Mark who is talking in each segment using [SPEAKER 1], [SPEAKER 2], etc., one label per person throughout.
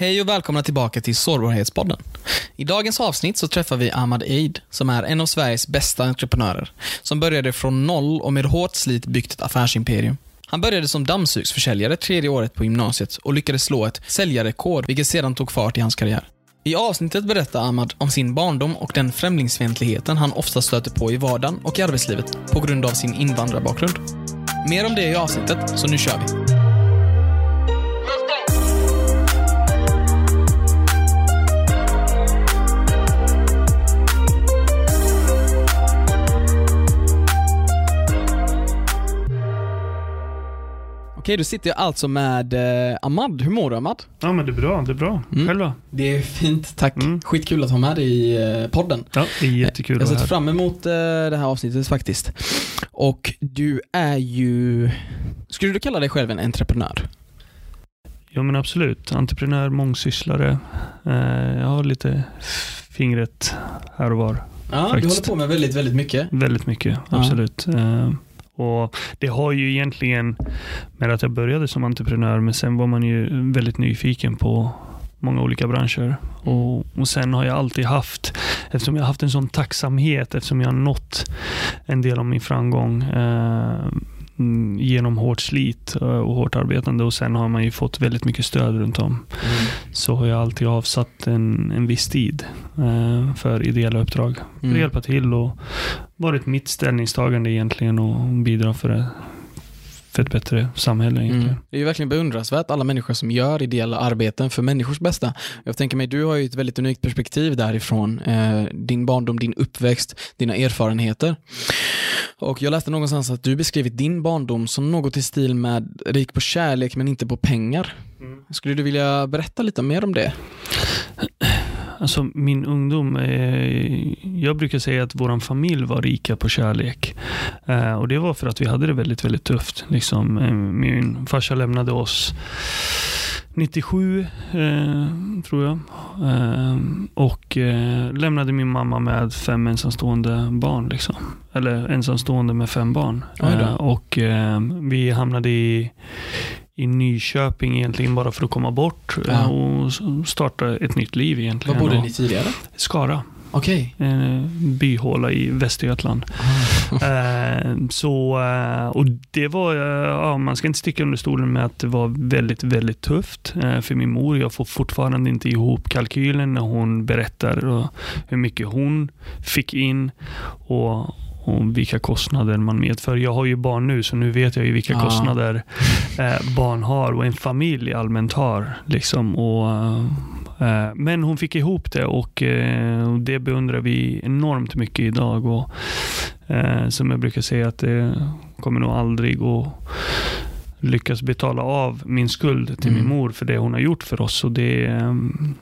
[SPEAKER 1] Hej och välkomna tillbaka till Sårbarhetspodden. I dagens avsnitt så träffar vi Ahmad Eid, som är en av Sveriges bästa entreprenörer, som började från noll och med hårt slit byggt ett affärsimperium. Han började som dammsugsförsäljare tredje året på gymnasiet och lyckades slå ett säljarrekord, vilket sedan tog fart i hans karriär. I avsnittet berättar Ahmad om sin barndom och den främlingsfientligheten han ofta stöter på i vardagen och i arbetslivet på grund av sin invandrarbakgrund. Mer om det i avsnittet, så nu kör vi. Okej, då sitter jag alltså med eh, Ahmad. Hur mår du Ahmad?
[SPEAKER 2] Ja men det är bra, det är bra.
[SPEAKER 1] Mm.
[SPEAKER 2] Själv då?
[SPEAKER 1] Det är fint, tack.
[SPEAKER 2] Mm.
[SPEAKER 1] Skitkul att ha med dig i eh, podden.
[SPEAKER 2] Ja, det är jättekul
[SPEAKER 1] Jag
[SPEAKER 2] att
[SPEAKER 1] ser
[SPEAKER 2] vara här.
[SPEAKER 1] fram emot eh, det här avsnittet faktiskt. Och du är ju... Skulle du kalla dig själv en entreprenör?
[SPEAKER 2] Ja men absolut. Entreprenör, mångsysslare. Eh, jag har lite fingret här och var.
[SPEAKER 1] Ja, du
[SPEAKER 2] Faktiskt.
[SPEAKER 1] håller på med väldigt, väldigt mycket.
[SPEAKER 2] Väldigt mycket,
[SPEAKER 1] Ja.
[SPEAKER 2] absolut. Eh, och Det har ju egentligen med att jag började som entreprenör, men sen var man ju väldigt nyfiken på många olika branscher. Och, och sen har jag alltid haft, eftersom jag har haft en sån tacksamhet, eftersom jag har nått en del av min framgång eh, mm, genom hårt slit eh, och hårt arbetande och sen har man ju fått väldigt mycket stöd runt om. Så har jag alltid avsatt en, en viss tid eh, för ideella uppdrag. För att
[SPEAKER 1] Mm.
[SPEAKER 2] hjälpa till och varit mitt ställningstagande egentligen och bidra för, det, för ett bättre samhälle egentligen.
[SPEAKER 1] Mm. Det är ju verkligen beundransvärt alla människor som gör ideella arbeten för människors bästa. Jag tänker mig, du har ju ett väldigt unikt perspektiv därifrån. Eh, din barndom, din uppväxt, dina erfarenheter. Och jag läste någonstans att du beskrivit din barndom som något i stil med rik på kärlek men inte på pengar. Skulle du vilja berätta lite mer om det?
[SPEAKER 2] Alltså min ungdom, eh, jag brukar säga att vår familj var rika på kärlek. Eh, och det var för att vi hade det väldigt, väldigt tufft. Liksom, eh, min farsa lämnade oss 97, eh, tror jag. Eh, och eh, lämnade min mamma med fem ensamstående barn. Liksom. Eller ensamstående med fem barn. Eh, och eh, vi hamnade i i Nyköping egentligen bara för att komma bort
[SPEAKER 1] Ja.
[SPEAKER 2] eh, och starta ett nytt liv egentligen.
[SPEAKER 1] Var bodde ni tidigare?
[SPEAKER 2] Skara,
[SPEAKER 1] Okej.
[SPEAKER 2] en byhåla i Västergötland. Eh, så, eh, och det var, eh, ja, man ska inte sticka under stolen med att det var väldigt, väldigt tufft eh, för min mor. Jag får fortfarande inte ihop kalkylen när hon berättar eh, hur mycket hon fick in och, och vilka kostnader man medför. Jag har ju barn nu, så nu vet jag ju vilka
[SPEAKER 1] Ja.
[SPEAKER 2] kostnader eh, barn har och en familj allmänt har. Liksom, och, eh, men hon fick ihop det och eh, det beundrar vi enormt mycket idag. Och, eh, som jag brukar säga att det kommer nog aldrig att lyckas betala av min skuld till
[SPEAKER 1] Mm.
[SPEAKER 2] min mor för det hon har gjort för oss. Och det, eh,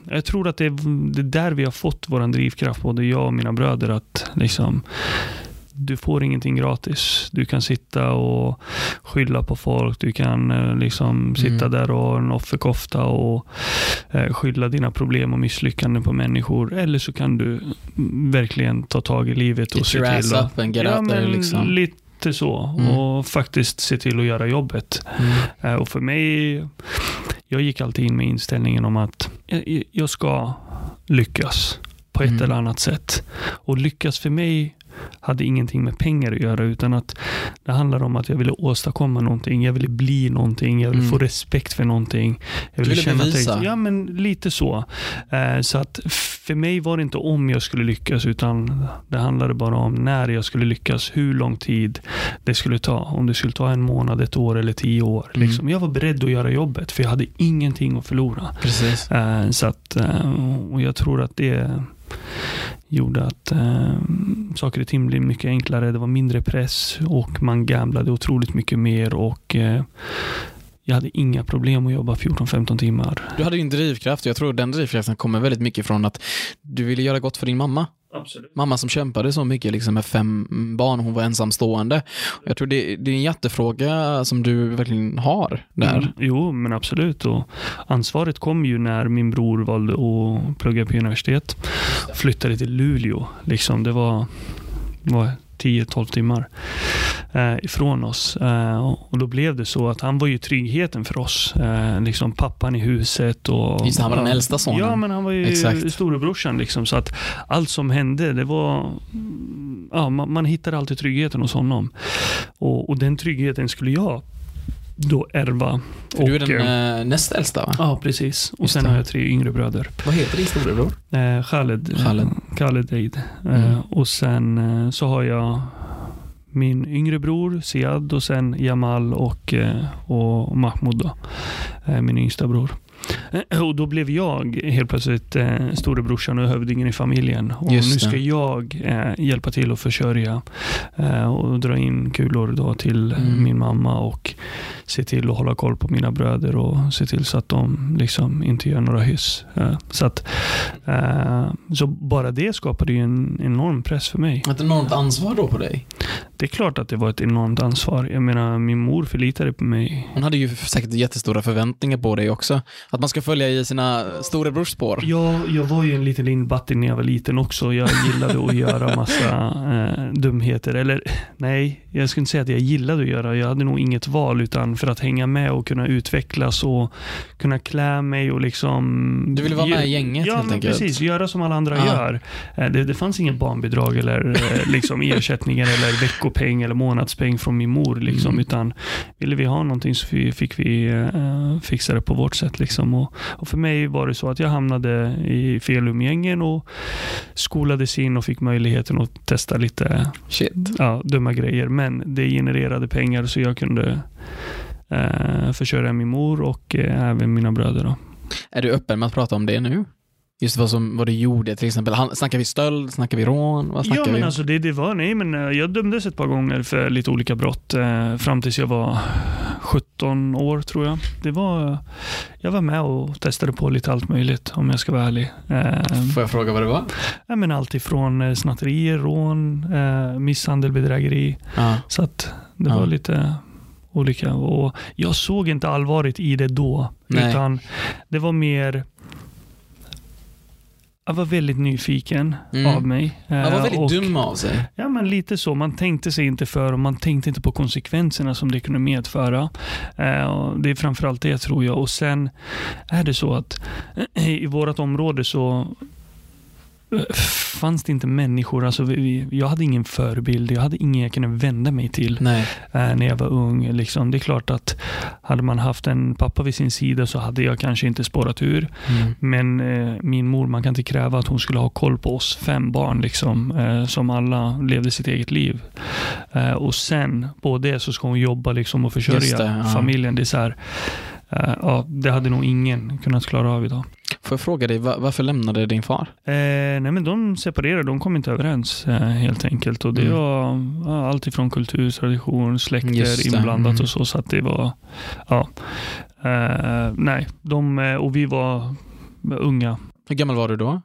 [SPEAKER 2] jag tror att det är, det är där vi har fått vår drivkraft, både jag och mina bröder, att liksom du får ingenting gratis. Du kan sitta och skylla på folk. Du kan eh, liksom sitta
[SPEAKER 1] Mm.
[SPEAKER 2] där och ha en offerkofta och eh, skylla dina problem och misslyckanden på människor. Eller så kan du verkligen ta tag i livet och
[SPEAKER 1] Get
[SPEAKER 2] se till att...
[SPEAKER 1] and get
[SPEAKER 2] ja,
[SPEAKER 1] out there liksom.
[SPEAKER 2] lite så.
[SPEAKER 1] Mm.
[SPEAKER 2] Och faktiskt se till att göra jobbet.
[SPEAKER 1] Mm.
[SPEAKER 2] Eh, Och för mig, jag gick alltid in med inställningen om att jag, jag ska lyckas på ett
[SPEAKER 1] Mm.
[SPEAKER 2] eller annat sätt. Och lyckas för mig hade ingenting med pengar att göra utan att det handlar om att jag ville åstadkomma någonting. Jag ville bli någonting. Jag ville
[SPEAKER 1] Mm.
[SPEAKER 2] få respekt för någonting. Jag
[SPEAKER 1] Du ville
[SPEAKER 2] känna att
[SPEAKER 1] bevisa.
[SPEAKER 2] jag, Ja, men lite så. Eh, Så att för mig var det inte om jag skulle lyckas utan det handlade bara om när jag skulle lyckas. Hur lång tid det skulle ta. Om det skulle ta en månad, ett år eller tio år.
[SPEAKER 1] Mm.
[SPEAKER 2] Liksom. Jag var beredd att göra jobbet för jag hade ingenting att förlora.
[SPEAKER 1] Precis.
[SPEAKER 2] Eh, Så att, eh, och jag tror att det gjorde att eh, saker och ting blev mycket enklare. Det var mindre press och man gamblade otroligt mycket mer och eh, jag hade inga problem att jobba 14-15 timmar.
[SPEAKER 1] Du hade ju en drivkraft och jag tror den drivkraften kommer väldigt mycket från att du ville göra gott för din mamma.
[SPEAKER 2] Absolut.
[SPEAKER 1] Mamma som kämpade så mycket liksom med fem barn, hon var ensamstående. Jag tror det, det är en jättefråga som du verkligen har där.
[SPEAKER 2] Mm, jo, men absolut. Och ansvaret kom ju när min bror valde att plugga på universitet. Flyttade till Luleå. Liksom, det var, var 10-12 timmar. eh, ifrån oss. Eh, och då blev det så att han var ju tryggheten för oss. Eh, liksom pappan i huset. Och,
[SPEAKER 1] Just han var den äldsta sonen.
[SPEAKER 2] Ja, men han var ju
[SPEAKER 1] Exakt.
[SPEAKER 2] storebrorsan. Liksom, så att allt som hände, det var... Ja, man, man hittade alltid tryggheten hos honom. Och, och den tryggheten skulle jag då ärva.
[SPEAKER 1] För du är
[SPEAKER 2] Och,
[SPEAKER 1] den
[SPEAKER 2] eh,
[SPEAKER 1] eh, näst äldsta va?
[SPEAKER 2] Ja, precis. Och
[SPEAKER 1] Just
[SPEAKER 2] sen
[SPEAKER 1] det.
[SPEAKER 2] har jag tre yngre bröder.
[SPEAKER 1] Vad heter din storebror?
[SPEAKER 2] Eh, Khaled. eh,
[SPEAKER 1] Khaled.
[SPEAKER 2] Khaled Eid.
[SPEAKER 1] Mm.
[SPEAKER 2] Eh, och sen eh, så har jag min yngre bror Siad och sen Jamal och, eh, och Mahmoud då. Eh, min yngsta bror. Eh, Och då blev jag helt plötsligt eh, storebrorsan och hövdingen i familjen. Och
[SPEAKER 1] Just
[SPEAKER 2] nu ska
[SPEAKER 1] det.
[SPEAKER 2] jag eh, hjälpa till att försörja eh, och dra in kulor då till eh,
[SPEAKER 1] Mm.
[SPEAKER 2] min mamma och se till att hålla koll på mina bröder och se till så att de liksom inte gör några hyss. Eh, så, att, eh, så bara det skapade ju en enorm press för mig.
[SPEAKER 1] Ett enormt ansvar då på dig.
[SPEAKER 2] Det är klart att det var ett enormt ansvar. Jag menar, min mor förlitade på mig.
[SPEAKER 1] Hon hade ju säkert jättestora förväntningar på dig också. Att man ska följa i sina storebrors spår.
[SPEAKER 2] Ja, jag var ju en liten lindbattig när jag var liten också. Jag gillade att göra massa eh, dumheter. Eller nej, jag skulle inte säga att jag gillade att göra. Jag hade nog inget val utan för att hänga med och kunna utvecklas och kunna klä mig och liksom...
[SPEAKER 1] Du ville vara med i
[SPEAKER 2] Ge-
[SPEAKER 1] gänget,
[SPEAKER 2] Ja,
[SPEAKER 1] helt enkelt.
[SPEAKER 2] precis. Göra som alla andra
[SPEAKER 1] Ja.
[SPEAKER 2] gör. Eh, Det, det fanns ingen barnbidrag eller eh, liksom ersättningar eller veckopeng eller månadspeng från min mor. Liksom,
[SPEAKER 1] Mm.
[SPEAKER 2] Utan ville vi ha någonting så fi- fick vi eh, fixa det på vårt sätt. Liksom. Och, och för mig var det så att jag hamnade i fel umgängen och skolades in och fick möjligheten att testa lite
[SPEAKER 1] Shit.
[SPEAKER 2] ja, dumma grejer. Men det genererade pengar så jag kunde eh, försörja min mor och eh, även mina bröder. Då.
[SPEAKER 1] Är du öppen med att prata om det nu? Just vad, som, vad du gjorde till exempel. Han- Snackar vi stöld? Snackar vi rån? Vad snackar
[SPEAKER 2] Ja, men
[SPEAKER 1] vi?
[SPEAKER 2] alltså det, det var, nej men eh, jag dömdes ett par gånger för lite olika brott eh, fram tills jag var 17 år tror jag. Det var, jag var med och testade på lite allt möjligt om jag ska vara ärlig. Eh,
[SPEAKER 1] Får jag fråga vad det var?
[SPEAKER 2] ja, men allt ifrån snatterier, rån, eh, misshandel, bedrägeri.
[SPEAKER 1] Ja.
[SPEAKER 2] Så att det
[SPEAKER 1] Ja.
[SPEAKER 2] var lite olika. Och jag såg inte allvaret i det då.
[SPEAKER 1] Nej.
[SPEAKER 2] Utan det var mer jag var väldigt nyfiken
[SPEAKER 1] Mm.
[SPEAKER 2] av mig.
[SPEAKER 1] Han var
[SPEAKER 2] Eh,
[SPEAKER 1] väldigt
[SPEAKER 2] och-
[SPEAKER 1] dum av sig.
[SPEAKER 2] Ja, men lite så. Man tänkte sig inte för och man tänkte inte på konsekvenserna som det kunde medföra. Eh, det är framförallt det tror jag. Och sen är det så att i vårt område så fanns det inte människor. Alltså vi, jag hade ingen förebild. Jag hade ingen jag kunde vända mig till
[SPEAKER 1] Nej.
[SPEAKER 2] eh, när jag var ung. Liksom. Det är klart att hade man haft en pappa vid sin sida så hade jag kanske inte spårat ur.
[SPEAKER 1] Mm.
[SPEAKER 2] Men eh, min mor, man kan inte kräva att hon skulle ha koll på oss fem barn liksom, eh, som alla levde sitt eget liv. Eh, och sen på det så ska hon jobba liksom, och försörja
[SPEAKER 1] det, ja.
[SPEAKER 2] familjen. Det är så här, ja, det hade nog ingen kunnat klara av idag.
[SPEAKER 1] Får jag fråga dig, va- varför lämnade din far?
[SPEAKER 2] Eh, nej men de separerade, de kom inte överens eh, helt enkelt. Och det
[SPEAKER 1] Mm.
[SPEAKER 2] var ja, allt ifrån kultur, tradition, släkter inblandat
[SPEAKER 1] mm.
[SPEAKER 2] och så. Så att det var, ja. Eh, nej, de, eh, och vi var unga.
[SPEAKER 1] Hur gammal var du då?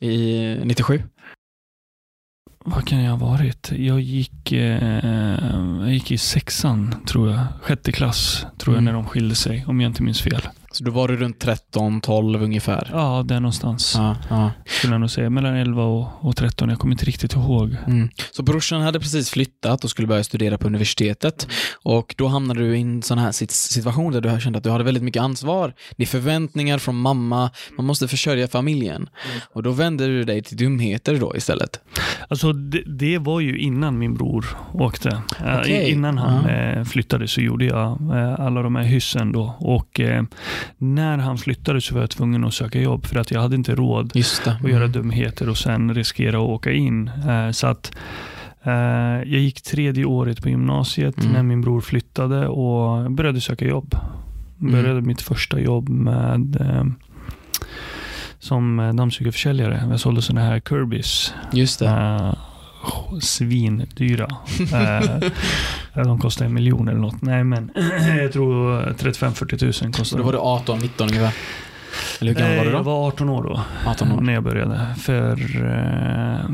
[SPEAKER 1] I 97?
[SPEAKER 2] Vad kan jag ha varit? Jag gick, eh, jag gick i sexan, tror jag. Sjätte klass, tror jag,
[SPEAKER 1] Mm.
[SPEAKER 2] när de skilde sig. Om jag inte minns fel.
[SPEAKER 1] Så då var du runt 13, 12 ungefär?
[SPEAKER 2] Ja, där någonstans.
[SPEAKER 1] Ja, ja.
[SPEAKER 2] Skulle jag nog säga. Mellan 11 och, och 13. Jag kommer inte riktigt ihåg.
[SPEAKER 1] Mm. Så brorsan hade precis flyttat och skulle börja studera på universitetet. Och då hamnade du i en sån här sit- situation där du kände att du hade väldigt mycket ansvar. Det är förväntningar från mamma, man måste försörja familjen. Och då vände du dig till dumheter då istället.
[SPEAKER 2] Alltså, det, det var ju innan min bror åkte. Eh,
[SPEAKER 1] Okej.
[SPEAKER 2] Innan han
[SPEAKER 1] Ja.
[SPEAKER 2] eh, flyttade så gjorde jag eh, alla de här hyssen då. Och när han flyttade så var jag tvungen att söka jobb för att jag hade inte råd
[SPEAKER 1] det.
[SPEAKER 2] och göra
[SPEAKER 1] Mm.
[SPEAKER 2] dumheter och sen riskera att åka in. Eh, Så att eh, jag gick tredje året på gymnasiet
[SPEAKER 1] Mm.
[SPEAKER 2] när min bror flyttade och började söka jobb. Började mitt första jobb med eh, som dammsugarförsäljare. Jag sålde sådana här Kirbys.
[SPEAKER 1] Just det.
[SPEAKER 2] Svindyra. Eh, de kostar en miljon eller något. Nej men jag tror 35-40 tusen
[SPEAKER 1] Så
[SPEAKER 2] kostar
[SPEAKER 1] då var du 18, 19 ungefär? Eller hur gammal var du
[SPEAKER 2] Jag
[SPEAKER 1] då?
[SPEAKER 2] var 18 år då.
[SPEAKER 1] 18 år.
[SPEAKER 2] När jag började. För, eh,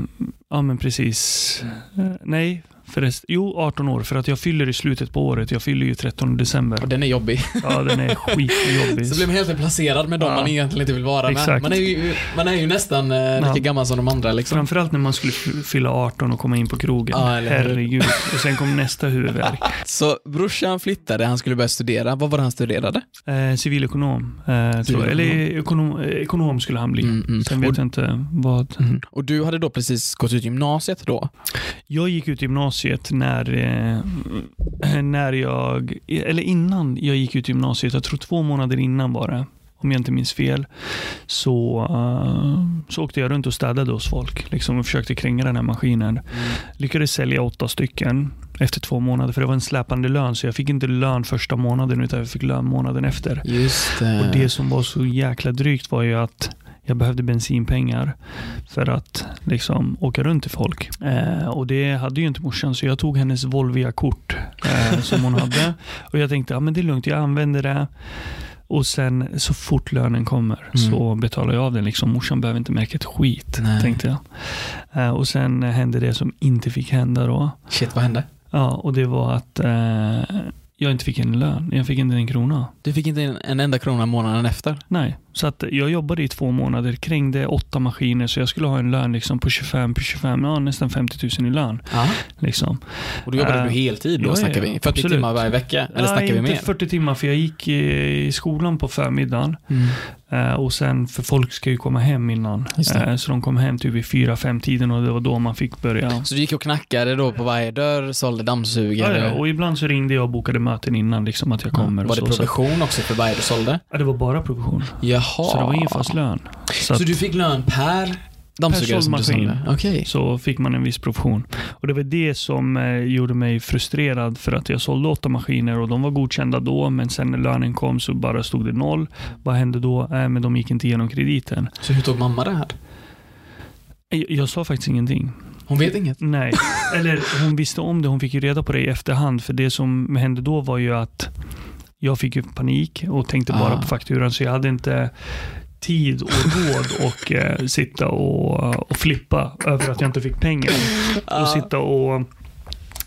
[SPEAKER 2] ja men precis. Eh, nej, Förrest, jo, 18 år. För att jag fyller i slutet på året. Jag fyller ju 13 december.
[SPEAKER 1] Och den är jobbig.
[SPEAKER 2] Ja, den är skitjobbig.
[SPEAKER 1] Så blir man helt placerad med dem
[SPEAKER 2] Ja.
[SPEAKER 1] man egentligen inte vill vara med.
[SPEAKER 2] Exakt.
[SPEAKER 1] Man är ju, man är ju nästan eh, lika
[SPEAKER 2] Ja.
[SPEAKER 1] gammal som de andra liksom.
[SPEAKER 2] Framförallt när man skulle fylla 18 och komma in på krogen.
[SPEAKER 1] Ja?
[SPEAKER 2] Herregud. Och sen kom nästa huvudvärk.
[SPEAKER 1] Så brorsan flyttade, han skulle börja studera. Vad var det han studerade?
[SPEAKER 2] Eh, civilekonom. Eh.
[SPEAKER 1] Civilekonom.
[SPEAKER 2] Eller ekonom, eh, ekonom skulle han bli.
[SPEAKER 1] Mm, mm.
[SPEAKER 2] Sen vet
[SPEAKER 1] Och-
[SPEAKER 2] jag inte vad.
[SPEAKER 1] Mm. Och du hade då precis gått ut gymnasiet då?
[SPEAKER 2] Jag gick ut gymnasiet när, eh, när jag, eller innan jag gick ut gymnasiet, jag tror två månader innan var det, om jag inte minns fel, så, eh, så åkte jag runt och städade hos folk liksom, och försökte kränga den här maskinen. Lyckades sälja åtta stycken efter två månader, för det var en släpande lön, så jag fick inte lön första månaden, utan jag fick lön månaden efter.
[SPEAKER 1] Just det.
[SPEAKER 2] Och det som var så jäkla drygt var ju att jag behövde bensinpengar för att liksom åka runt till folk. Eh, och det hade ju inte morsan, så jag tog hennes Volvia-kort eh, som hon hade. Och jag tänkte, ja men det är lugnt, jag använder det. Och sen så fort lönen kommer
[SPEAKER 1] Mm.
[SPEAKER 2] så betalar jag av den. Liksom. Morsan behöver inte märka ett skit,
[SPEAKER 1] Nej.
[SPEAKER 2] tänkte jag. Eh, och sen hände det som inte fick hända då.
[SPEAKER 1] Shit, vad hände?
[SPEAKER 2] Ja, och det var att eh, jag inte fick en lön. Jag fick inte en krona.
[SPEAKER 1] Du fick inte en, en enda krona månaden efter?
[SPEAKER 2] Nej, så att jag jobbade i två månader, krängde åtta maskiner, så jag skulle ha en lön liksom på 25, på 25, ja nästan 50 000 i lön.
[SPEAKER 1] Ja.
[SPEAKER 2] Liksom.
[SPEAKER 1] Och då jobbade
[SPEAKER 2] Eh,
[SPEAKER 1] du heltid då
[SPEAKER 2] ja,
[SPEAKER 1] snackar
[SPEAKER 2] ja,
[SPEAKER 1] vi? 40
[SPEAKER 2] absolut.
[SPEAKER 1] timmar varje vecka? Eller snackar
[SPEAKER 2] Nej,
[SPEAKER 1] vi
[SPEAKER 2] inte
[SPEAKER 1] mer?
[SPEAKER 2] 40 timmar, för jag gick i, skolan på förmiddagen.
[SPEAKER 1] Mm.
[SPEAKER 2] Eh, och sen, för folk ska ju komma hem innan. Eh, så de kom hem typ vid 4-5 tiden och det var då man fick börja.
[SPEAKER 1] Så du gick och knackade då på varje dörr, sålde
[SPEAKER 2] Ja,
[SPEAKER 1] dammsugare?
[SPEAKER 2] ja, och ibland så ringde jag och bokade möten innan, liksom att jag kommer.
[SPEAKER 1] var
[SPEAKER 2] och
[SPEAKER 1] det
[SPEAKER 2] så, så,
[SPEAKER 1] provision också för varje du sålde?
[SPEAKER 2] ja, det var bara provision.
[SPEAKER 1] Jaha.
[SPEAKER 2] Så det var ingen fast lön. Så,
[SPEAKER 1] Så du fick lön per dammsugare som du
[SPEAKER 2] såld maskin.
[SPEAKER 1] sålde? Okej.
[SPEAKER 2] så fick man en viss provision. Och det var det som eh, gjorde mig frustrerad för att jag sålde åtta maskiner och de var godkända då, men sen när lönen kom så bara stod det noll. Vad hände då? Eh, men de gick inte igenom krediten.
[SPEAKER 1] Så hur tog mamma det här?
[SPEAKER 2] Jag, jag sa faktiskt ingenting.
[SPEAKER 1] Hon vet inget?
[SPEAKER 2] Nej, eller hon visste om det. Hon fick ju reda på det i efterhand. För det som hände då var ju att jag fick ju panik och tänkte bara
[SPEAKER 1] Ah.
[SPEAKER 2] på fakturan. Så jag hade inte tid och råd och eh, sitta och, och flippa över att jag inte fick pengar. Och sitta och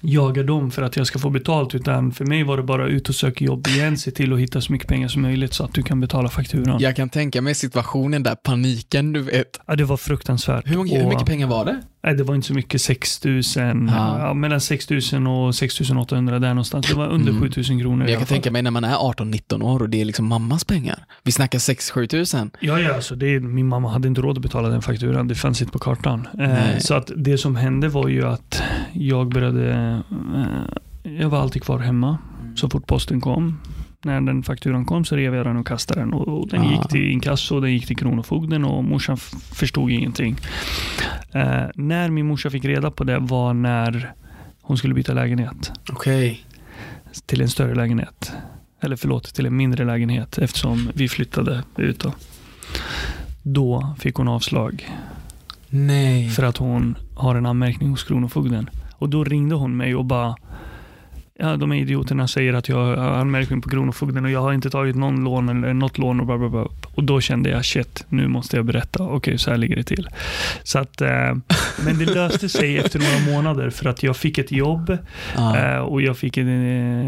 [SPEAKER 2] jaga dem för att jag ska få betalt. Utan för mig var det bara ut och söka jobb igen. Se till att hitta så mycket pengar som möjligt så att du kan betala fakturan. Ja.
[SPEAKER 1] Jag kan tänka mig situationen där, paniken du vet.
[SPEAKER 2] det var fruktansvärt.
[SPEAKER 1] Hur, många, hur
[SPEAKER 2] Och-
[SPEAKER 1] mycket pengar var det?
[SPEAKER 2] Nej, det var inte så mycket. 6 000,
[SPEAKER 1] Ja.
[SPEAKER 2] ja, mellan 6 000 och 6 800 där någonstans. Det var under
[SPEAKER 1] Mm.
[SPEAKER 2] 7 000 kronor.
[SPEAKER 1] Jag kan tänka mig när man är 18-19 år och det är liksom mammas pengar. Vi snackar 6-7 tusen.
[SPEAKER 2] Ja, ja, alltså det, min mamma hade inte råd att betala den fakturan. Det fanns inte på kartan. Eh, så att det som hände var ju att jag började... Eh, jag var alltid kvar hemma så fort posten kom. När den fakturan kom så rev jag den och kastade den. Och, och den
[SPEAKER 1] Ah.
[SPEAKER 2] gick till inkasso, den gick till Kronofogden och morsan förstod ingenting. Eh, när min morsa fick reda på det var när hon skulle byta lägenhet.
[SPEAKER 1] Okej.
[SPEAKER 2] till en större lägenhet. Eller förlåt, till en mindre lägenhet eftersom vi flyttade ut. Då, då fick hon avslag
[SPEAKER 1] Nej.
[SPEAKER 2] för att hon har en anmärkning hos Kronofogden. Och då ringde hon mig och bara Ja, de här idioterna säger att jag har anmärkning på Kronofogden och jag har inte tagit någon lån eller något lån och bla bla bla. Och då kände jag shit, nu måste jag berätta. Okej, så här ligger det till. Så att, eh, men det löste sig efter några månader för att jag fick ett jobb
[SPEAKER 1] Ja.
[SPEAKER 2] Eh, och jag fick en,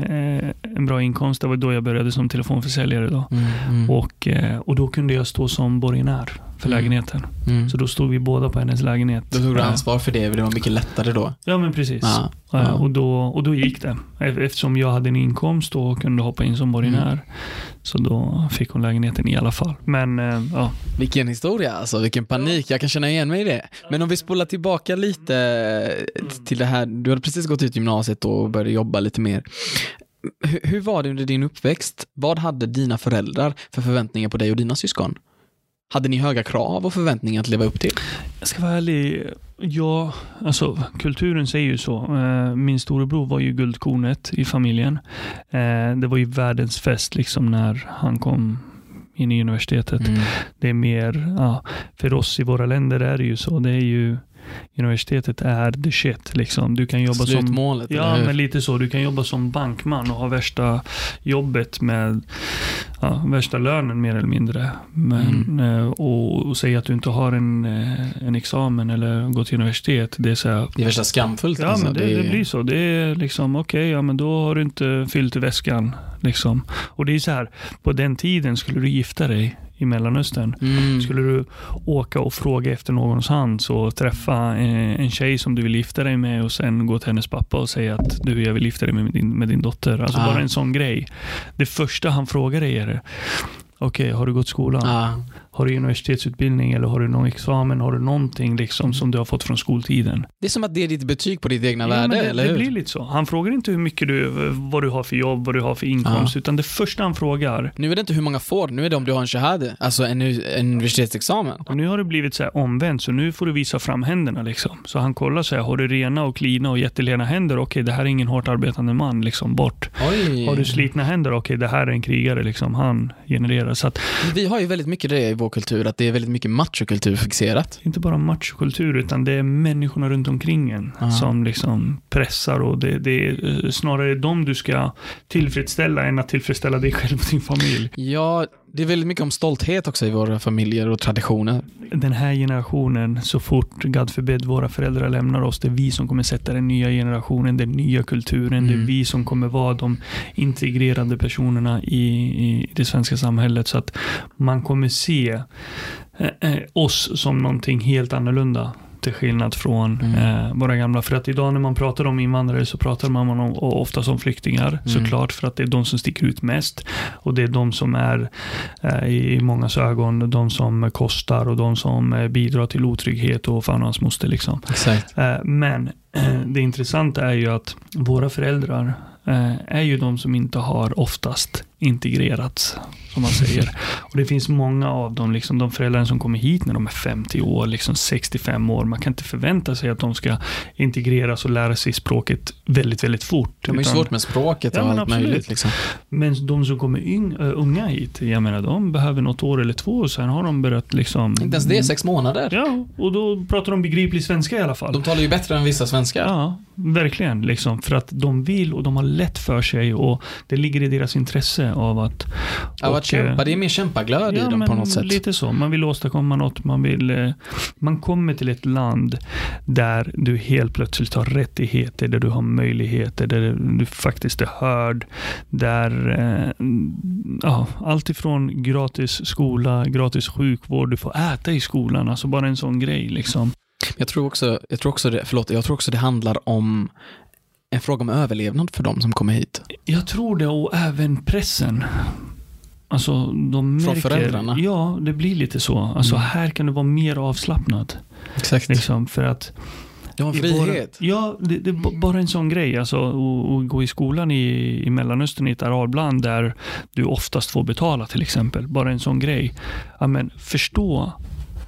[SPEAKER 2] eh, en bra inkomst. Det var då jag började som telefonförsäljare. Då.
[SPEAKER 1] Mm, mm,
[SPEAKER 2] Och, eh, och då kunde jag stå som borgenär för lägenheten.
[SPEAKER 1] mm.
[SPEAKER 2] Så då stod vi båda på hennes lägenhet.
[SPEAKER 1] Då tog du
[SPEAKER 2] Eh,
[SPEAKER 1] ansvar för det, för det var mycket lättare då.
[SPEAKER 2] Ja, men precis.
[SPEAKER 1] Ja.
[SPEAKER 2] Eh,
[SPEAKER 1] Ja.
[SPEAKER 2] Och, då, och då gick det. Eftersom jag hade en inkomst och kunde hoppa in som borgenär.
[SPEAKER 1] Mm.
[SPEAKER 2] Så då fick hon lägenheten i alla fall. Men eh, ja,
[SPEAKER 1] Vilken historia alltså, vilken panik. Jag kan känna igen mig i det. Men om vi spolar tillbaka lite till det här, du hade precis gått ut gymnasiet och började jobba lite mer. Hur, hur var det under din uppväxt? Vad hade dina föräldrar för förväntningar på dig och dina syskon? Hade ni höga krav och förväntningar att leva upp till?
[SPEAKER 2] Jag ska vara ärlig. Ja, alltså kulturen säger ju så. Eh, Min storebror var ju guldkornet i familjen. Eh, Det var ju världens fest liksom när han kom in i universitetet.
[SPEAKER 1] Mm.
[SPEAKER 2] Det är mer, ja, för oss i våra länder är det ju så. Det är ju, universitetet är the shit liksom. Du kan jobba som
[SPEAKER 1] Slutmålet,
[SPEAKER 2] Ja,
[SPEAKER 1] eller hur?
[SPEAKER 2] men lite så. Du kan jobba som bankman och ha värsta jobbet med ja, värsta lönen mer eller mindre. Men, eh, och, och säga att du inte har en, eh, en examen eller gått till universitet. Det är så här,
[SPEAKER 1] Det är värsta skamfullt
[SPEAKER 2] Ja,
[SPEAKER 1] alltså.
[SPEAKER 2] men det,
[SPEAKER 1] är-
[SPEAKER 2] det blir så. Det är liksom, okej, ja men då har du inte fyllt väskan. Liksom. Och det är så här, på den tiden skulle du gifta dig i Mellanöstern.
[SPEAKER 1] Mm.
[SPEAKER 2] Skulle du åka och fråga efter någonstans och träffa en, en tjej som du vill gifta dig med och sen gå till hennes pappa och säga att du, jag vill gifta dig med din, med din dotter. Alltså
[SPEAKER 1] Ah.
[SPEAKER 2] bara en sån grej. Det första han frågar dig är, okej, har du gått skolan?
[SPEAKER 1] Ja.
[SPEAKER 2] Har du universitetsutbildning eller har du någon examen? Har du någonting liksom som du har fått från skoltiden?
[SPEAKER 1] Det är som att det är ditt betyg på ditt egna
[SPEAKER 2] Ja,
[SPEAKER 1] värde,
[SPEAKER 2] det,
[SPEAKER 1] eller
[SPEAKER 2] det
[SPEAKER 1] hur?
[SPEAKER 2] blir lite så. Han frågar inte hur mycket du, vad du har för jobb, vad du har för inkomst, utan det första han frågar,
[SPEAKER 1] Nu är det inte hur många får, nu är det om du har en shahada, alltså en, en universitetsexamen.
[SPEAKER 2] och nu har det blivit så här omvänt, så nu får du visa fram händerna liksom. Så han kollar så här, har du rena och klina och jättelena händer? Okej, det här är ingen hårt arbetande man, liksom bort.
[SPEAKER 1] Oj.
[SPEAKER 2] Har du slitna händer? Okej, det här är en krigare, liksom. Han genererar. Så att,
[SPEAKER 1] Vi har ju väldigt mycket det i vår kultur, att det är väldigt mycket machokultur fixerat.
[SPEAKER 2] inte bara machokultur, utan det är människorna runt omkring en
[SPEAKER 1] Ja.
[SPEAKER 2] som liksom pressar och det, det är eh, snarare dem du ska tillfredsställa än att tillfredsställa dig själv och din familj.
[SPEAKER 1] Ja, det är väldigt mycket om stolthet också i våra familjer och traditioner.
[SPEAKER 2] Den här generationen, så fort, God forbid, våra föräldrar lämnar oss, det är vi som kommer sätta den nya generationen, den nya kulturen. Det är
[SPEAKER 1] Mm.
[SPEAKER 2] vi som kommer vara de integrerade personerna i, i det svenska samhället. Så att man kommer se eh, eh, oss som någonting helt annorlunda. Till skillnad från
[SPEAKER 1] Mm.
[SPEAKER 2] eh, våra gamla. För att idag när man pratar om invandrare så pratar man om, ofta som flyktingar.
[SPEAKER 1] Mm.
[SPEAKER 2] Såklart för att det är de som sticker ut mest. Och det är de som är eh, i mångas ögon de som kostar och de som eh, bidrar till otrygghet och fan och hans moster. Liksom. Eh, Men eh, det intressanta är ju att våra föräldrar eh, är ju de som inte har oftast integrerats, som man säger. Och det finns många av dem, liksom, de föräldrar som kommer hit när de är 50 år, liksom 65 år. Man kan inte förvänta sig att de ska integreras och lära sig språket väldigt, väldigt fort.
[SPEAKER 1] De har ju svårt med språket och
[SPEAKER 2] Ja,
[SPEAKER 1] allt
[SPEAKER 2] absolut.
[SPEAKER 1] möjligt. Liksom.
[SPEAKER 2] Men de som kommer yng, äh, unga hit, jag menar, de behöver något år eller två och sen har de börjat liksom...
[SPEAKER 1] Inte ens det, sex månader.
[SPEAKER 2] Ja, och då pratar de begriplig svenska i alla fall.
[SPEAKER 1] De talar ju bättre än vissa svenskar.
[SPEAKER 2] Ja, verkligen. Liksom, för att de vill och de har lätt för sig och det ligger i deras intresse av att...
[SPEAKER 1] Av
[SPEAKER 2] och,
[SPEAKER 1] att kämpa,
[SPEAKER 2] eh,
[SPEAKER 1] det är mer kämpaglöd i dem på något sätt.
[SPEAKER 2] lite så. Man vill åstadkomma något. Man, vill, eh, man kommer till ett land där du helt plötsligt har rättigheter, där du har möjligheter, där du faktiskt är hörd. Där eh, ja, allt ifrån gratis skola, gratis sjukvård, du får äta i skolan. Alltså bara en sån grej. Liksom.
[SPEAKER 1] Jag tror också, jag tror också det, förlåt, jag tror också det handlar om en fråga om överlevnad för de som kommer hit.
[SPEAKER 2] Jag tror det och även pressen. Alltså de
[SPEAKER 1] Från
[SPEAKER 2] märker,
[SPEAKER 1] föräldrarna?
[SPEAKER 2] Ja, det blir lite så. Alltså
[SPEAKER 1] Mm.
[SPEAKER 2] här kan du vara mer avslappnad.
[SPEAKER 1] Exakt.
[SPEAKER 2] Liksom, för att
[SPEAKER 1] Du har en frihet.
[SPEAKER 2] Våra, ja, det, det är bara en sån grej. Alltså att gå i skolan i, i Mellanöstern i ett arabland där du oftast får betala till exempel. Bara en sån grej. Ja, men förstå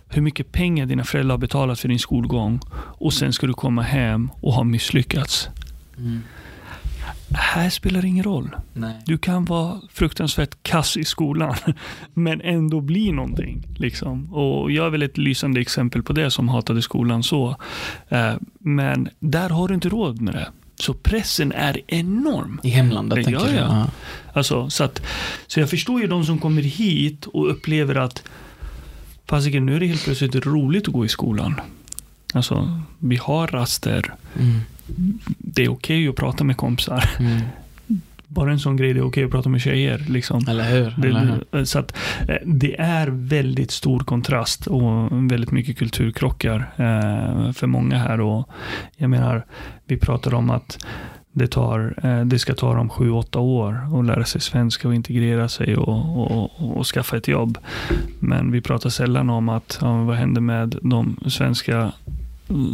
[SPEAKER 2] hur mycket pengar dina föräldrar har betalat för din skolgång och sen ska du komma hem och ha misslyckats.
[SPEAKER 1] Mm.
[SPEAKER 2] Här spelar det ingen roll.
[SPEAKER 1] Nej.
[SPEAKER 2] Du kan vara fruktansvärt kass i skolan, men ändå bli någonting. Liksom. Och jag är väl ett lysande exempel på det som hatade skolan så. Eh, Men där har du inte råd med det. Så pressen är enorm.
[SPEAKER 1] I hemlandet, tänker
[SPEAKER 2] ja.
[SPEAKER 1] jag. Ja.
[SPEAKER 2] Alltså, så, att, så jag förstår ju de som kommer hit och upplever att fasiken, nu är det helt plötsligt roligt att gå i skolan. Alltså, vi har raster.
[SPEAKER 1] Mm.
[SPEAKER 2] Det är okej att prata med kompisar.
[SPEAKER 1] Mm.
[SPEAKER 2] Bara en sån grej, det är okej att prata med tjejer. Liksom.
[SPEAKER 1] Eller hur?
[SPEAKER 2] Det,
[SPEAKER 1] Eller hur?
[SPEAKER 2] så att, eh, det är väldigt stor kontrast och väldigt mycket kulturkrockar eh, för många här. Och jag menar, vi pratar om att det, tar, eh, det ska ta dem sju, åtta år att lära sig svenska och integrera sig och, och, och skaffa ett jobb. Men vi pratar sällan om att, ja, vad händer med de svenska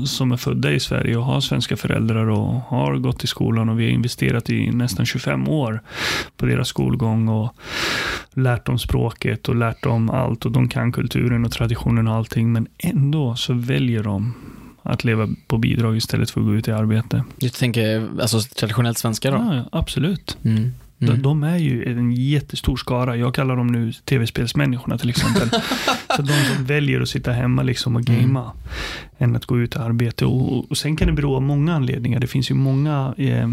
[SPEAKER 2] som är födda i Sverige och har svenska föräldrar och har gått i skolan och vi har investerat i nästan 25 år på deras skolgång och lärt dem språket och lärt dem allt och de kan kulturen och traditionen och allting men ändå så väljer de att leva på bidrag istället för att gå ut i arbete.
[SPEAKER 1] Du tänker alltså traditionellt svenska då?
[SPEAKER 2] Ja, absolut.
[SPEAKER 1] Mm.
[SPEAKER 2] De,
[SPEAKER 1] Mm.
[SPEAKER 2] de är ju en jättestor skara. Jag kallar dem nu tv-spelsmänniskorna till exempel. så de som väljer att sitta hemma liksom och
[SPEAKER 1] Mm.
[SPEAKER 2] gamea än att gå ut i arbete. Och, och sen kan det bero av många anledningar. Det finns ju många eh,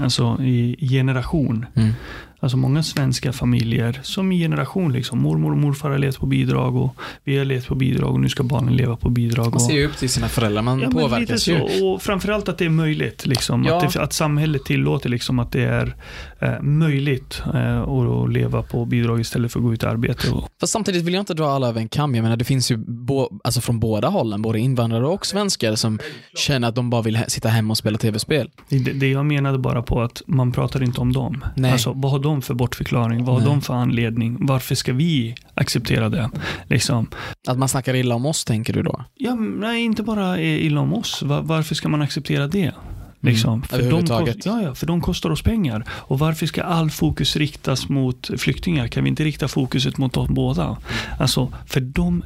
[SPEAKER 2] alltså i generation.
[SPEAKER 1] Mm.
[SPEAKER 2] Alltså många svenska familjer, som i generation, liksom, mormor och morfar har levt på bidrag och vi har levt på bidrag och nu ska barnen leva på bidrag.
[SPEAKER 1] Man ser ju upp till sina föräldrar, man
[SPEAKER 2] Ja,
[SPEAKER 1] påverkas ju.
[SPEAKER 2] Och framförallt att det är möjligt. Liksom,
[SPEAKER 1] Ja.
[SPEAKER 2] att, det, att samhället tillåter liksom, att det är eh, möjligt eh, att, leva på bidrag istället för att gå ut i arbete. Och,
[SPEAKER 1] Fast samtidigt vill jag inte dra alla över en kam. Jag menar, det finns ju bo, alltså från båda hållen, både invandrare och svenskar som känner att de bara vill sitta hemma och spela tv-spel.
[SPEAKER 2] det, det jag menade bara på att man pratar inte om dem.
[SPEAKER 1] Nej.
[SPEAKER 2] Alltså, vad har de för bortförklaring? Vad har de för anledning? Varför ska vi acceptera det? Liksom.
[SPEAKER 1] Att man snackar illa om oss, tänker du då?
[SPEAKER 2] Ja, nej, inte bara illa om oss. Va- varför ska man acceptera det? Liksom. För, de
[SPEAKER 1] Mm.
[SPEAKER 2] kost, ja, ja, för de kostar oss pengar. Och varför ska all fokus riktas mot flyktingar? Kan vi inte rikta fokuset mot oss båda? Alltså, för de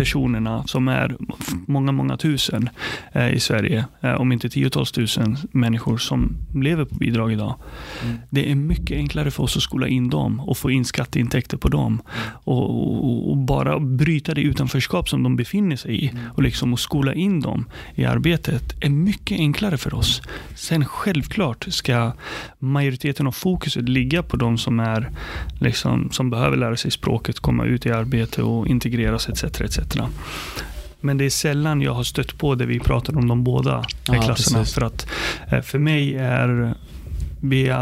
[SPEAKER 2] personerna som är många, många tusen eh, i Sverige, eh, om inte tiotals tusen människor som lever på bidrag idag.
[SPEAKER 1] Mm.
[SPEAKER 2] Det är mycket enklare för oss att skola in dem och få in skatteintäkter på dem. Och, och, och bara bryta det utanförskap som de befinner sig i och liksom att skola in dem i arbetet är mycket enklare för oss. Sen självklart ska majoriteten av fokuset ligga på de som är liksom, som behöver lära sig språket, komma ut i arbete och integreras etc. etc. Men det är sällan jag har stött på det vi pratar om de båda
[SPEAKER 1] Ja,
[SPEAKER 2] klasserna.
[SPEAKER 1] precis.
[SPEAKER 2] För att eh, för mig är vi är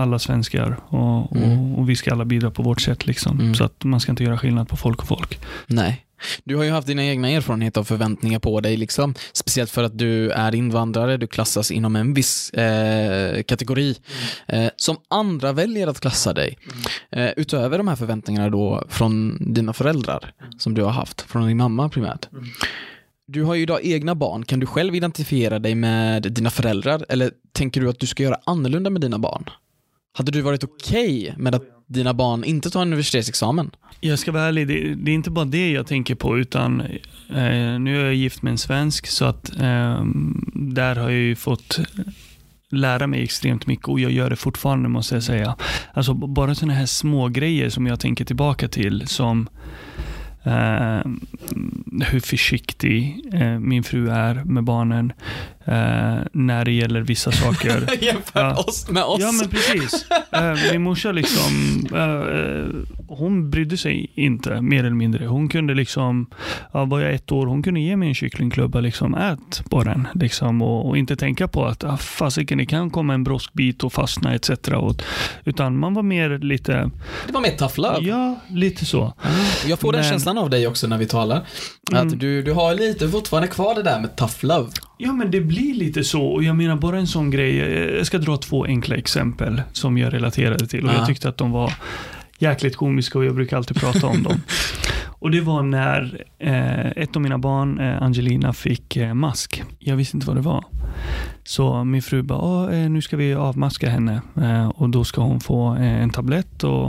[SPEAKER 2] alla svenskar och, och,
[SPEAKER 1] Mm.
[SPEAKER 2] och vi ska alla bidra på vårt sätt. Liksom.
[SPEAKER 1] Mm.
[SPEAKER 2] Så att man ska inte göra skillnad på folk och folk.
[SPEAKER 1] Nej. Du har ju haft dina egna erfarenheter och förväntningar på dig, liksom. speciellt för att du är invandrare, du klassas inom en viss eh, kategori eh, som andra väljer att klassa dig. Eh, utöver de här förväntningarna då från dina föräldrar som du har haft, från din mamma primärt. Du har ju idag egna barn, kan du själv identifiera dig med dina föräldrar eller tänker du att du ska göra annorlunda med dina barn? Hade du varit okej med att dina barn inte tar en universitetsexamen?
[SPEAKER 2] Jag ska vara ärlig, det, det är inte bara det jag tänker på, utan eh, nu är jag gift med en svensk, så att eh, där har jag ju fått lära mig extremt mycket och jag gör det fortfarande måste jag säga. Alltså bara sådana här små grejer som jag tänker tillbaka till som eh, hur försiktig eh, min fru är med barnen eh, när det gäller vissa saker.
[SPEAKER 1] Jämfört
[SPEAKER 2] Ja.
[SPEAKER 1] oss med oss.
[SPEAKER 2] Ja men precis. Eh, min morsa liksom, eh, hon brydde sig inte mer eller mindre. Hon kunde liksom, ja, var jag ett år, hon kunde ge mig en kycklingklubba, liksom, ät på den. Liksom, och, och inte tänka på att ah, fasiken, det kan komma en broskbit och fastna etc. Och, utan man var mer lite,
[SPEAKER 1] Det var mer tough love.
[SPEAKER 2] ja, lite så.
[SPEAKER 1] Jag får den
[SPEAKER 2] Men-
[SPEAKER 1] känslan av dig också när vi talar.
[SPEAKER 2] Mm.
[SPEAKER 1] Att du, du har lite fortfarande kvar det där med tough love.
[SPEAKER 2] Ja, men det blir lite så. Och jag menar bara en sån grej. Jag ska dra två enkla exempel som jag relaterade till. Och
[SPEAKER 1] Ja.
[SPEAKER 2] jag tyckte att de var jäkligt komiska och jag brukar alltid prata om dem. Och det var när eh, ett av mina barn, eh, Angelina, fick eh, mask. Jag visste inte vad det var. Så min fru bara, "Åh, eh, nu ska vi avmaska henne. Eh, och då ska hon få eh, en tablett och,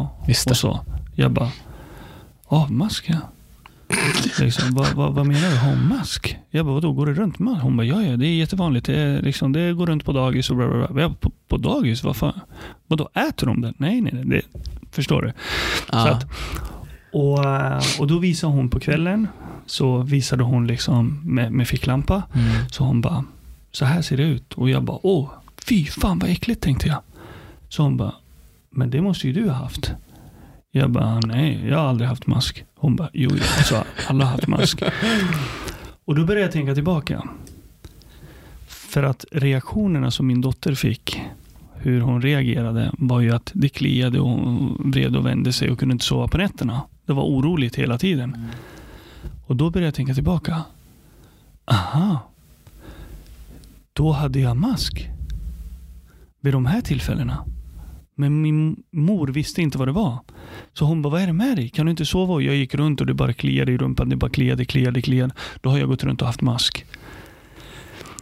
[SPEAKER 2] och så. Jag bara, avmaska? liksom, vad, vad, vad menar du? Har hon mask? Jag bara, vadå, går det runt med Hon bara, ja, ja, det är jättevanligt. Det, är, liksom, det går runt på dagis och bla, bla, bla. Jag på, på dagis? Vad fan? Vadå, äter de den? Nej, nej, nej. Det, förstår du?
[SPEAKER 1] Ja.
[SPEAKER 2] Så att, och, och då visade hon på kvällen, så visade hon liksom med, med ficklampa.
[SPEAKER 1] mm.
[SPEAKER 2] Så hon bara, så här ser det ut. Och jag bara, åh, fy fan vad äckligt tänkte jag. Så hon bara, men det måste ju du ha haft. Jag bara, nej, jag har aldrig haft mask. Hon bara, jo, jo, alltså, alla har haft mask. Och då började jag tänka tillbaka. För att reaktionerna som min dotter fick, hur hon reagerade, var ju att det kliade och hon vred och vände sig och kunde inte sova på nätterna. Det var oroligt hela tiden. Och då började jag tänka tillbaka. Aha. Då hade jag mask. Vid de här tillfällena. Men min mor visste inte vad det var. Så hon bara, vad är det med dig? Kan du inte sova? Och jag gick runt och det bara kliade i rumpan. Det bara kliade, kliade, kliade. Då har jag gått runt och haft mask.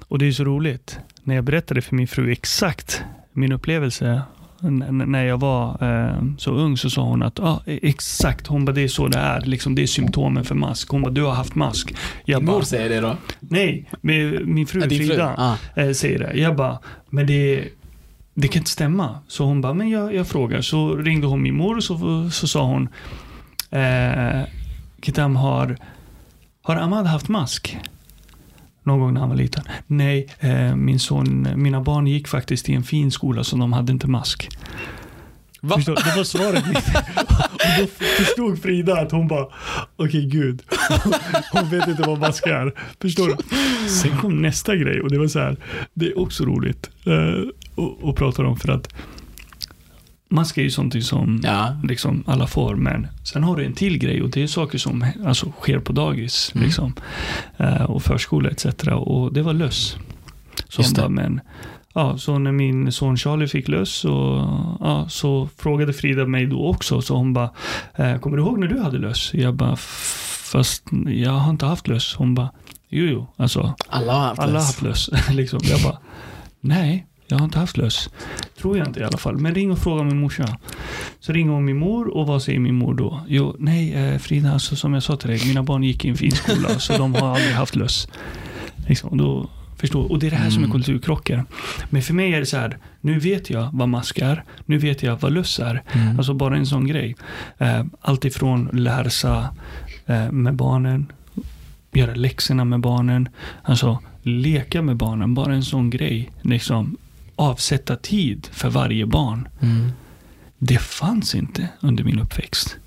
[SPEAKER 2] Och det är så roligt. När jag berättade för min fru exakt min upplevelse när jag var eh, så ung så sa hon att ah, exakt, hon bara det är så det är. Liksom, det är symptomen för mask. Hon bara du har haft mask. Jag
[SPEAKER 1] Din mor säger det då?
[SPEAKER 2] nej, min, min fru
[SPEAKER 1] Ja, din fru?
[SPEAKER 2] Frida
[SPEAKER 1] Ah.
[SPEAKER 2] eh, säger det. Jag bara, men det, det kan inte stämma. Så hon bara, men jag, jag frågar. Så ringde hon min mor och så, så sa hon, eh, Kitam har, har Ahmad haft mask? Någon gång när han var liten. Nej, eh, min son, mina barn gick faktiskt i en fin skola så de hade inte mask.
[SPEAKER 1] Va?
[SPEAKER 2] Förstår, det var svaret mitt. Och då förstod Frida att hon bara, okej gud, hon vet inte vad mask är. Förstår du? Sen kom nästa grej och det var så här, det är också roligt eh, att- att prata om för att är ju sånt som
[SPEAKER 1] Ja.
[SPEAKER 2] liksom alla får, men sen har du en till grej och det är saker som alltså, sker på dagis
[SPEAKER 1] Mm.
[SPEAKER 2] liksom, eh, och förskola etc. Och det var löss.
[SPEAKER 1] Det.
[SPEAKER 2] bara, men Ja, så när min son Charlie fick löss så, ja, så frågade Frida mig då också. Så hon bara, eh, kommer du ihåg när du hade löss? Jag bara, "F- fast jag har inte haft löss. Hon bara, jo jo, alltså
[SPEAKER 1] Alla har haft
[SPEAKER 2] alla
[SPEAKER 1] löss.
[SPEAKER 2] haft löss. liksom. Jag bara, nej, jag har inte haft löss. Tror jag inte i alla fall. Men ring och fråga min morsa. Så ringer hon min mor och vad säger min mor då? Jo, nej eh, Frida, alltså, som jag sa till dig, mina barn gick i en fin skola så de har aldrig haft löss. Liksom, då, förstår, och det är det här som är
[SPEAKER 1] Mm.
[SPEAKER 2] kulturkrockar. Men för mig är det så här, nu vet jag vad mask är, nu vet jag vad löss är.
[SPEAKER 1] Mm.
[SPEAKER 2] Alltså bara en sån grej. Eh, allt ifrån lära sig eh, med barnen, göra läxorna med barnen, alltså leka med barnen, bara en sån grej. Liksom avsätta tid för varje barn.
[SPEAKER 1] Mm.
[SPEAKER 2] Det fanns inte under min uppväxt.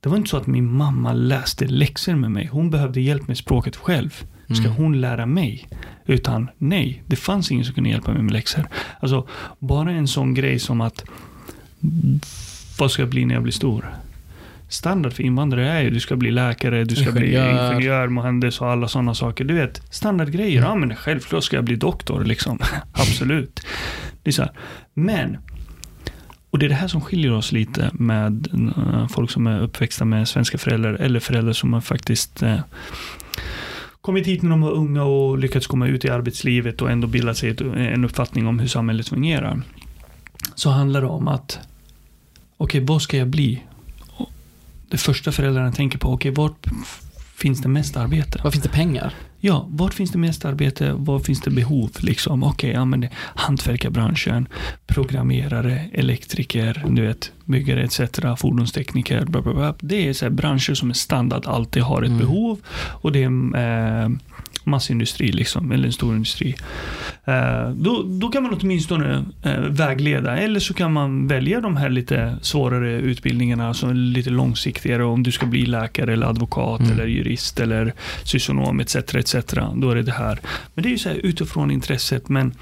[SPEAKER 2] Det var inte så att min mamma läste läxor med mig. Hon behövde hjälp med språket själv. Ska
[SPEAKER 1] Mm.
[SPEAKER 2] hon lära mig? Utan nej, det fanns ingen som kunde hjälpa mig med läxor. Alltså, bara en sån grej som att vad ska jag bli när jag blir stor? Standard för invandrare är ju du ska bli läkare, du ska bli
[SPEAKER 1] Ingenjör.
[SPEAKER 2] ingenjör, mohandes och alla sådana saker. Du vet, standardgrejer.
[SPEAKER 1] Mm.
[SPEAKER 2] Ja, men självklart ska jag bli doktor, liksom. Absolut. Det är så här. Men, och det är det här som skiljer oss lite med eh, folk som är uppväxta med svenska föräldrar eller föräldrar som har faktiskt eh, kommit hit när de var unga och lyckats komma ut i arbetslivet och ändå bildat sig en uppfattning om hur samhället fungerar. Så handlar det om att, okej, vad ska jag bli? Det första föräldrarna tänker på, okej, vart finns det mest arbete?
[SPEAKER 1] Var finns det pengar?
[SPEAKER 2] Ja, vart finns det mest arbete? Var finns det behov? Liksom, okej, ja, men det, hantverkarbranschen, programmerare, elektriker, du vet, byggare etc. Fordonstekniker, bla, bla, bla. Det är så branscher som är standard, alltid har ett
[SPEAKER 1] Mm.
[SPEAKER 2] behov och det är eh, massindustri liksom, eller en stor industri. Eh, då, då kan man åtminstone eh, vägleda, eller så kan man välja de här lite svårare utbildningarna som är lite långsiktigare om du ska bli läkare eller advokat
[SPEAKER 1] Mm.
[SPEAKER 2] eller jurist eller socionom etc. etc. Då är det det här. Men det är ju så här utifrån intresset, men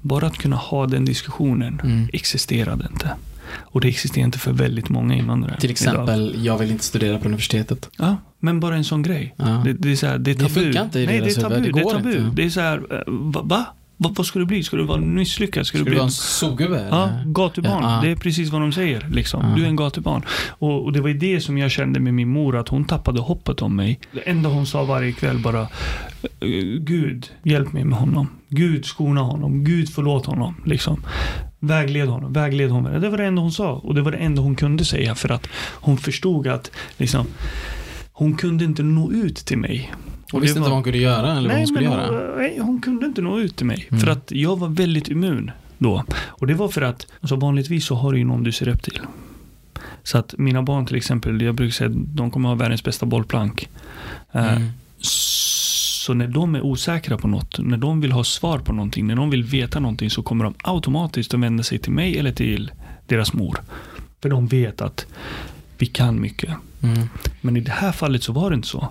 [SPEAKER 2] bara att kunna ha den diskussionen
[SPEAKER 1] Mm.
[SPEAKER 2] existerade inte. Och det existerar inte för väldigt många invandrare.
[SPEAKER 1] Till
[SPEAKER 2] idag.
[SPEAKER 1] exempel, jag vill inte studera på universitetet.
[SPEAKER 2] Ja, men bara en sån grej.
[SPEAKER 1] Ja.
[SPEAKER 2] Det, det är så här, det är
[SPEAKER 1] Det
[SPEAKER 2] tabu.
[SPEAKER 1] funkar inte i
[SPEAKER 2] Nej, det är tabu.
[SPEAKER 1] Det
[SPEAKER 2] Det, är tabu.
[SPEAKER 1] inte.
[SPEAKER 2] Det är så här, eh, va? va? Va, vad ska du bli? Ska du vara misslyckad? Ska,
[SPEAKER 1] Ska
[SPEAKER 2] du bli
[SPEAKER 1] vara en sogubbe?
[SPEAKER 2] Ja, gatubarn.
[SPEAKER 1] Ja.
[SPEAKER 2] Det är precis vad de säger. Liksom.
[SPEAKER 1] Ja.
[SPEAKER 2] Du är en gatubarn. Och, och det var det som jag kände med min mor, att hon tappade hoppet om mig. Det enda hon sa varje kväll bara, "Eh, Gud, hjälp mig med honom. Gud, skona honom. Gud, förlåt honom. Liksom. Vägled honom, vägled honom. Det var det enda hon sa. Och det var det enda hon kunde säga för att hon förstod att liksom, hon kunde inte nå ut till mig.
[SPEAKER 1] Hon visste inte vad hon kunde göra eller vad hon skulle göra.
[SPEAKER 2] Hon, nej, hon kunde inte nå ut till mig.
[SPEAKER 1] Mm.
[SPEAKER 2] För att jag var väldigt immun då. Och det var för att, alltså vanligtvis så har du ju någon du ser upp till. Så att mina barn till exempel, jag brukar säga att de kommer ha världens bästa bollplank. Eh,
[SPEAKER 1] Mm.
[SPEAKER 2] Så när de är osäkra på något, när de vill ha svar på någonting, när de vill veta någonting så kommer de automatiskt att vända sig till mig eller till deras mor. För de vet att vi kan mycket.
[SPEAKER 1] Mm.
[SPEAKER 2] Men i det här fallet så var det inte så.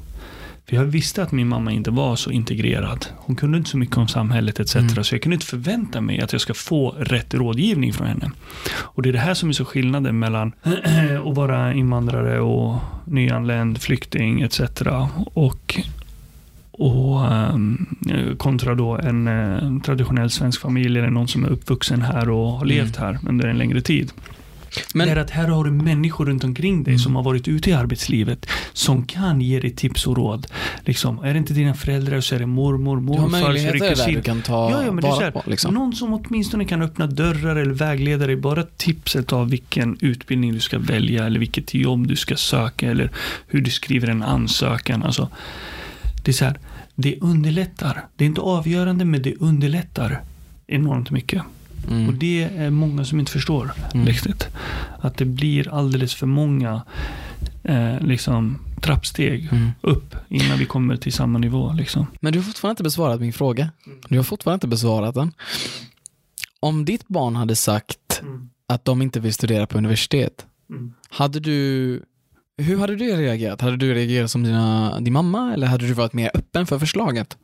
[SPEAKER 2] För jag visste att min mamma inte var så integrerad. Hon kunde inte så mycket om samhället etc.
[SPEAKER 1] Mm.
[SPEAKER 2] Så jag kunde inte förvänta mig att jag ska få rätt rådgivning från henne. Och det är det här som är så skillnaden mellan att vara invandrare och nyanländ, flykting etc. Och, och ehm, kontra då en eh, traditionell svensk familj eller någon som är uppvuxen här och har levt här under en längre tid.
[SPEAKER 1] Men-
[SPEAKER 2] det är att här har du människor runt omkring dig
[SPEAKER 1] Mm.
[SPEAKER 2] som har varit ute i arbetslivet som kan ge dig tips och råd. Liksom, är det inte dina föräldrar så är det mormor,
[SPEAKER 1] Du har
[SPEAKER 2] morfar, är det
[SPEAKER 1] möjligheter där du kan ta
[SPEAKER 2] Ja, ja, men det är
[SPEAKER 1] vara
[SPEAKER 2] här,
[SPEAKER 1] på. Liksom.
[SPEAKER 2] Någon som åtminstone kan öppna dörrar eller vägleda dig. Bara tipset av vilken utbildning du ska välja eller vilket jobb du ska söka eller hur du skriver en ansökan. Alltså, det är så här, det underlättar. Det är inte avgörande men det underlättar enormt mycket.
[SPEAKER 1] Mm.
[SPEAKER 2] Och det är många som inte förstår
[SPEAKER 1] Mm.
[SPEAKER 2] riktigt. Att det blir alldeles för många eh, liksom, trappsteg
[SPEAKER 1] Mm.
[SPEAKER 2] upp innan vi kommer till samma nivå. Liksom.
[SPEAKER 1] Men du har fortfarande inte besvarat min fråga. Du har fortfarande inte besvarat den. Om ditt barn hade sagt att de inte vill studera på universitet.
[SPEAKER 2] Mm.
[SPEAKER 1] Hade du, hur hade du reagerat? Hade du reagerat som dina, din mamma eller hade du varit mer öppen för förslaget?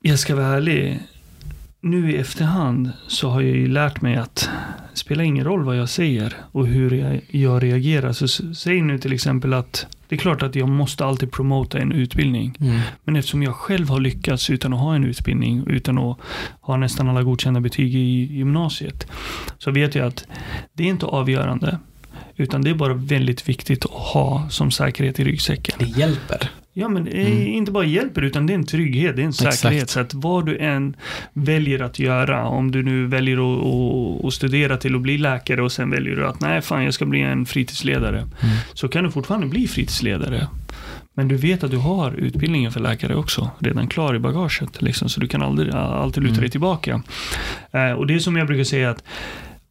[SPEAKER 2] Jag ska vara ärlig. Nu i efterhand så har jag ju lärt mig att det spelar ingen roll vad jag säger och hur jag, jag reagerar. Så säg nu till exempel att det är klart att jag måste alltid promota en utbildning. Men eftersom jag själv har lyckats utan att ha en utbildning, utan att ha nästan alla godkända betyg i gymnasiet, så vet jag att det är inte avgörande. Utan det är bara väldigt viktigt att ha som säkerhet i ryggsäcken.
[SPEAKER 1] Det hjälper.
[SPEAKER 2] Ja, men är
[SPEAKER 1] Mm.
[SPEAKER 2] inte bara hjälper, utan det är en trygghet, det är en
[SPEAKER 1] Exakt.
[SPEAKER 2] säkerhet. Så att vad du än väljer att göra, om du nu väljer att, att, att studera till att bli läkare och sen väljer du att nej, fan, jag ska bli en fritidsledare.
[SPEAKER 1] Mm.
[SPEAKER 2] Så kan du fortfarande bli fritidsledare. Men du vet att du har utbildningen för läkare också, redan klar i bagaget. Liksom, så du kan aldrig, alltid luta
[SPEAKER 1] Mm.
[SPEAKER 2] dig tillbaka. Eh, och det är som jag brukar säga att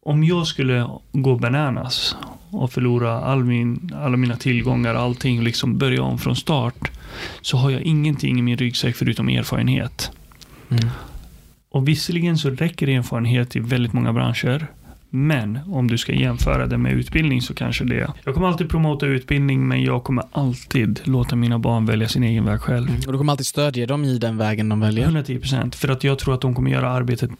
[SPEAKER 2] om jag skulle gå bananas och förlora all min, alla mina tillgångar, allting, liksom börja om från start, så har jag ingenting i min ryggsäck förutom erfarenhet.
[SPEAKER 1] Mm.
[SPEAKER 2] Och visserligen så räcker erfarenhet i väldigt många branscher. Men om du ska jämföra det med utbildning så kanske det. Jag kommer alltid promota utbildning men jag kommer alltid låta mina barn välja sin egen väg själv.
[SPEAKER 1] Och du kommer alltid stödja dem i den vägen de väljer.
[SPEAKER 2] 110% för att jag tror att de kommer göra arbetet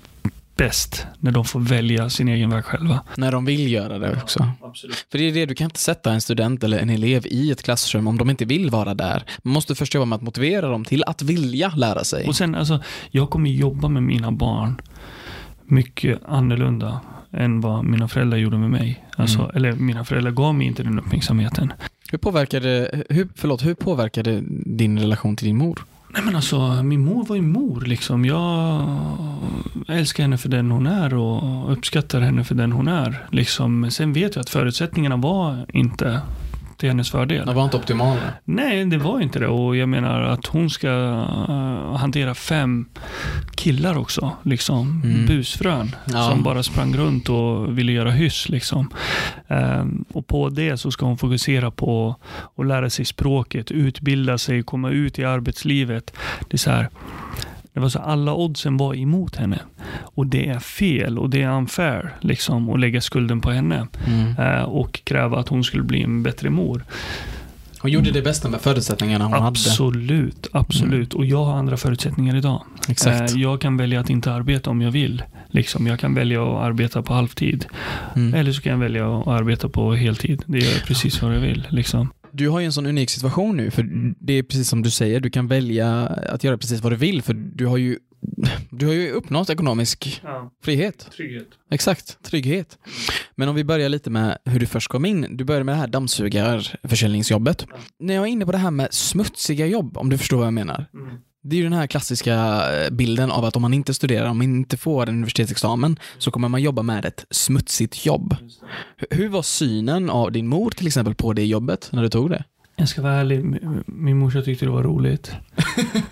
[SPEAKER 2] bäst när de får välja sin egen väg själva.
[SPEAKER 1] När de vill göra det också.
[SPEAKER 2] Absolut.
[SPEAKER 1] För det är det, du kan inte sätta en student eller en elev i ett klassrum om de inte vill vara där. Man måste först jobba med att motivera dem till att vilja lära sig.
[SPEAKER 2] Och sen alltså, jag kommer jobba med mina barn mycket annorlunda än vad mina föräldrar gjorde med mig. Alltså,
[SPEAKER 1] Mm.
[SPEAKER 2] Eller mina föräldrar gav mig inte den uppmärksamheten.
[SPEAKER 1] Hur påverkade, hur, förlåt, hur påverkade din relation till din mor?
[SPEAKER 2] Nej men alltså, min mor var ju mor liksom. Jag älskar henne för den hon är och uppskattar henne för den hon är. Liksom. Sen vet jag att förutsättningarna var inte till hennes fördel.
[SPEAKER 1] De var inte optimala.
[SPEAKER 2] Nej, det var inte det. Och jag menar att hon ska eh, hantera fem killar också. Liksom.
[SPEAKER 1] Mm.
[SPEAKER 2] Busfrön.
[SPEAKER 1] Ja.
[SPEAKER 2] Som bara sprang runt och ville göra hyss. Liksom. Ehm, och på det så ska hon fokusera på att lära sig språket, utbilda sig, komma ut i arbetslivet. Det är så här. Det var så alla oddsen var emot henne. Och det är fel och det är unfair liksom, att lägga skulden på henne.
[SPEAKER 1] Mm.
[SPEAKER 2] eh, och kräva att hon skulle bli en bättre mor.
[SPEAKER 1] Hon gjorde det bästa med förutsättningarna hon hade.
[SPEAKER 2] Absolut, absolut. Och jag har andra förutsättningar idag.
[SPEAKER 1] Exakt.
[SPEAKER 2] Eh, Jag kan välja att inte arbeta om jag vill. Liksom, jag kan välja att arbeta på halvtid.
[SPEAKER 1] Mm.
[SPEAKER 2] Eller så kan jag välja att arbeta på heltid. Det gör jag precis vad jag vill. Liksom.
[SPEAKER 1] Du har ju en sån unik situation nu, för det är precis som du säger, du kan välja att göra precis vad du vill, för du har ju, du har ju uppnått ekonomisk
[SPEAKER 2] Ja,
[SPEAKER 1] frihet.
[SPEAKER 2] trygghet.
[SPEAKER 1] Exakt, trygghet. Men om vi börjar lite med hur du först kom in. Du började med det här dammsugarförsäljningsjobbet.
[SPEAKER 2] Ja.
[SPEAKER 1] När jag är inne på det här med smutsiga jobb, om du förstår vad jag menar.
[SPEAKER 2] Mm.
[SPEAKER 1] Det är ju den här klassiska eh, bilden av att om man inte studerar, om man inte får en universitetsexamen, så kommer man jobba med ett smutsigt jobb. Hur var synen av din mor till exempel på det jobbet när du tog det?
[SPEAKER 2] Jag ska vara ärlig, min morsa tyckte det var roligt.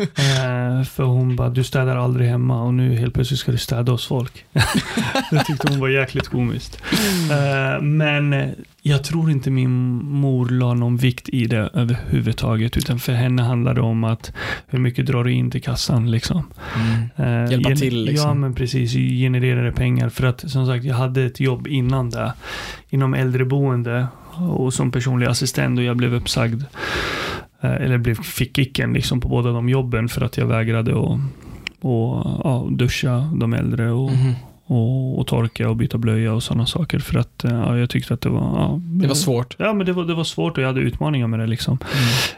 [SPEAKER 2] eh, för hon bara, du städar aldrig hemma och nu helt plötsligt ska du städa hos folk. det tyckte hon var jäkligt komiskt. Eh, men jag tror inte min mor la någon vikt i det överhuvudtaget. Utan för henne handlade det om att hur mycket drar du in till kassan liksom. Eh,
[SPEAKER 1] Hjälpa till, liksom.
[SPEAKER 2] Ja, men precis. Genererade pengar. För att som sagt, jag hade ett jobb innan det. Inom äldreboende och som personlig assistent och jag blev uppsagd. Eh, eller blev, fick kicken liksom på båda de jobben för att jag vägrade att och, ja, duscha de äldre och,
[SPEAKER 1] Mhm.
[SPEAKER 2] och, och torka och byta blöja och sådana saker. För att eh, ja, jag tyckte att det var... Ja,
[SPEAKER 1] Det var svårt.
[SPEAKER 2] Ja, men det var, det var svårt och jag hade utmaningar med det. liksom.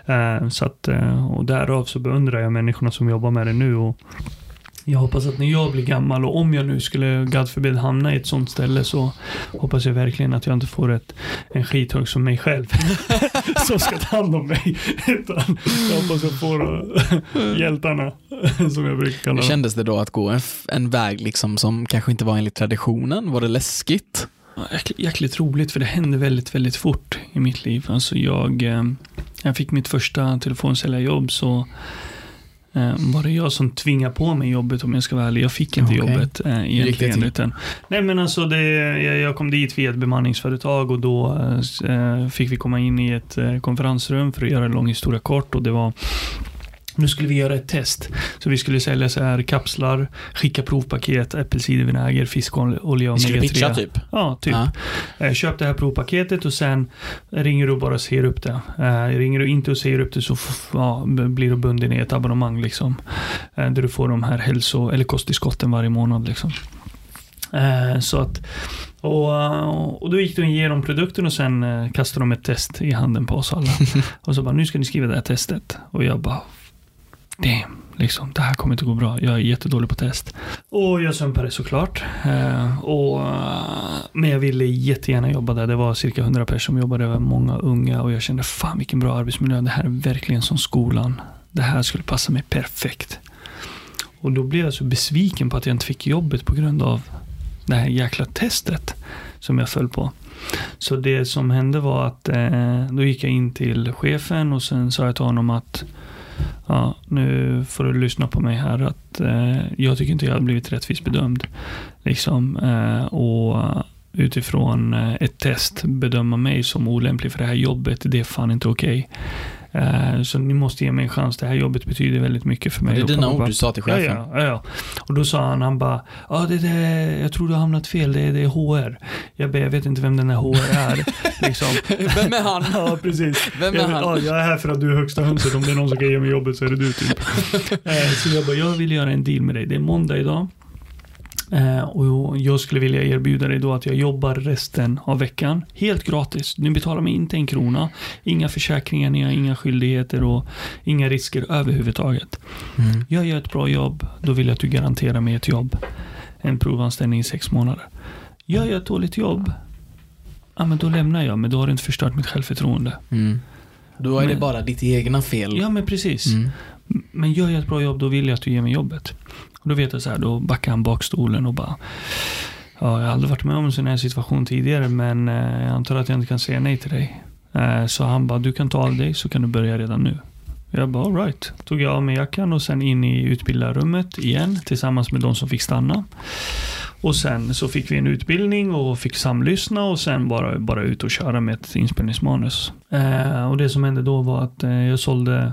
[SPEAKER 2] Eh, så att, eh, och därav så beundrar jag människorna som jobbar med det nu. Och jag hoppas att när jag blir gammal och om jag nu skulle, God forbid, hamna i ett sånt ställe så hoppas jag verkligen att jag inte får ett, en skithög som mig själv som ska ta hand om mig. Utan jag hoppas jag får eh, hjältarna som jag brukar kalla dem.
[SPEAKER 1] kändes det då att gå en, en väg liksom som kanske inte var enligt traditionen? Var det läskigt?
[SPEAKER 2] Jäkligt, jäkligt roligt för det hände väldigt, väldigt fort i mitt liv. Alltså jag, eh, jag fick mitt första telefonsäljarjobb så eh, var det jag som tvingade på mig jobbet om jag ska vara ärlig. Jag fick inte
[SPEAKER 1] Okej.
[SPEAKER 2] jobbet eh, egentligen. Utan, nej men alltså det, jag, jag kom dit via ett bemanningsföretag och då eh, fick vi komma in i ett eh, konferensrum för att göra en lång historia kort och det var Nu skulle vi göra ett test. Så vi skulle sälja så här kapslar, skicka provpaket, äppelcidervinäger, fiskolja och
[SPEAKER 1] Vi skulle
[SPEAKER 2] omega-3.
[SPEAKER 1] pitcha typ.
[SPEAKER 2] Ja, typ.
[SPEAKER 1] Ja.
[SPEAKER 2] Eh, Köp det här provpaketet och sen ringer du och bara ser upp det. Eh, ringer du inte och ser upp det så ja, blir du bunden i ett abonnemang liksom. Eh, där du får de här hälso eller kosttillskotten varje månad liksom. Så att, och, och då gick de igenom produkten och sen kastade de ett test i handen på oss alla. och så bara, nu ska ni skriva det här testet. Och jag bara, damn, liksom, det här kommer inte gå bra. Jag är jättedålig på test. Och jag sumpade såklart. Eh, och, eh, men jag ville jättegärna jobba där. Det var cirka 100 personer som jobbade, där. många unga och jag kände fan vilken bra arbetsmiljö. Det här är verkligen som skolan. Det här skulle passa mig perfekt. Och då blev jag så besviken på att jag inte fick jobbet på grund av det här jäkla testet som jag föll på. Så det som hände var att eh, då gick jag in till chefen och sen sa jag till honom att ja, nu får du lyssna på mig här att eh, jag tycker inte jag har blivit rättvist bedömd. Liksom, eh, och utifrån eh, ett test bedöma mig som olämplig för det här jobbet, det är fan inte okej. Okay. Så ni måste ge mig en chans. Det här jobbet betyder väldigt mycket för mig.
[SPEAKER 1] Det är dina ord du sa till chefen.
[SPEAKER 2] ja, ja, ja. Och då sa han, han bara, ja det, det, jag tror du har hamnat fel, det, det är HR. Jag bara, jag vet inte vem den här HR är. liksom.
[SPEAKER 1] Vem är han?
[SPEAKER 2] Ja, precis.
[SPEAKER 1] Vem är
[SPEAKER 2] jag,
[SPEAKER 1] han?
[SPEAKER 2] Ja, jag är här för att du är högsta hönset. Om det är någon som kan ge mig jobbet så är det du typ. Eh, så jag bara, jag vill göra en deal med dig. Det är måndag idag. Eh, och jag skulle vilja erbjuda dig då att jag jobbar resten av veckan. Helt gratis. Du betalar mig inte en krona. Inga försäkringar, inga skyldigheter och inga risker överhuvudtaget.
[SPEAKER 1] Mm.
[SPEAKER 2] Jag gör ett bra jobb, då vill jag att du garanterar mig ett jobb. En provanställning i sex månader. Gör jag ett dåligt jobb, ja men då lämnar jag, men då har du inte förstört mitt självförtroende.
[SPEAKER 1] Mm. Då är det
[SPEAKER 2] Men-
[SPEAKER 1] bara ditt egna fel.
[SPEAKER 2] Ja men precis.
[SPEAKER 1] Mm.
[SPEAKER 2] Men gör jag ett bra jobb, då vill jag att du ger mig jobbet. Och då vet jag så här, då backar han bak stolen och bara Ja, jag har aldrig varit med om en sån här situation tidigare, men eh, jag antar att jag inte kan säga nej till dig. Eh, så han bara, du kan ta av dig så kan du börja redan nu. Jag bara, alright. Tog jag av mig jackan och sen in i utbildarrummet igen tillsammans med de som fick stanna. Och sen så fick vi en utbildning och fick samlyssna och sen bara, bara ut och köra med ett inspelningsmanus. Eh, och det som hände då var att eh, jag sålde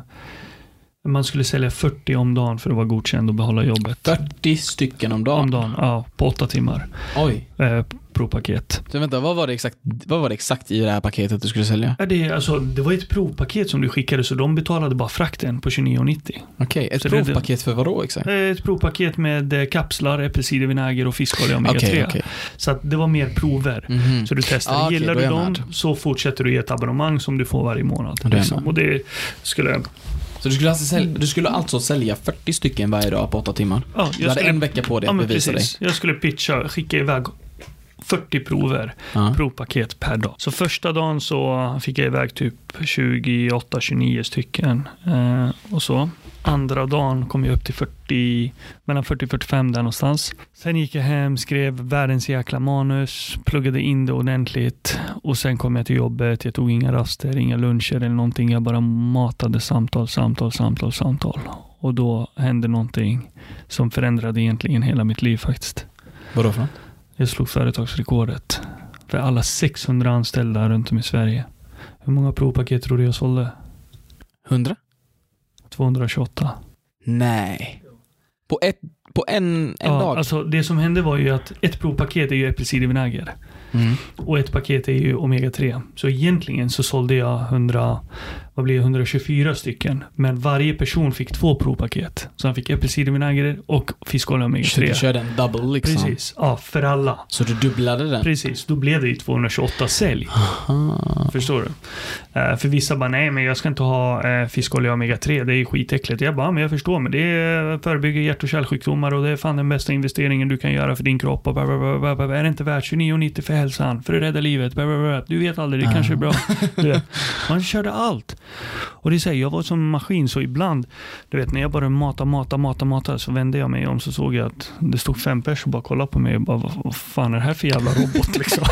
[SPEAKER 2] man skulle sälja 40 om dagen för att vara godkänd och behålla jobbet.
[SPEAKER 1] 40 stycken om dagen.
[SPEAKER 2] Om dagen, ja. På åtta timmar.
[SPEAKER 1] Oj.
[SPEAKER 2] Eh, provpaket.
[SPEAKER 1] Så vänta, vad var, det exakt, vad var det exakt i det här paketet du skulle sälja?
[SPEAKER 2] Ja, det, alltså, det var ett provpaket som du skickade så de betalade bara frakten på 29,90.
[SPEAKER 1] Okej, ett
[SPEAKER 2] Så
[SPEAKER 1] provpaket för vad då exakt?
[SPEAKER 2] Eh, Ett provpaket med eh, kapslar, äppelcidervinäger och fiskolja omega-3.
[SPEAKER 1] Okej, okej.
[SPEAKER 2] Så det var mer prover.
[SPEAKER 1] Mhm.
[SPEAKER 2] Så du testar.
[SPEAKER 1] Ah, okej,
[SPEAKER 2] Gillar du dem
[SPEAKER 1] med.
[SPEAKER 2] så fortsätter du i ett abonnemang som du får varje månad. Liksom. Och det skulle...
[SPEAKER 1] Så du skulle, alltså sälja, du skulle alltså sälja 40 stycken varje dag på 8 timmar?
[SPEAKER 2] Ja,
[SPEAKER 1] Du hade
[SPEAKER 2] skulle,
[SPEAKER 1] en vecka på dig
[SPEAKER 2] ja,
[SPEAKER 1] att bevisa
[SPEAKER 2] precis. Jag skulle pitcha, skicka iväg 40 prover.
[SPEAKER 1] dig. Ja.
[SPEAKER 2] provpaket per dag. Så första dagen så fick jag iväg typ 28-29 stycken eh, och så. Andra dagen kom jag upp till 40, mellan 40-45 där någonstans. Sen gick jag hem, skrev världens jäkla manus, pluggade in det ordentligt och sen kom jag till jobbet. Jag tog inga raster, inga luncher eller någonting. Jag bara matade samtal, samtal, samtal, samtal. Och då hände någonting som förändrade egentligen hela mitt liv faktiskt.
[SPEAKER 1] Vadå för något?
[SPEAKER 2] Jag slog företagsrekordet för alla 600 anställda runt om i Sverige. Hur många provpaket tror du jag sålde?
[SPEAKER 1] 100?
[SPEAKER 2] 228.
[SPEAKER 1] Nej. På, ett, på en, en
[SPEAKER 2] ja,
[SPEAKER 1] dag?
[SPEAKER 2] Alltså, det som hände var ju att ett provpaket är ju äppelcidervinäger
[SPEAKER 1] Mm.
[SPEAKER 2] och ett paket är ju omega-3. Så egentligen så sålde jag 100, vad blir det, 124 stycken. Men varje person fick två provpaket. Så han fick äppelcidervinäger och fiskolja
[SPEAKER 1] Så du
[SPEAKER 2] omega-3.
[SPEAKER 1] körde en double liksom?
[SPEAKER 2] Precis, ja för alla.
[SPEAKER 1] Så du dubblade den?
[SPEAKER 2] Precis, då blev det ju 228 sälj.
[SPEAKER 1] Aha.
[SPEAKER 2] Förstår du? Eh, för vissa bara, nej men jag ska inte ha uh, fiskolja omega-3, det är skitäckligt. Jag bara, men jag förstår, men det eh, förebygger hjärt och kärlsjukdomar och det är fan den bästa investeringen du kan göra för din kropp. Och bla, bla, bla. Är det inte värt 29,90 för hälsan? För att rädda livet? Du vet aldrig, det kanske är bra. Du. Man körde allt. Och det här, jag var som en maskin, så ibland, du vet när jag bara mata, mata, mata, mata, så vände jag mig om så såg jag att det stod fem personer och bara kollade på mig och bara, vad fan är det här för jävla robot liksom?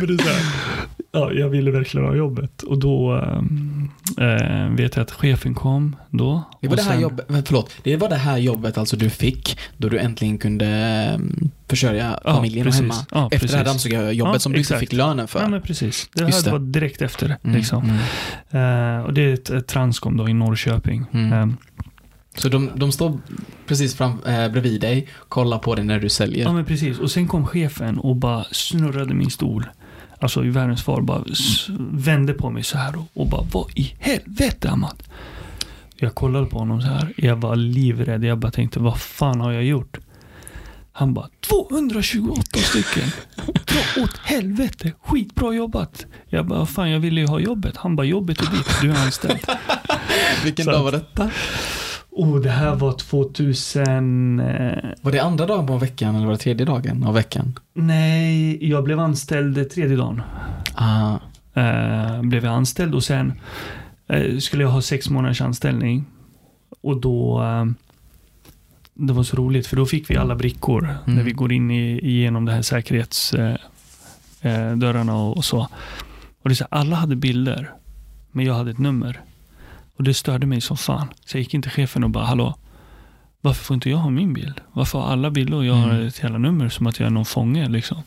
[SPEAKER 2] men det är så här, Ja, jag ville verkligen ha jobbet. Och då äh, vet jag att chefen kom då.
[SPEAKER 1] Det var
[SPEAKER 2] och
[SPEAKER 1] det här
[SPEAKER 2] sen-
[SPEAKER 1] jobbet, förlåt, det var det här jobbet alltså du fick då du äntligen kunde mm, försörja
[SPEAKER 2] Ja,
[SPEAKER 1] familjen
[SPEAKER 2] precis.
[SPEAKER 1] hemma.
[SPEAKER 2] Ja,
[SPEAKER 1] Efter det här
[SPEAKER 2] precis.
[SPEAKER 1] dammsugarjobbet
[SPEAKER 2] Ja,
[SPEAKER 1] som du
[SPEAKER 2] exakt.
[SPEAKER 1] inte fick lönen för.
[SPEAKER 2] Ja, men precis. Det
[SPEAKER 1] Just
[SPEAKER 2] här
[SPEAKER 1] det.
[SPEAKER 2] var direkt efter.
[SPEAKER 1] Mm,
[SPEAKER 2] Liksom.
[SPEAKER 1] mm.
[SPEAKER 2] Eh, och det är ett, ett Transcom då i Norrköping.
[SPEAKER 1] Mm.
[SPEAKER 2] Eh,
[SPEAKER 1] Så de, de står precis fram, eh, bredvid dig, kollar på dig när du säljer.
[SPEAKER 2] Ja, men precis. Och sen kom chefen och bara snurrade min stol. Alltså i världens far bara vände på mig så här och, och bara vad i helvete Ahmad? Jag kollade på honom så här. Jag var livrädd. Jag bara tänkte vad fan har jag gjort? Han bara 228 stycken. Dra åt helvete. Skitbra jobbat. Jag bara fan jag ville ju ha jobbet. Han bara jobbet är ditt. Du är anställd.
[SPEAKER 1] Vilken
[SPEAKER 2] Så
[SPEAKER 1] dag var detta?
[SPEAKER 2] Oh, det här var 2000... Eh,
[SPEAKER 1] Var det andra dagen på veckan eller var det tredje dagen av veckan?
[SPEAKER 2] nej, jag blev anställd tredje dagen.
[SPEAKER 1] Ah,
[SPEAKER 2] eh, blev jag anställd och sen eh, skulle jag ha sex månaders anställning. Och då, eh, det var så roligt för då fick vi alla brickor
[SPEAKER 1] Mm.
[SPEAKER 2] när vi går in i, igenom det här säkerhetsdörrarna dörrarna och, och så. Och det så här, alla hade bilder, men jag hade ett nummer. Och det störde mig som fan. Så jag gick in till chefen och bara, hallå, varför får inte jag ha min bild? Varför har alla bilder och jag har
[SPEAKER 1] Mm.
[SPEAKER 2] ett jävla nummer som att jag är någon fånge liksom?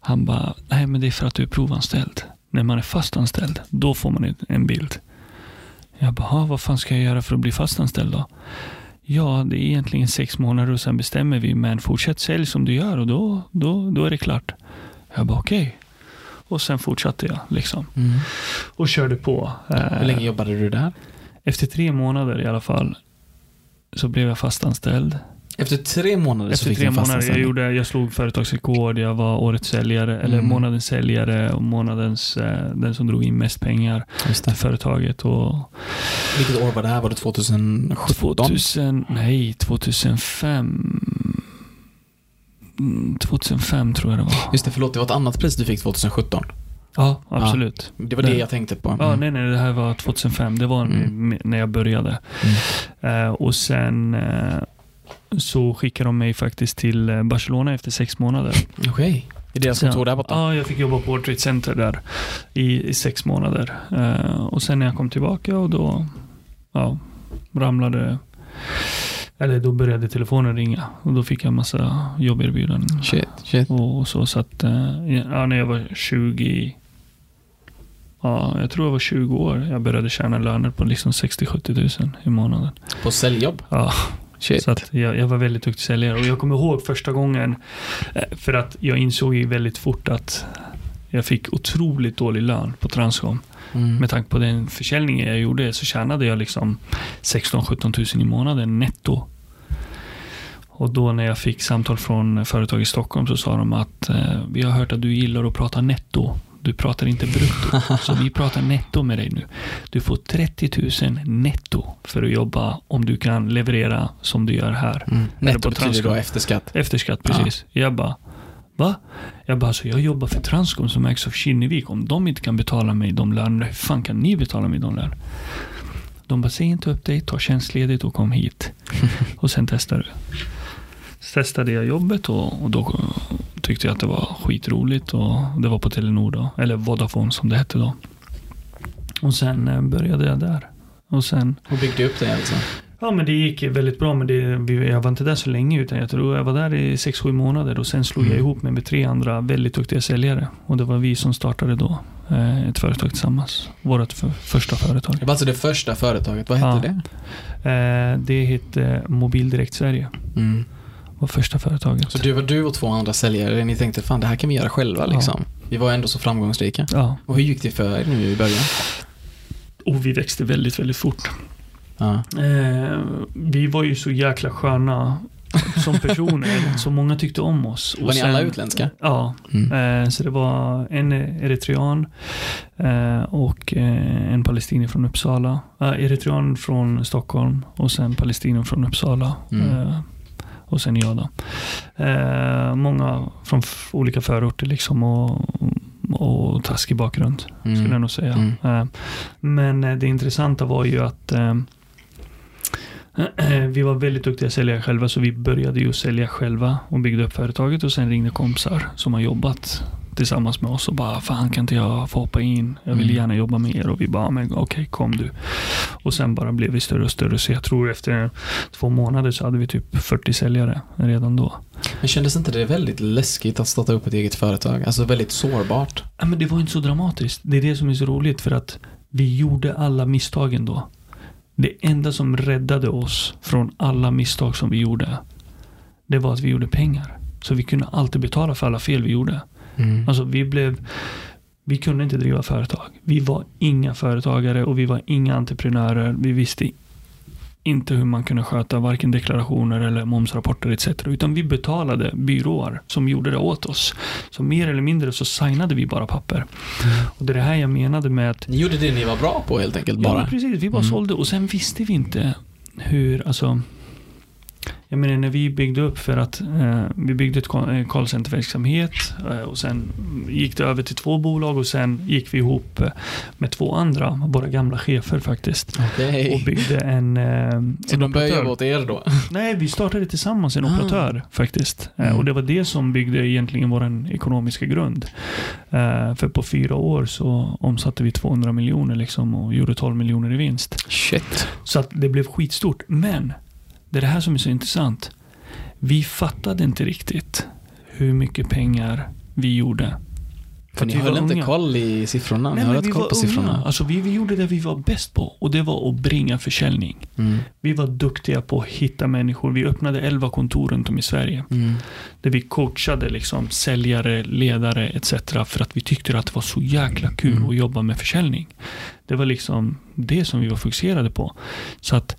[SPEAKER 2] Han bara, nej men det är för att du är provanställd. När man är fastanställd, då får man en- bild. Jag bara, "Ha, vad fan ska jag göra för att bli fastanställd då? Ja, det är egentligen sex månader och sen bestämmer vi, men fortsätt sälj som du gör och då, då, då är det klart. Jag bara, okej. Och sen fortsatte jag liksom.
[SPEAKER 1] mm.
[SPEAKER 2] Och körde på. Eh,
[SPEAKER 1] Hur länge jobbade du där?
[SPEAKER 2] Efter tre månader i alla fall så blev jag fastanställd.
[SPEAKER 1] Efter tre månader så
[SPEAKER 2] Efter
[SPEAKER 1] fick du
[SPEAKER 2] tre månader, jag, gjorde, jag slog företagsrekord, jag var årets säljare, eller
[SPEAKER 1] Mm.
[SPEAKER 2] månadens säljare och månadens, eh, den som drog in mest pengar till företaget. Och
[SPEAKER 1] Vilket år var det här? Var det 2017?
[SPEAKER 2] 2000, nej, 2005. Mm, 2005 tror jag det var.
[SPEAKER 1] Just det, förlåt. Det var ett annat pris du fick 2017.
[SPEAKER 2] Ja, absolut.
[SPEAKER 1] Det var det
[SPEAKER 2] Nej.
[SPEAKER 1] jag tänkte på.
[SPEAKER 2] Ja,
[SPEAKER 1] Mm.
[SPEAKER 2] nej, nej, det här var 2005. Det var
[SPEAKER 1] Mm.
[SPEAKER 2] när jag började.
[SPEAKER 1] Mm.
[SPEAKER 2] Eh, och sen eh, så skickade de mig faktiskt till eh, Barcelona efter sex månader.
[SPEAKER 1] Okej. I deras kontor där borta?
[SPEAKER 2] Ja, jag fick jobba på World Trade Center där i, i sex månader. Eh, och sen när jag kom tillbaka och då ja, ramlade eller då började telefonen ringa och då fick jag massa jobberbjudanden.
[SPEAKER 1] Shit, shit.
[SPEAKER 2] Och, så, så att, eh, ja, när jag var 20, ja, jag tror jag var 20 år, jag började tjäna löner på liksom 60-70 tusen i månaden.
[SPEAKER 1] På säljjobb?
[SPEAKER 2] Ja,
[SPEAKER 1] Shit.
[SPEAKER 2] så att jag, jag var väldigt duktig säljare och jag kommer ihåg första gången, eh, för att jag insåg ju väldigt fort att jag fick otroligt dålig lön på Transcom.
[SPEAKER 1] Mm.
[SPEAKER 2] Med tanke på den försäljningen jag gjorde så tjänade jag liksom 16-17 tusen i månaden netto. Och då när jag fick samtal från företag i Stockholm så sa de att eh, vi har hört att du gillar att prata netto. Du pratar inte brutto. Så vi pratar netto med dig nu. Du får 30 000 netto för att jobba om du kan leverera som du gör här.
[SPEAKER 1] Mm. Netto betyder då efter skatt.
[SPEAKER 2] Efter skatt, precis. Jag bara, va? Jag bara, så jag jobbar för Transcom som ägs av Kinnevik. Om de inte kan betala mig de lönerna, hur fan kan ni betala mig de lönerna? De bara, säg inte upp dig, ta tjänstledigt och kom hit. och sen testar du. Så testade jag jobbet och, och då tyckte jag att det var skitroligt. Och det var på Telenor då, eller Vodafone som det hette då. Och sen eh, började jag där. Och sen
[SPEAKER 1] Och byggde upp det alltså?
[SPEAKER 2] Ja, men det gick väldigt bra. Men det, jag var inte där så länge, utan jag tror jag var där i 6-7 månader och sen slog jag
[SPEAKER 1] Mm.
[SPEAKER 2] ihop mig med tre andra väldigt duktiga säljare. Och det var vi som startade då eh, ett företag tillsammans. Vårt för, första företag.
[SPEAKER 1] Det var alltså det första företaget. Vad hette
[SPEAKER 2] Ja.
[SPEAKER 1] det?
[SPEAKER 2] Eh, det hette Mobildirekt Sverige.
[SPEAKER 1] Mm.
[SPEAKER 2] Var första företaget.
[SPEAKER 1] Så du var du och två andra säljare. Ni tänkte fan det här kan vi göra själva
[SPEAKER 2] Ja.
[SPEAKER 1] liksom. Vi var ändå så framgångsrika.
[SPEAKER 2] Ja,
[SPEAKER 1] Och hur gick det för er nu i början?
[SPEAKER 2] och vi växte väldigt, väldigt fort.
[SPEAKER 1] Ja.
[SPEAKER 2] Eh, vi var ju så jäkla sköna som personer, så många tyckte om oss. Och
[SPEAKER 1] Var ni alla
[SPEAKER 2] sen-
[SPEAKER 1] utländska?
[SPEAKER 2] Ja,
[SPEAKER 1] Mm.
[SPEAKER 2] Eh, Så det var en eritrean eh, och eh, en palestinier från Uppsala. Eh, Eritrean från Stockholm och sen palestinier från Uppsala.
[SPEAKER 1] Mm.
[SPEAKER 2] Eh, Och sen jag då. Eh, Många från olika förorter liksom och, och taskig bakgrund skulle jag
[SPEAKER 1] Mm.
[SPEAKER 2] nog säga.
[SPEAKER 1] Mm.
[SPEAKER 2] Eh, Men det intressanta var ju att eh, vi var väldigt duktiga säljare själva så vi började ju sälja själva och byggde upp företaget och sen ringde kompisar som har jobbat tillsammans med oss och bara, fan kan inte jag få hoppa in? Jag vill
[SPEAKER 1] Mm.
[SPEAKER 2] gärna jobba med er. Och vi bara, men okej, kom du. Och sen bara blev vi större och större. Så jag tror efter två månader så hade vi typ 40 säljare redan då.
[SPEAKER 1] Men kändes inte det väldigt läskigt att starta upp ett eget företag? Alltså väldigt sårbart.
[SPEAKER 2] Ja, men det var inte så dramatiskt. Det är det som är så roligt för att vi gjorde alla misstagen då. Det enda som räddade oss från alla misstag som vi gjorde, det var att vi gjorde pengar. Så vi kunde alltid betala för alla fel vi gjorde.
[SPEAKER 1] Mm.
[SPEAKER 2] Alltså vi blev, vi kunde inte driva företag. Vi var inga företagare och vi var inga entreprenörer. Vi visste inte hur man kunde sköta varken deklarationer eller momsrapporter etc. Utan vi betalade byråer som gjorde det åt oss. Så mer eller mindre så signade vi bara papper. Och det är det här jag menade med att
[SPEAKER 1] Ni gjorde det ni var bra på helt enkelt
[SPEAKER 2] Ja,
[SPEAKER 1] bara.
[SPEAKER 2] men precis. Vi bara
[SPEAKER 1] Mm.
[SPEAKER 2] sålde och sen visste vi inte hur, alltså jag menar när vi byggde upp för att eh, vi byggde ett eh, callcenterverksamhet eh, och sen gick det över till två bolag och sen gick vi ihop eh, med två andra, våra gamla chefer faktiskt. Och
[SPEAKER 1] Okej.
[SPEAKER 2] byggde en, eh,
[SPEAKER 1] Så
[SPEAKER 2] en
[SPEAKER 1] de började jobba åt er då?
[SPEAKER 2] Nej, vi startade tillsammans en
[SPEAKER 1] Ah.
[SPEAKER 2] operatör faktiskt. Eh,
[SPEAKER 1] Mm.
[SPEAKER 2] Och det var det som byggde egentligen vår ekonomiska grund. För på fyra år så omsatte vi 200 miljoner liksom och gjorde 12 miljoner i vinst.
[SPEAKER 1] Shit.
[SPEAKER 2] Så att det blev skitstort. Men det är det här som är så intressant. Vi fattade inte riktigt hur mycket pengar vi gjorde.
[SPEAKER 1] För ni höll inte
[SPEAKER 2] unga.
[SPEAKER 1] koll i siffrorna? Ni
[SPEAKER 2] Nej,
[SPEAKER 1] höll
[SPEAKER 2] men
[SPEAKER 1] inte koll på siffrorna?
[SPEAKER 2] unga. Alltså, vi, vi gjorde det vi var bäst på och det var att bringa försäljning.
[SPEAKER 1] Mm.
[SPEAKER 2] Vi var duktiga på att hitta människor. Vi öppnade 11 kontor runt om i Sverige.
[SPEAKER 1] Mm.
[SPEAKER 2] Där vi coachade liksom säljare, ledare etc. För att vi tyckte att det var så jäkla kul
[SPEAKER 1] Mm.
[SPEAKER 2] att jobba med försäljning. Det var liksom det som vi var fokuserade på. Så att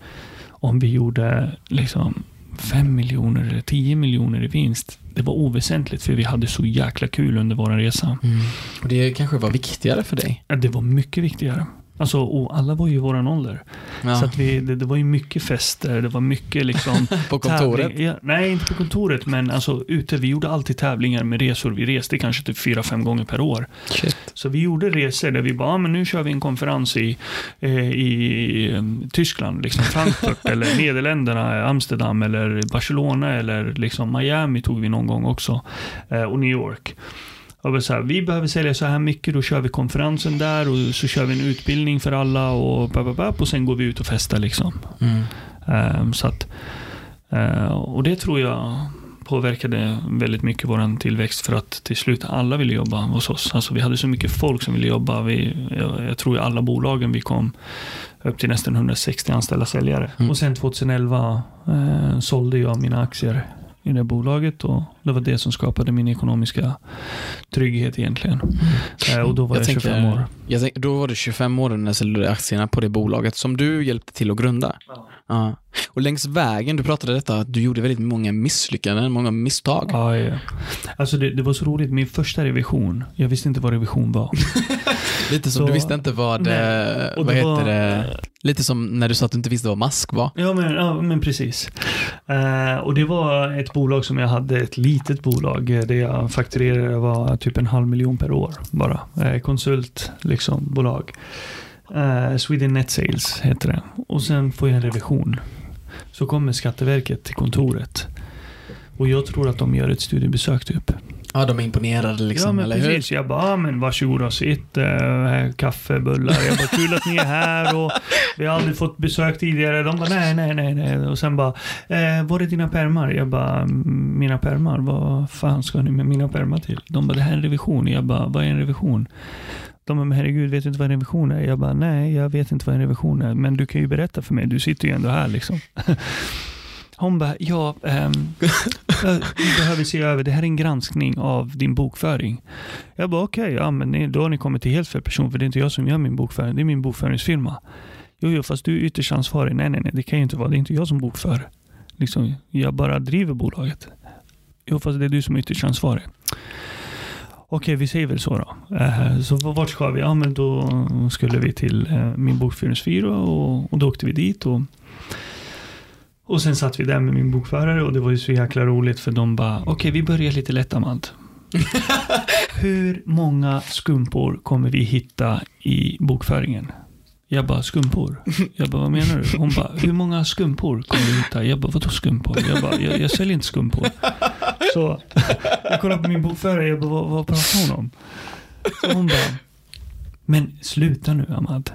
[SPEAKER 2] om vi gjorde liksom 5 miljoner eller 10 miljoner i vinst. Det var oväsentligt för vi hade så jäkla kul under vår resa.
[SPEAKER 1] Mm. Och det kanske var viktigare för dig?
[SPEAKER 2] Det var mycket viktigare. Alltså, och alla var ju i våran ålder.
[SPEAKER 1] Ja.
[SPEAKER 2] Så att vi, det, det var ju mycket fester, det var mycket liksom
[SPEAKER 1] på kontoret?
[SPEAKER 2] Tävling, ja, nej, inte på kontoret, men alltså ute. Vi gjorde alltid tävlingar med resor. Vi reste kanske typ fyra, fem gånger per år.
[SPEAKER 1] Shit.
[SPEAKER 2] Så vi gjorde resor där vi bara, ah, men nu kör vi en konferens i, eh, i eh, Tyskland, liksom Frankfurt eller Nederländerna, Amsterdam eller Barcelona eller liksom Miami tog vi någon gång också. Eh, och New York. Och så här, vi behöver sälja så här mycket, då kör vi konferensen där och så kör vi en utbildning för alla och, bap, bap, bap, och sen går vi ut och festar liksom.
[SPEAKER 1] Mm.
[SPEAKER 2] Ehm, så att, eh, och det tror jag påverkade väldigt mycket vår tillväxt för att till slut alla ville jobba hos oss. Alltså vi hade så mycket folk som ville jobba. Vi, jag, jag tror i alla bolagen vi kom upp till nästan 160 anställda säljare.
[SPEAKER 1] Mm.
[SPEAKER 2] Och sen 2011 eh, sålde jag mina aktier i det bolaget och det var det som skapade min ekonomiska trygghet egentligen. Eh, och då var jag, 25 år.
[SPEAKER 1] Jag tänk, då var du 25 år när du sålde aktierna på det bolaget som du hjälpte till att grunda. Ja. Och längs vägen, du pratade detta att du gjorde väldigt många misslyckanden, många misstag.
[SPEAKER 2] Ja, ja. Alltså det, det var så roligt. Min första revision, jag visste inte vad revision var.
[SPEAKER 1] Lite som
[SPEAKER 2] Så-
[SPEAKER 1] du visste inte vad,
[SPEAKER 2] Nej,
[SPEAKER 1] eh, vad
[SPEAKER 2] det
[SPEAKER 1] heter
[SPEAKER 2] var-
[SPEAKER 1] det, lite som när du sa att du inte visste vad mask var.
[SPEAKER 2] Ja, men, ja, men precis. Eh, och det var ett bolag som jag hade, ett litet bolag, eh, Det jag fakturerade var typ en halv miljon per år bara. Konsultbolag. konsult, liksom, bolag. Eh, Sweden Net Sales heter det. Och sen får jag en revision. Så kommer Skatteverket till kontoret. Och jag tror att de gör ett studiebesök typ.
[SPEAKER 1] Ja, de är imponerade liksom,
[SPEAKER 2] ja, men
[SPEAKER 1] eller
[SPEAKER 2] precis. Jag bara, ja, men varsågoda sitt. Uh, kaffe, bullar. Jag bara, kul att ni är här och vi har aldrig fått besök tidigare. De bara, nej, nej, nej, nej. Och sen bara, eh, var är dina permar? Jag bara, "Mm, mina permar? Vad fan ska ni med mina permar till? De bara, det här är en revision. Jag bara, vad är en revision? De bara, men herregud, vet du inte vad en revision är? Jag bara, nej, jag vet inte vad en revision är. Men du kan ju berätta för mig. Du sitter ju ändå här liksom. Hon bara, ja, eh, vi behöver se över, det här är en granskning av din bokföring. Jag bara, okej, ja men ni- då har ni kommit till helt fel person, för det är inte jag som gör min bokföring, det är min bokföringsfirma. Jo, jo, fast du är ytterst ansvarig. Nej, nej, nej, det kan ju inte vara, det är inte jag som bokför. Liksom, jag bara driver bolaget. Jo, fast det är du som är ytterst ansvarig. Okej, vi säger väl så då. Eh, så vart ska vi? Ja, men då skulle vi till eh, min bokföringsbyrå och, och då åkte vi dit. Och, och sen satt vi där med min bokförare och det var ju så jäkla roligt för de bara, okej vi börjar lite lätt Amand. Hur många skumpor kommer vi hitta i bokföringen? Jag bara, skumpor? Jag bara, vad menar du? Hon bara, hur många skumpor kommer du hitta? Jag bara, vadå skumpor? Jag bara, jag, jag säljer inte skumpor. Så jag kollar på min bokföring, jag bara, vad, vad pratar hon om? Så hon bara, men sluta nu Ahmad.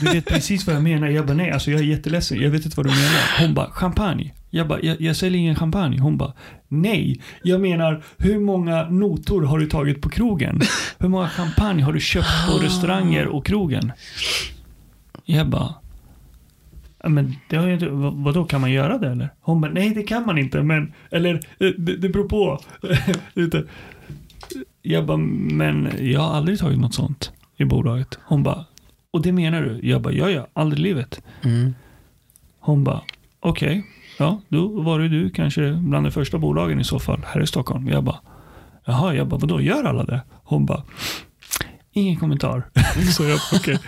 [SPEAKER 2] Du vet precis vad jag menar. Jag bara, nej alltså jag är jätteledsen. Jag vet inte vad du menar. Hon bara, champagne. Jag bara, jag, jag säljer ingen champagne. Hon bara, nej. Jag menar, hur många notor har du tagit på krogen? Hur många champagne har du köpt på restauranger och krogen? Jag bara, "Ja, men det har jag inte, vad, vadå, kan man göra det eller? Hon bara, nej det kan man inte, men, eller eh, det, det beror på. Jag bara, men jag har aldrig tagit något sånt i bolaget. Hon bara, och det menar du? Jag bara, ja ja, aldrig i livet.
[SPEAKER 1] Mm.
[SPEAKER 2] Hon bara, okej, ja, då var det du kanske bland de första bolagen i så fall här i Stockholm. Jag bara, jaha, jag bara, vadå, gör alla det? Hon bara, ingen kommentar. så jag, okej.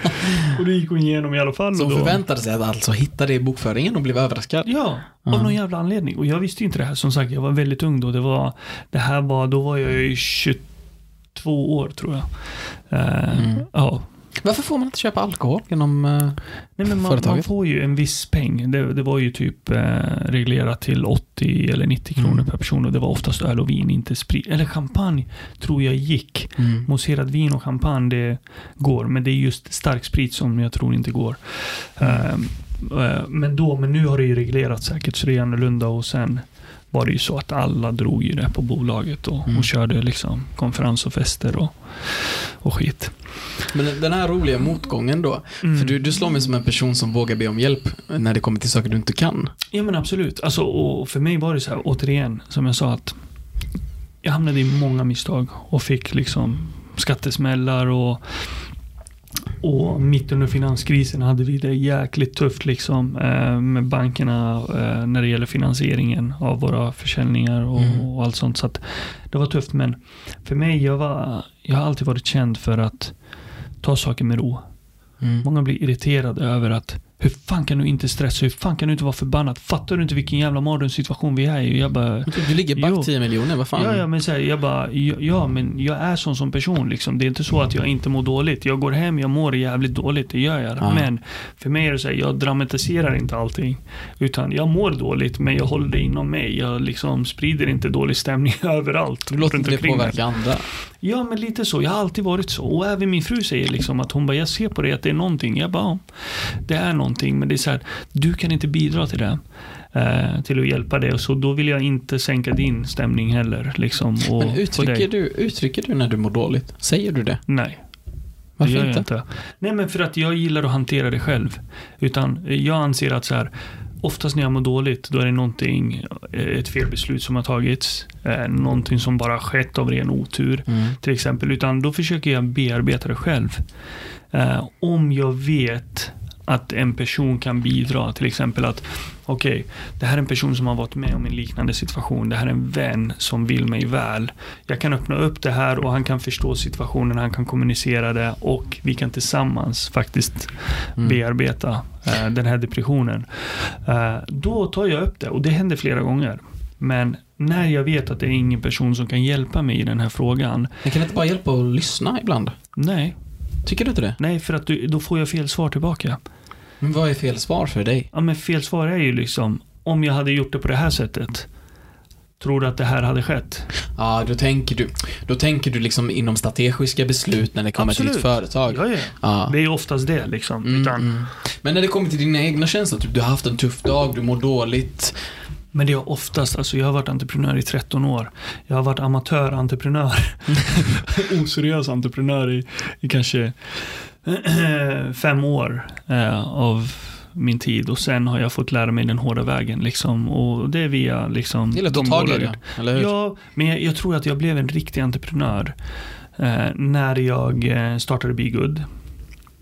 [SPEAKER 2] Och då gick hon igenom i alla fall.
[SPEAKER 1] Så hon förväntade sig att alltså hitta det i bokföringen och blev överraskad.
[SPEAKER 2] Ja, av
[SPEAKER 1] Ja.
[SPEAKER 2] någon jävla anledning. Och jag visste inte det här. Som sagt, jag var väldigt ung då. Det, var, det här var, då var jag ju 22 år tror jag. Eh,
[SPEAKER 1] Mm.
[SPEAKER 2] Ja,
[SPEAKER 1] Varför får man inte köpa alkohol genom... eh,
[SPEAKER 2] Nej, men man, man
[SPEAKER 1] Företaget?
[SPEAKER 2] får ju en viss peng. Det, det var ju typ eh, reglerat till 80 eller 90 kronor
[SPEAKER 1] Mm.
[SPEAKER 2] per person och det var oftast öl och vin, inte sprit. Eller champagne tror jag gick.
[SPEAKER 1] Mm.
[SPEAKER 2] Mousserat vin och champagne, det går. Men det är just stark sprit som jag tror inte går. Eh, eh, men då, men nu har det ju reglerat säkert så det är annorlunda och sen var det ju så att alla drog ju det på bolaget och,
[SPEAKER 1] Mm.
[SPEAKER 2] och körde liksom konferens och fester och, och skit.
[SPEAKER 1] Men den här roliga motgången då.
[SPEAKER 2] Mm.
[SPEAKER 1] För du, du slår mig som en person som vågar be om hjälp när det kommer till saker du inte kan.
[SPEAKER 2] Ja men absolut. Alltså, och för mig var det så här, återigen, som jag sa att jag hamnade i många misstag och fick liksom skattesmällar och och mitt under finanskrisen hade vi det jäkligt tufft liksom eh, med bankerna eh, när det gäller finansieringen av våra försäljningar och,
[SPEAKER 1] Mm.
[SPEAKER 2] och allt sånt. Så att det var tufft men för mig, jag, var, jag har alltid varit känd för att ta saker med ro.
[SPEAKER 1] Mm.
[SPEAKER 2] Många blir irriterade över att hur fan kan du inte stressa? Hur fan kan du inte vara förbannad? Fattar du inte vilken jävla mardrömssituation vi är i? Jag bara,
[SPEAKER 1] Du ligger back
[SPEAKER 2] Jo.
[SPEAKER 1] 10 miljoner, vad fan?
[SPEAKER 2] ja, ja, men så här, jag bara, ja, ja, men jag är sån som person liksom. Det är inte så att jag inte mår dåligt. Jag går hem, jag mår jävligt dåligt, det gör jag.
[SPEAKER 1] Ja.
[SPEAKER 2] Men för mig är det så här, jag dramatiserar inte allting. Utan jag mår dåligt, men jag håller det inom mig. Jag liksom sprider inte dålig stämning överallt.
[SPEAKER 1] Du låter inte det påverka andra.
[SPEAKER 2] Ja, men lite så. Jag har alltid varit så. Och även min fru säger liksom att hon bara, jag ser på dig att det är någonting. Jag bara, ja, det är någonting. Men det är så här, du kan inte bidra till det. Eh, till att hjälpa dig. Och så då vill jag inte sänka din stämning heller. Liksom, och,
[SPEAKER 1] Men uttrycker du, uttrycker du när du mår dåligt? Säger du det?
[SPEAKER 2] Nej.
[SPEAKER 1] Varför inte?
[SPEAKER 2] Jag inte? Nej, men för att jag gillar att hantera det själv. Utan jag anser att så här, oftast när jag mår dåligt, då är det någonting, eh, ett felbeslut som har tagits. Eh, någonting som bara skett av ren otur.
[SPEAKER 1] Mm.
[SPEAKER 2] till exempel. Utan då försöker jag bearbeta det själv. Eh, om jag vet att en person kan bidra, till exempel att okej, det här är en person som har varit med om en liknande situation. Det här är en vän som vill mig väl. Jag kan öppna upp det här och han kan förstå situationen, han kan kommunicera det och vi kan tillsammans faktiskt
[SPEAKER 1] Mm.
[SPEAKER 2] bearbeta eh, den här depressionen. Eh, då tar jag upp det och det händer flera gånger. Men när jag vet att det är ingen person som kan hjälpa mig i den här frågan,
[SPEAKER 1] Men kan det inte bara hjälpa att lyssna ibland?
[SPEAKER 2] nej,
[SPEAKER 1] Tycker du inte det?
[SPEAKER 2] nej för att du, då får jag fel svar tillbaka.
[SPEAKER 1] Men vad är fel svar för dig?
[SPEAKER 2] Ja, men fel svar är ju liksom, om jag hade gjort det på det här sättet, tror du att det här hade skett?
[SPEAKER 1] Ja, då tänker du, då tänker du liksom inom strategiska beslut när det kommer till ditt
[SPEAKER 2] Absolut.
[SPEAKER 1] företag.
[SPEAKER 2] Ja, ja.
[SPEAKER 1] Ja.
[SPEAKER 2] Det är ju oftast det liksom.
[SPEAKER 1] Mm,
[SPEAKER 2] Utan,
[SPEAKER 1] mm. Men när det kommer till dina egna känslor, typ, du har haft en tuff dag, du mår dåligt.
[SPEAKER 2] Men det är oftast, alltså jag har varit entreprenör i 13 år. Jag har varit amatörentreprenör. Oseriös entreprenör i, i kanske fem år eh, av min tid. Och sen har jag fått lära mig den hårda vägen. Liksom. Och det är via liksom,
[SPEAKER 1] Det är lätt att ta tag i
[SPEAKER 2] bolagen.
[SPEAKER 1] det, eller hur?
[SPEAKER 2] Ja, men jag, jag tror att jag blev en riktig entreprenör eh, när jag eh, startade Be Good,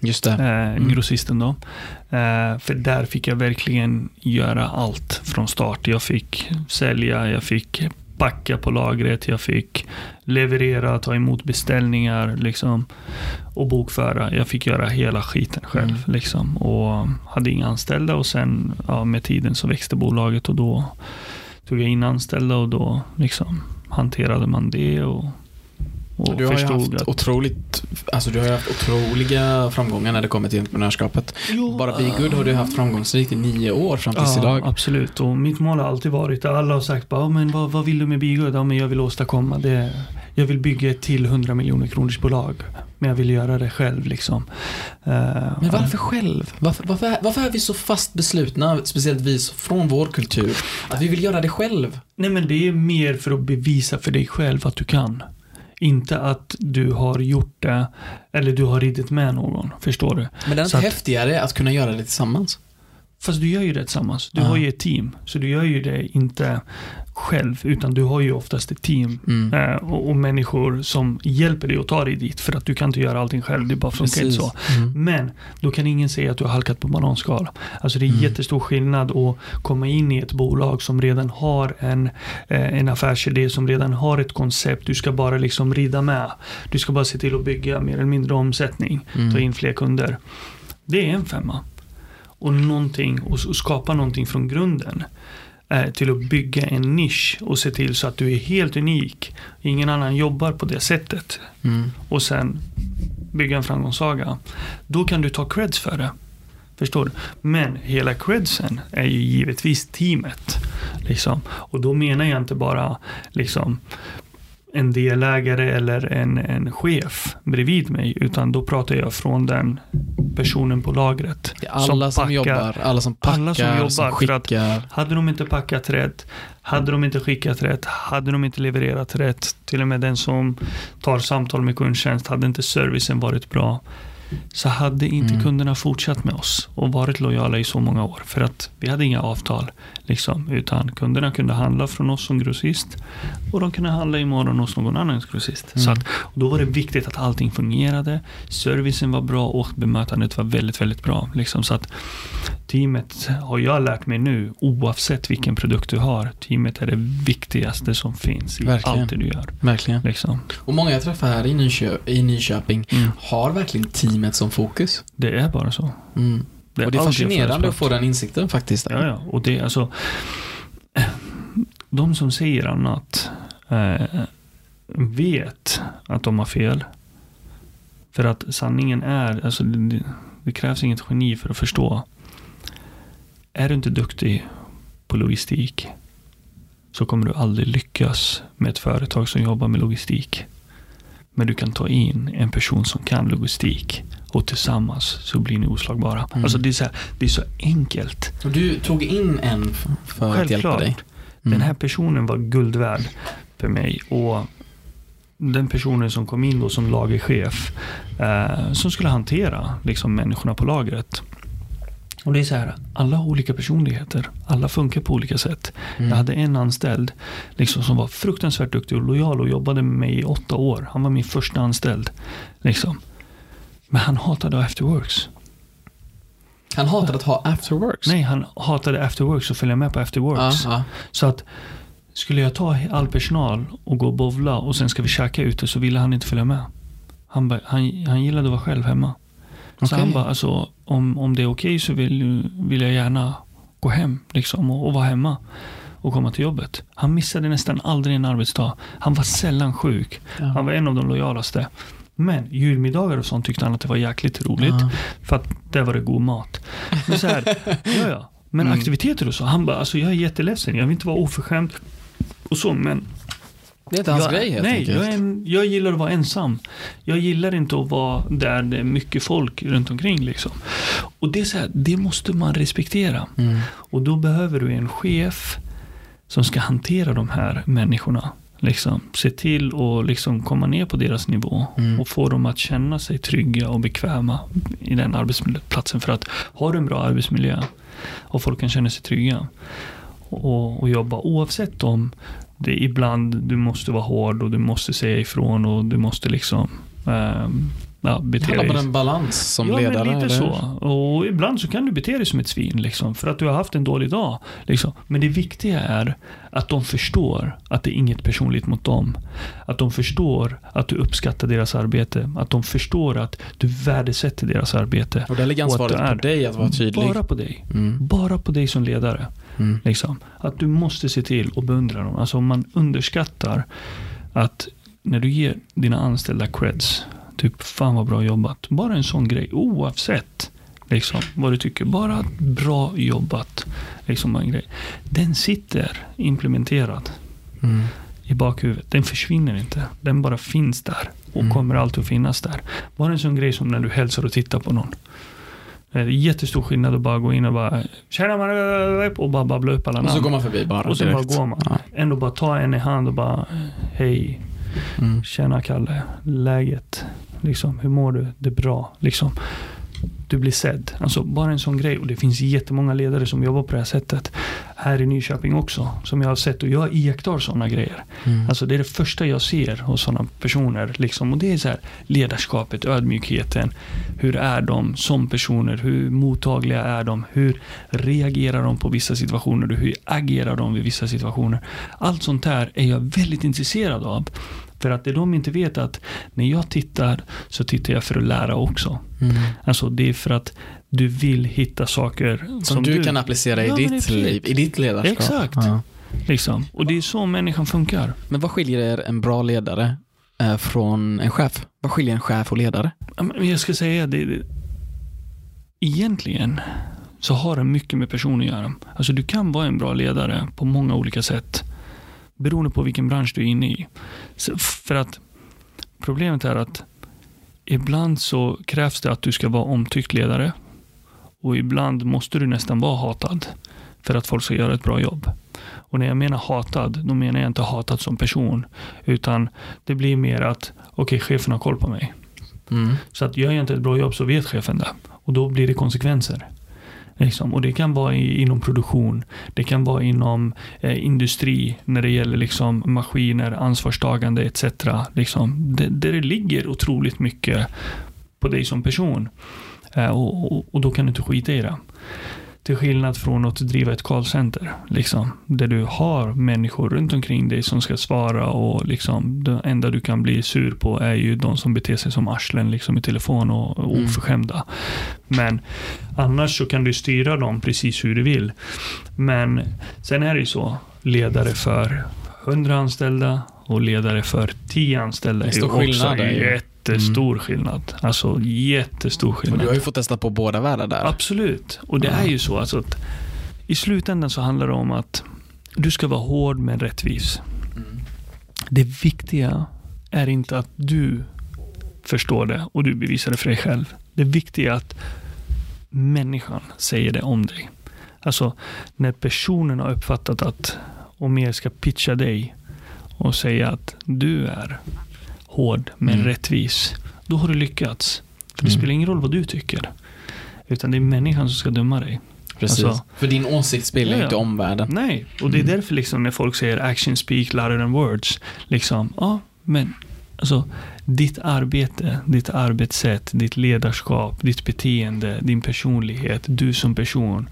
[SPEAKER 1] Just det.
[SPEAKER 2] eh,
[SPEAKER 1] Mm.
[SPEAKER 2] grossisten då. Eh, för där fick jag verkligen göra allt från start. Jag fick sälja, jag fick packa på lagret, jag fick leverera, ta emot beställningar liksom, och bokföra. Jag fick göra hela skiten själv.
[SPEAKER 1] Mm.
[SPEAKER 2] Liksom, och hade inga anställda och sen ja, med tiden så växte bolaget och då tog jag in anställda och då liksom, hanterade man det och, och
[SPEAKER 1] Du har ju haft
[SPEAKER 2] att...
[SPEAKER 1] otroligt, alltså du har haft otroliga framgångar när det kommer till entreprenörskapet.
[SPEAKER 2] Jo,
[SPEAKER 1] Bara Be Good har du haft framgångsrikt i nio år fram tills
[SPEAKER 2] Ja,
[SPEAKER 1] idag.
[SPEAKER 2] absolut. Och mitt mål har alltid varit, alla har sagt bara, "Ja, men vad, vad vill du med Bigud? Ja, men jag vill åstadkomma det. Jag vill bygga ett till 100 miljoner kronors bolag. Men jag vill göra det själv liksom. Eh,
[SPEAKER 1] Men varför själv? Varför, varför, varför är vi så fast beslutna, speciellt vi från vår kultur, att vi vill göra det själv?
[SPEAKER 2] Nej men det är mer för att bevisa för dig själv att du kan. Inte att du har gjort det, eller du har ridit med någon. Förstår du?
[SPEAKER 1] Men det är inte
[SPEAKER 2] att-
[SPEAKER 1] häftigare att kunna göra det tillsammans?
[SPEAKER 2] Fast du gör ju det tillsammans. Du
[SPEAKER 1] Ja.
[SPEAKER 2] har ju ett team. Så du gör ju det inte själv, utan du har ju oftast ett team.
[SPEAKER 1] Mm.
[SPEAKER 2] Eh, och, och människor som hjälper dig att ta dig dit. För att du kan inte göra allting själv, det bara funkar inte så.
[SPEAKER 1] Mm.
[SPEAKER 2] Men då kan ingen säga att du har halkat på bananskal. Alltså det är
[SPEAKER 1] Mm.
[SPEAKER 2] jättestor skillnad att komma in i ett bolag som redan har en, eh, en affärsidé, som redan har ett koncept. Du ska bara liksom rida med. Du ska bara se till att bygga mer eller mindre omsättning,
[SPEAKER 1] Mm.
[SPEAKER 2] ta in fler kunder. Det är en femma. Och någonting, och och skapa någonting från grunden. Eh, Till att bygga en nisch och se till så att du är helt unik. Ingen annan jobbar på det sättet
[SPEAKER 1] Mm.
[SPEAKER 2] och sen bygga en framgångssaga. Då kan du ta creds för det. Förstår du? Men hela credsen är ju givetvis teamet. Liksom. Och då menar jag inte bara liksom, en delägare eller en, en chef bredvid mig, utan då pratar jag från den personen på lagret.
[SPEAKER 1] Alla som,
[SPEAKER 2] packar-
[SPEAKER 1] jobbar, alla som packar,
[SPEAKER 2] alla som jobbar,
[SPEAKER 1] som
[SPEAKER 2] för att-
[SPEAKER 1] skickar.
[SPEAKER 2] Hade de inte packat rätt, hade de inte skickat rätt, hade de inte levererat rätt, till och med den som tar samtal med kundtjänst, hade inte servicen varit bra, så hade inte
[SPEAKER 1] Mm.
[SPEAKER 2] kunderna fortsatt med oss och varit lojala i så många år. För att vi hade inga avtal, liksom, utan kunderna kunde handla från oss som grossist och de kunde handla imorgon hos någon annan grossist.
[SPEAKER 1] Mm.
[SPEAKER 2] Så att, och då var det viktigt att allting fungerade, servicen var bra och bemötandet var väldigt, väldigt bra. Liksom, så att teamet har jag lärt mig nu, oavsett vilken produkt du har, teamet är det viktigaste som finns i
[SPEAKER 1] Verkligen.
[SPEAKER 2] allt det du gör.
[SPEAKER 1] Verkligen.
[SPEAKER 2] Liksom.
[SPEAKER 1] Och många jag träffar här i, Nykö- i Nyköping
[SPEAKER 2] Mm.
[SPEAKER 1] har verkligen teamet som fokus.
[SPEAKER 2] Det är bara så.
[SPEAKER 1] Mm.
[SPEAKER 2] Det
[SPEAKER 1] och det är fascinerande att få den insikten faktiskt.
[SPEAKER 2] Ja, ja. Och det är alltså... De som säger annat eh, vet att de har fel. För att sanningen är, alltså det- det krävs inget geni för att förstå. Är du inte duktig på logistik så kommer du aldrig lyckas med ett företag som jobbar med logistik. Men du kan ta in en person som kan logistik och tillsammans så blir ni oslagbara.
[SPEAKER 1] Mm.
[SPEAKER 2] Alltså det är, så här, det är så enkelt.
[SPEAKER 1] Och du tog in en för att hjälpa dig. Mm.
[SPEAKER 2] Den här personen var guld värd för mig. Och den personen som kom in då som lagerchef, eh, som skulle hantera liksom, människorna på lagret. Och det är så här, alla har olika personligheter. Alla funkar på olika sätt.
[SPEAKER 1] Mm.
[SPEAKER 2] Jag hade en anställd liksom, som var fruktansvärt duktig och lojal och jobbade med mig i åtta år. Han var min första anställd. Liksom. Men han hatade afterworks.
[SPEAKER 1] Han hatade att ha afterworks.
[SPEAKER 2] Nej, han hatade afterworks och följa med på afterworks.
[SPEAKER 1] Ja, ja.
[SPEAKER 2] Så att skulle jag ta all personal och gå och bovla och sen ska vi käka ute så ville han inte följa med. Han, ba, han, han gillade att vara själv hemma. Så
[SPEAKER 1] Okej.
[SPEAKER 2] han bara, alltså, om, om det är okej så vill, vill jag gärna gå hem liksom, och, och vara hemma och komma till jobbet. Han missade nästan aldrig en arbetsdag. Han var sällan sjuk.
[SPEAKER 1] Ja.
[SPEAKER 2] Han var en av de lojalaste. Men julmiddagar och sånt tyckte han att det var jäkligt roligt.
[SPEAKER 1] Ja.
[SPEAKER 2] För att där var det god mat. Men så här, ja ja. Men
[SPEAKER 1] Mm.
[SPEAKER 2] aktiviteter och så. Han bara, alltså jag är jätteledsen. Jag vill inte vara oförskämd. Och så, men.
[SPEAKER 1] Det är inte hans
[SPEAKER 2] jag,
[SPEAKER 1] grej helt
[SPEAKER 2] nej,
[SPEAKER 1] enkelt.
[SPEAKER 2] jag, är en, jag gillar att vara ensam. Jag gillar inte att vara där det är mycket folk runt omkring liksom. Och det är så här, det måste man respektera.
[SPEAKER 1] Mm.
[SPEAKER 2] Och då behöver du en chef som ska hantera de här människorna. Liksom, se till att liksom komma ner på deras nivå
[SPEAKER 1] Mm.
[SPEAKER 2] och få dem att känna sig trygga och bekväma i den arbetsplatsen. För att har du en bra arbetsmiljö och folk kan känna sig trygga och, och jobba oavsett om det är ibland du måste vara hård och du måste säga ifrån och du måste liksom ehm, ja,
[SPEAKER 1] Det
[SPEAKER 2] bete
[SPEAKER 1] handlar
[SPEAKER 2] dig
[SPEAKER 1] en balans som
[SPEAKER 2] ja,
[SPEAKER 1] ledare.
[SPEAKER 2] men lite
[SPEAKER 1] eller?
[SPEAKER 2] så. Och ibland så kan du bete dig som ett svin, liksom, för att du har haft en dålig dag. Liksom. Men det viktiga är att de förstår att det är inget personligt mot dem. Att de förstår att du uppskattar deras arbete. Att de förstår att du värdesätter deras arbete.
[SPEAKER 1] Och där ligger ansvaret på dig att vara tydlig.
[SPEAKER 2] Bara på dig.
[SPEAKER 1] Mm.
[SPEAKER 2] Bara på dig som ledare.
[SPEAKER 1] Mm.
[SPEAKER 2] Liksom. Att du måste se till att beundra dem. Alltså om man underskattar att när du ger dina anställda creds, typ fan vad bra jobbat. Bara en sån grej, oavsett liksom, vad du tycker. Bara bra jobbat. Liksom en grej. Den sitter implementerad
[SPEAKER 1] Mm.
[SPEAKER 2] i bakhuvudet. Den försvinner inte. Den bara finns där och
[SPEAKER 1] Mm.
[SPEAKER 2] kommer alltid att finnas där. Bara en sån grej som när du hälsar och tittar på någon. Det är jättestor skillnad att bara gå in och bara Tjena man och bara babbla upp alla
[SPEAKER 1] Och så
[SPEAKER 2] namn.
[SPEAKER 1] går man förbi bara
[SPEAKER 2] Och så bara går man.
[SPEAKER 1] Ja.
[SPEAKER 2] Ändå bara ta en i hand och bara Hej,
[SPEAKER 1] Mm.
[SPEAKER 2] tjena Kalle, läget? Liksom, hur mår du? Det är bra. Liksom, du blir sedd. Alltså bara en sån grej. Och det finns jättemånga ledare som jobbar på det här sättet. Här i Nyköping också. Som jag har sett. Och jag iakttar sådana grejer.
[SPEAKER 1] Mm.
[SPEAKER 2] Alltså det är det första jag ser hos sådana personer. Liksom. Och det är så här, ledarskapet, ödmjukheten. Hur är de som personer? Hur mottagliga är de? Hur reagerar de på vissa situationer? Hur agerar de vid vissa situationer? Allt sånt här är jag väldigt intresserad av. För att det de inte vet är att när jag tittar så tittar jag för att lära också.
[SPEAKER 1] Mm.
[SPEAKER 2] Alltså det är för att du vill hitta saker
[SPEAKER 1] Som, du, kan applicera i
[SPEAKER 2] Ja, men
[SPEAKER 1] ditt liv, i ditt ledarskap.
[SPEAKER 2] Exakt.
[SPEAKER 1] Ja.
[SPEAKER 2] Liksom. Och det är så människan funkar.
[SPEAKER 1] Men vad skiljer en bra ledare eh, från en chef? Vad skiljer en chef och ledare?
[SPEAKER 2] Jag ska säga det. det- Egentligen så har det mycket med person att göra. Alltså du kan vara en bra ledare på många olika sätt. Beroende på vilken bransch du är inne i. Så för att problemet är att ibland så krävs det att du ska vara omtyckt ledare. Och ibland måste du nästan vara hatad för att folk ska göra ett bra jobb. Och när jag menar hatad, då menar jag inte hatad som person. Utan det blir mer att, okej, chefen har koll på mig.
[SPEAKER 1] Mm.
[SPEAKER 2] Så att gör jag inte ett bra jobb så vet chefen det. Och då blir det konsekvenser. Liksom. Och det kan vara i, inom produktion. Det kan vara inom eh, industri när det gäller liksom, maskiner, ansvarstagande etc. Liksom. Det, där det ligger otroligt mycket på dig som person. Eh, och, och, och då kan du inte skita i det. Till skillnad från att driva ett callcenter. Liksom, där du har människor runt omkring dig som ska svara och liksom, det enda du kan bli sur på är ju de som beter sig som arslen liksom, i telefon och, och
[SPEAKER 1] Mm.
[SPEAKER 2] oförskämda. Men annars så kan du styra dem precis hur du vill. Men sen är det ju så, ledare för 100 anställda och ledare för 10 anställda
[SPEAKER 1] Det är
[SPEAKER 2] är också
[SPEAKER 1] skillnad
[SPEAKER 2] jättestor skillnad. Alltså jättestor
[SPEAKER 1] Och
[SPEAKER 2] skillnad.
[SPEAKER 1] du har ju fått testa på båda världar där.
[SPEAKER 2] Absolut. Och det
[SPEAKER 1] Ja.
[SPEAKER 2] är ju så alltså att i slutändan så handlar det om att du ska vara hård men rättvis.
[SPEAKER 1] Mm.
[SPEAKER 2] Det viktiga är inte att du förstår det och du bevisar det för dig själv. Det viktiga är att människan säger det om dig. Alltså när personen har uppfattat att Omer ska pitcha dig och säga att du är hård men
[SPEAKER 1] Mm.
[SPEAKER 2] rättvis. Då har du lyckats. För det
[SPEAKER 1] Mm.
[SPEAKER 2] spelar ingen roll vad du tycker. Utan det är människan som ska döma dig.
[SPEAKER 1] Precis.
[SPEAKER 2] Alltså-
[SPEAKER 1] För din åsikt spelar
[SPEAKER 2] Ja,
[SPEAKER 1] inte omvärlden.
[SPEAKER 2] Nej, och det är
[SPEAKER 1] Mm.
[SPEAKER 2] därför liksom när folk säger action speak louder than words. Liksom, ja, men alltså ditt arbete, ditt arbetssätt, ditt ledarskap, ditt beteende, din personlighet, du som person.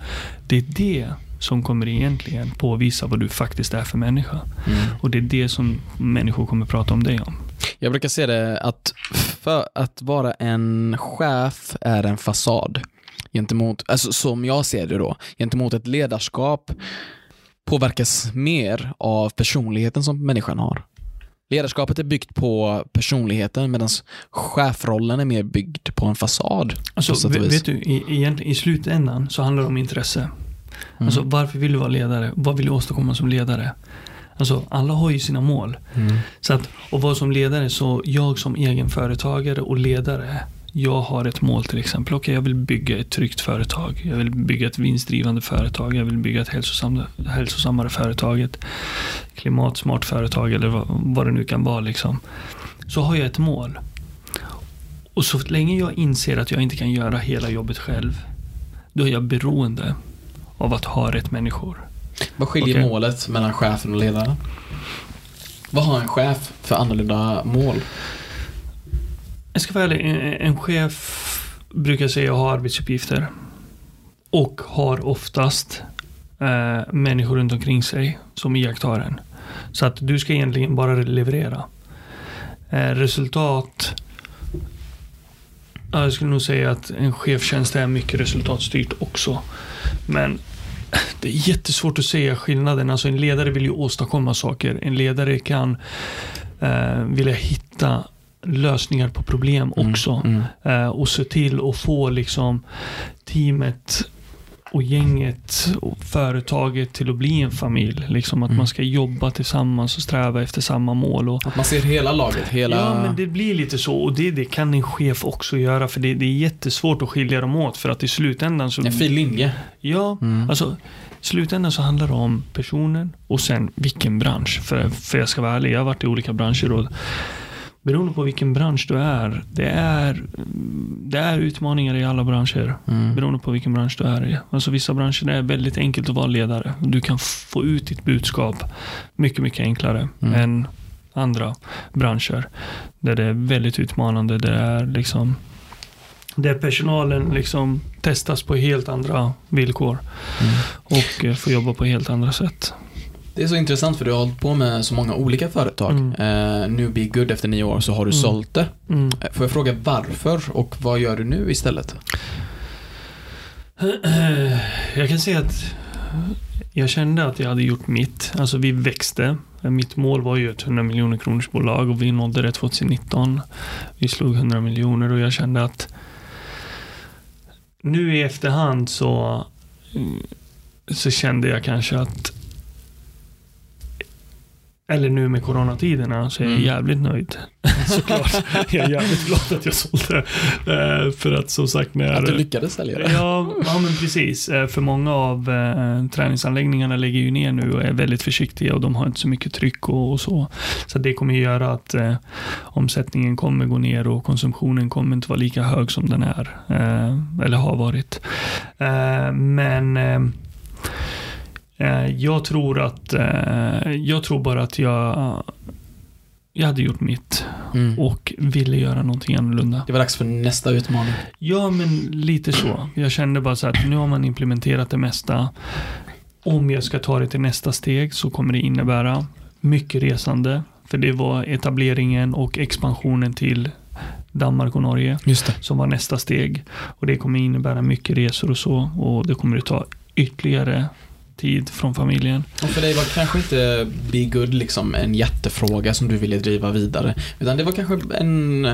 [SPEAKER 2] Det är det som kommer egentligen påvisa vad du faktiskt är för människa.
[SPEAKER 1] Mm.
[SPEAKER 2] Och det är det som människor kommer prata om dig om.
[SPEAKER 1] Jag brukar se det att för att vara en chef är en fasad gentemot, alltså som jag ser det då, gentemot ett ledarskap påverkas mer av personligheten som människan har. Ledarskapet är byggt på personligheten medan chefrollen är mer byggd på en fasad.
[SPEAKER 2] Alltså, vet, vet du, i, i slutändan så handlar det om intresse.
[SPEAKER 1] Mm.
[SPEAKER 2] Alltså, varför vill du vara ledare? Vad vill du åstadkomma som ledare? Alltså, alla har ju sina mål.
[SPEAKER 1] Mm.
[SPEAKER 2] Så att, och vara som ledare, så jag som egen företagare och ledare, jag har ett mål till exempel. Okej, jag vill bygga ett tryggt företag. Jag vill bygga ett vinstdrivande företag. Jag vill bygga ett hälsosam, hälsosammare företag. Ett klimatsmart företag eller vad, vad det nu kan vara. Liksom. Så har jag ett mål. Och så länge jag inser att jag inte kan göra hela jobbet själv, då är jag beroende av att ha rätt människor.
[SPEAKER 1] Vad skiljer
[SPEAKER 2] Okej.
[SPEAKER 1] målet mellan chefen och ledaren? Vad har en chef för annorlunda mål?
[SPEAKER 2] Jag ska vara ärlig, en, chef brukar säga ha arbetsuppgifter. Och har oftast eh, människor runt omkring sig som iakttar en. Så att du ska egentligen bara leverera. Eh, resultat. Ja, jag skulle nog säga att en chefstjänst är mycket resultatstyrt också. Men det är jättesvårt att säga skillnaden. Alltså en ledare vill ju åstadkomma saker. En ledare kan eh, vilja hitta lösningar på problem också.
[SPEAKER 1] Mm.
[SPEAKER 2] Eh, och se till att få liksom teamet och gänget och företaget till att bli en familj. Liksom att
[SPEAKER 1] Mm.
[SPEAKER 2] man ska jobba tillsammans och sträva efter samma mål. Och,
[SPEAKER 1] Att man ser hela laget, hela...
[SPEAKER 2] Ja, men det blir lite så. Och det, det kan en chef också göra. För det, det är jättesvårt att skilja dem åt. För att i slutändan så...
[SPEAKER 1] En fin linje.
[SPEAKER 2] Ja,
[SPEAKER 1] Mm.
[SPEAKER 2] alltså i slutändan så handlar det om personen och sen vilken bransch. För, för jag ska vara ärlig, jag har varit i olika branscher och beroende på vilken bransch du är, det är, det är utmaningar i alla branscher.
[SPEAKER 1] Mm.
[SPEAKER 2] Beroende på vilken bransch du är i. Alltså vissa branscher det är väldigt enkelt att vara ledare. Du kan få ut ditt budskap mycket, mycket enklare
[SPEAKER 1] Mm.
[SPEAKER 2] än andra branscher. Där det är väldigt utmanande. Det är liksom, där personalen liksom testas på helt andra villkor.
[SPEAKER 1] Mm.
[SPEAKER 2] Och eh, får jobba på helt andra sätt.
[SPEAKER 1] Det är så intressant för du har hållit på med så många olika företag.
[SPEAKER 2] Mm.
[SPEAKER 1] Eh, nu Be Good efter nio år så har du
[SPEAKER 2] Mm.
[SPEAKER 1] sålt det.
[SPEAKER 2] Mm.
[SPEAKER 1] Eh, Får jag fråga varför och vad gör du nu istället?
[SPEAKER 2] Jag kan säga att jag kände att jag hade gjort mitt. Alltså vi växte. Mitt mål var ju ett 100 miljoner kronors bolag och vi nådde det 2019. Vi slog 100 miljoner och jag kände att nu i efterhand så, så kände jag kanske att eller nu med coronatiderna så är jag
[SPEAKER 1] Mm.
[SPEAKER 2] jävligt nöjd. Såklart. Jag är jävligt glad att jag sålde. Eh, För att som sagt när
[SPEAKER 1] Att du lyckades sälja det?
[SPEAKER 2] Ja, ja men precis. Eh, För många av eh, träningsanläggningarna lägger ju ner nu och är väldigt försiktiga och de har inte så mycket tryck och, och så. Så det kommer ju göra att eh, omsättningen kommer gå ner och konsumtionen kommer inte vara lika hög som den är. Eh, eller har varit. Eh, men jag tror att eh, jag tror bara att jag jag hade gjort mitt
[SPEAKER 1] Mm.
[SPEAKER 2] och ville göra någonting annorlunda.
[SPEAKER 1] Det var dags för nästa utmaning.
[SPEAKER 2] Ja, men lite så. Jag kände bara så att nu har man implementerat det mesta. Om jag ska ta det till nästa steg så kommer det innebära mycket resande. För det var etableringen och expansionen till Danmark och Norge som var nästa steg. Och det kommer innebära mycket resor och så. Och det kommer att ta ytterligare tid från familjen.
[SPEAKER 1] Och för dig var kanske inte Be Good liksom en jättefråga som du ville driva vidare. Utan det var kanske en,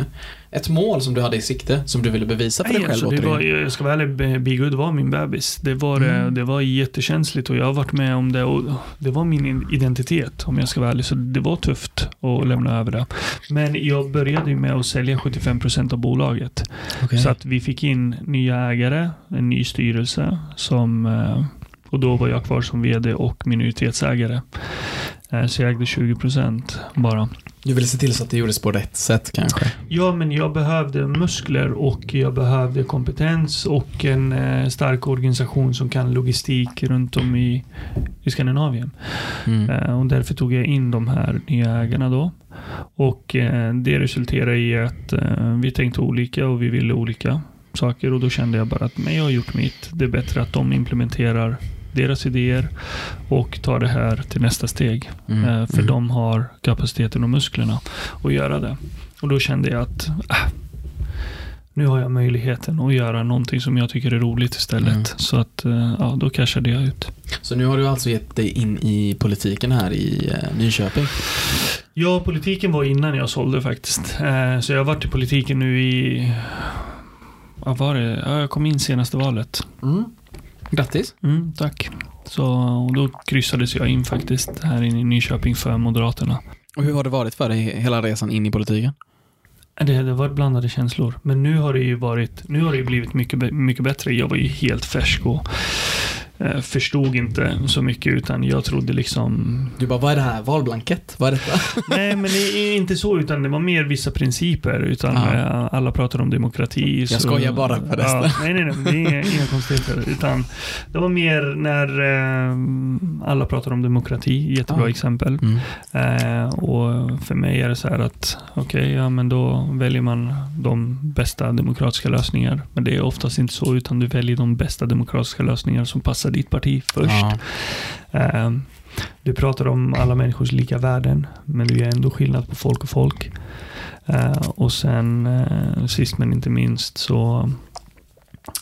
[SPEAKER 1] ett mål som du hade i sikte, som du ville bevisa för dig
[SPEAKER 2] Nej,
[SPEAKER 1] själv
[SPEAKER 2] alltså, det var, jag ska vara ärlig, Be Good var min bebis. Det var, eh,
[SPEAKER 1] Mm.
[SPEAKER 2] det var jättekänsligt och jag har varit med om det och det var min identitet om jag ska vara ärlig. Så det var tufft att lämna över det. Men jag började med att sälja 75% av bolaget.
[SPEAKER 1] Okej.
[SPEAKER 2] Så att vi fick in nya ägare, en ny styrelse som eh, och då var jag kvar som vd och minoritetsägare. Eh, Så jag ägde 20% bara.
[SPEAKER 1] Du ville se till så att det gjordes på rätt sätt kanske?
[SPEAKER 2] Ja, men jag behövde muskler och jag behövde kompetens och en eh, stark organisation som kan logistik runt om i, i Skandinavien.
[SPEAKER 1] Mm.
[SPEAKER 2] Eh, och därför tog jag in de här nya ägarna då. Och eh, det resulterade i att vi tänkte olika och vi ville olika saker och då kände jag bara att men jag har gjort mitt. Det är bättre att de implementerar deras idéer och tar det här till nästa steg.
[SPEAKER 1] Mm.
[SPEAKER 2] Eh, För
[SPEAKER 1] Mm.
[SPEAKER 2] de har kapaciteten och musklerna att göra det. Och då kände jag att äh, nu har jag möjligheten att göra någonting som jag tycker är roligt istället.
[SPEAKER 1] Mm.
[SPEAKER 2] Så att eh, ja, då cashade jag ut.
[SPEAKER 1] Så nu har du alltså gett dig in i politiken här i eh, Nyköping?
[SPEAKER 2] Ja, politiken var innan jag sålde faktiskt. Eh, Så jag har varit i politiken nu i... Vad var det? Ja, jag kom in senaste valet.
[SPEAKER 1] Mm. Grattis.
[SPEAKER 2] Mm, tack. Så och då kryssades jag in faktiskt här inne i Nyköping för Moderaterna.
[SPEAKER 1] Och hur har det varit för dig hela resan in i politiken?
[SPEAKER 2] Det, har varit blandade känslor. Men nu har det ju varit, nu har det ju blivit mycket, mycket bättre. Jag var ju helt färsk och förstod inte så mycket utan jag trodde liksom
[SPEAKER 1] Du bara, vad är det här? Valblankett? Vad är detta?
[SPEAKER 2] Nej, men det är inte så, utan det var mer vissa principer. Utan
[SPEAKER 1] Ja.
[SPEAKER 2] eh, alla pratar om demokrati.
[SPEAKER 1] Jag skojar bara förresten.
[SPEAKER 2] Ja, nej, nej, nej, det är inga, konstigheter. Utan det var mer när eh, alla pratar om demokrati, jättebra
[SPEAKER 1] Ja.
[SPEAKER 2] exempel.
[SPEAKER 1] Mm.
[SPEAKER 2] Eh, och för mig är det så här att, okej, ja men då väljer man de bästa demokratiska lösningar. Men det är oftast inte så, utan du väljer de bästa demokratiska lösningar som passar ditt parti först.
[SPEAKER 1] Ja.
[SPEAKER 2] Eh, Du pratar om alla människors lika värden, men du gör ändå skillnad på folk och folk. Eh, Och sen eh, sist men inte minst så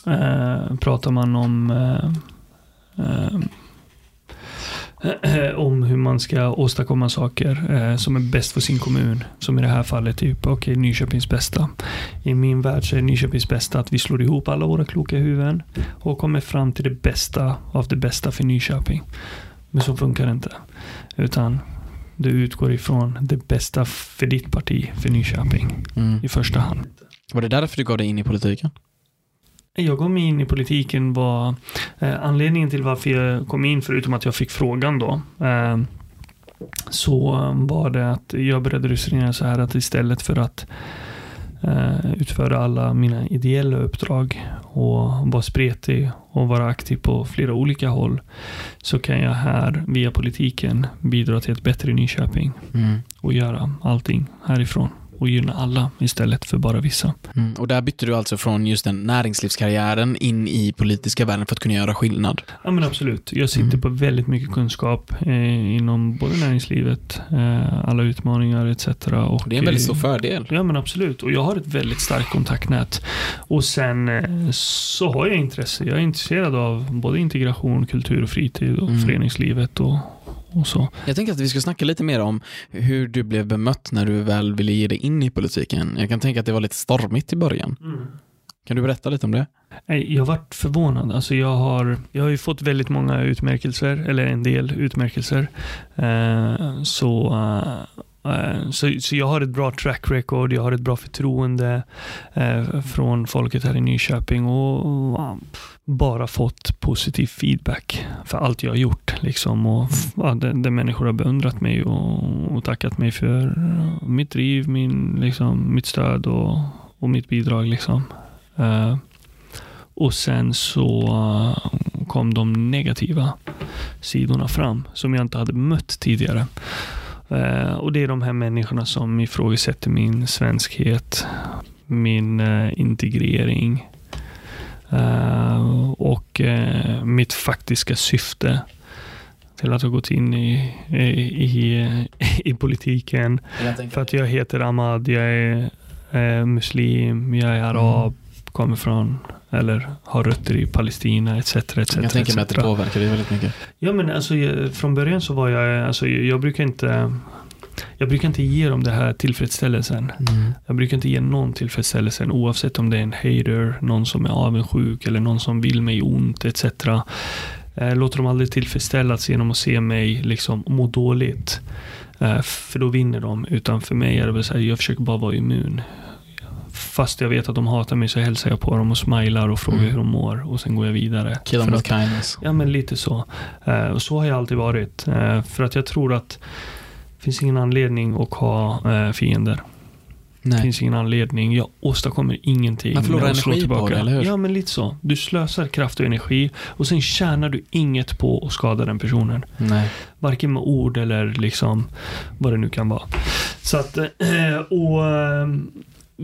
[SPEAKER 2] eh, pratar man om eh, eh, om hur man ska åstadkomma saker eh, som är bäst för sin kommun. Som i det här fallet, typ, okay, Nyköpings bästa. I min värld så är Nyköpings bästa att vi slår ihop alla våra kloka huvuden och kommer fram till det bästa av det bästa för Nyköping. Men så funkar det inte. Utan du utgår ifrån det bästa för ditt parti, för Nyköping, mm. i första hand.
[SPEAKER 1] Var det därför du gav dig in i politiken?
[SPEAKER 2] Jag mig in i politiken var eh, anledningen till varför jag kom in, förutom att jag fick frågan då, eh, så var det att jag började resonera så här att istället för att eh, utföra alla mina ideella uppdrag och vara spretig och vara aktiv på flera olika håll så kan jag här via politiken bidra till ett bättre Nyköping mm. och göra allting härifrån och gynna alla istället för bara vissa.
[SPEAKER 1] Mm, och där bytte du alltså från just den näringslivskarriären in i politiska världen för att kunna göra skillnad?
[SPEAKER 2] Ja men absolut. Jag sitter mm. på väldigt mycket kunskap eh, inom både näringslivet, eh, alla utmaningar etc.
[SPEAKER 1] Och, det är en väldigt stor fördel.
[SPEAKER 2] Ja men absolut. Och jag har ett väldigt starkt kontaktnät. Och sen eh, så har jag intresse. Jag är intresserad av både integration, kultur och fritid och mm. föreningslivet och, och så.
[SPEAKER 1] Jag tänker att vi ska snacka lite mer om hur du blev bemött när du väl ville ge dig in i politiken. Jag kan tänka att det var lite stormigt i början. Mm. Kan du berätta lite om det?
[SPEAKER 2] Jag varit förvånad. Alltså jag, har, jag har ju fått väldigt många utmärkelser, eller en del utmärkelser. Eh, så Eh, Eh, så, så jag har ett bra track record, jag har ett bra förtroende eh, från folket här i Nyköping och, och bara fått positiv feedback för allt jag har gjort. Liksom. Och, ja, där, där människor har beundrat mig och, och, tackat mig för mitt driv, min, liksom, mitt stöd och, och mitt bidrag. Liksom. Uh, och sen så kom de negativa sidorna fram som jag inte hade mött tidigare. Eh, och det är de här människorna som ifrågasätter min svenskhet, min uh, integrering uh, och mitt faktiska syfte till att ha gått in i, i, i, i politiken. För att jag heter Ahmad, jag är muslim, jag är arab, mm. kommer från eller har rötter i Palestina etc. etc
[SPEAKER 1] jag tänker mig att det påverkar dig väldigt mycket.
[SPEAKER 2] Ja men alltså från början så var jag, alltså jag brukar inte jag brukar inte ge dem det här tillfredsställelsen. Mm. Jag brukar inte ge någon tillfredsställelsen oavsett om det är en hater, någon som är avundsjuk eller någon som vill mig ont etc. Eh, låter dem aldrig tillfredsställas genom att se mig liksom må dåligt. Eh, för då vinner de. Utan för mig är det väl så här, jag försöker bara vara immun fast jag vet att de hatar mig så hälsar jag på dem och smilar och frågar mm. hur de mår och sen går jag vidare.
[SPEAKER 1] Kill them with kindness.
[SPEAKER 2] Ja, men lite så. Uh, och så har jag alltid varit. Uh, för att jag tror att det finns ingen anledning att ha uh, fiender. Det finns ingen anledning. Jag åstadkommer ingenting.
[SPEAKER 1] Man förlorar energi tillbaka. på det, eller hur?
[SPEAKER 2] Ja, men lite så. Du slösar kraft och energi och sen tjänar du inget på att skada den personen.
[SPEAKER 1] Nej.
[SPEAKER 2] Varken med ord eller liksom vad det nu kan vara. Så att, och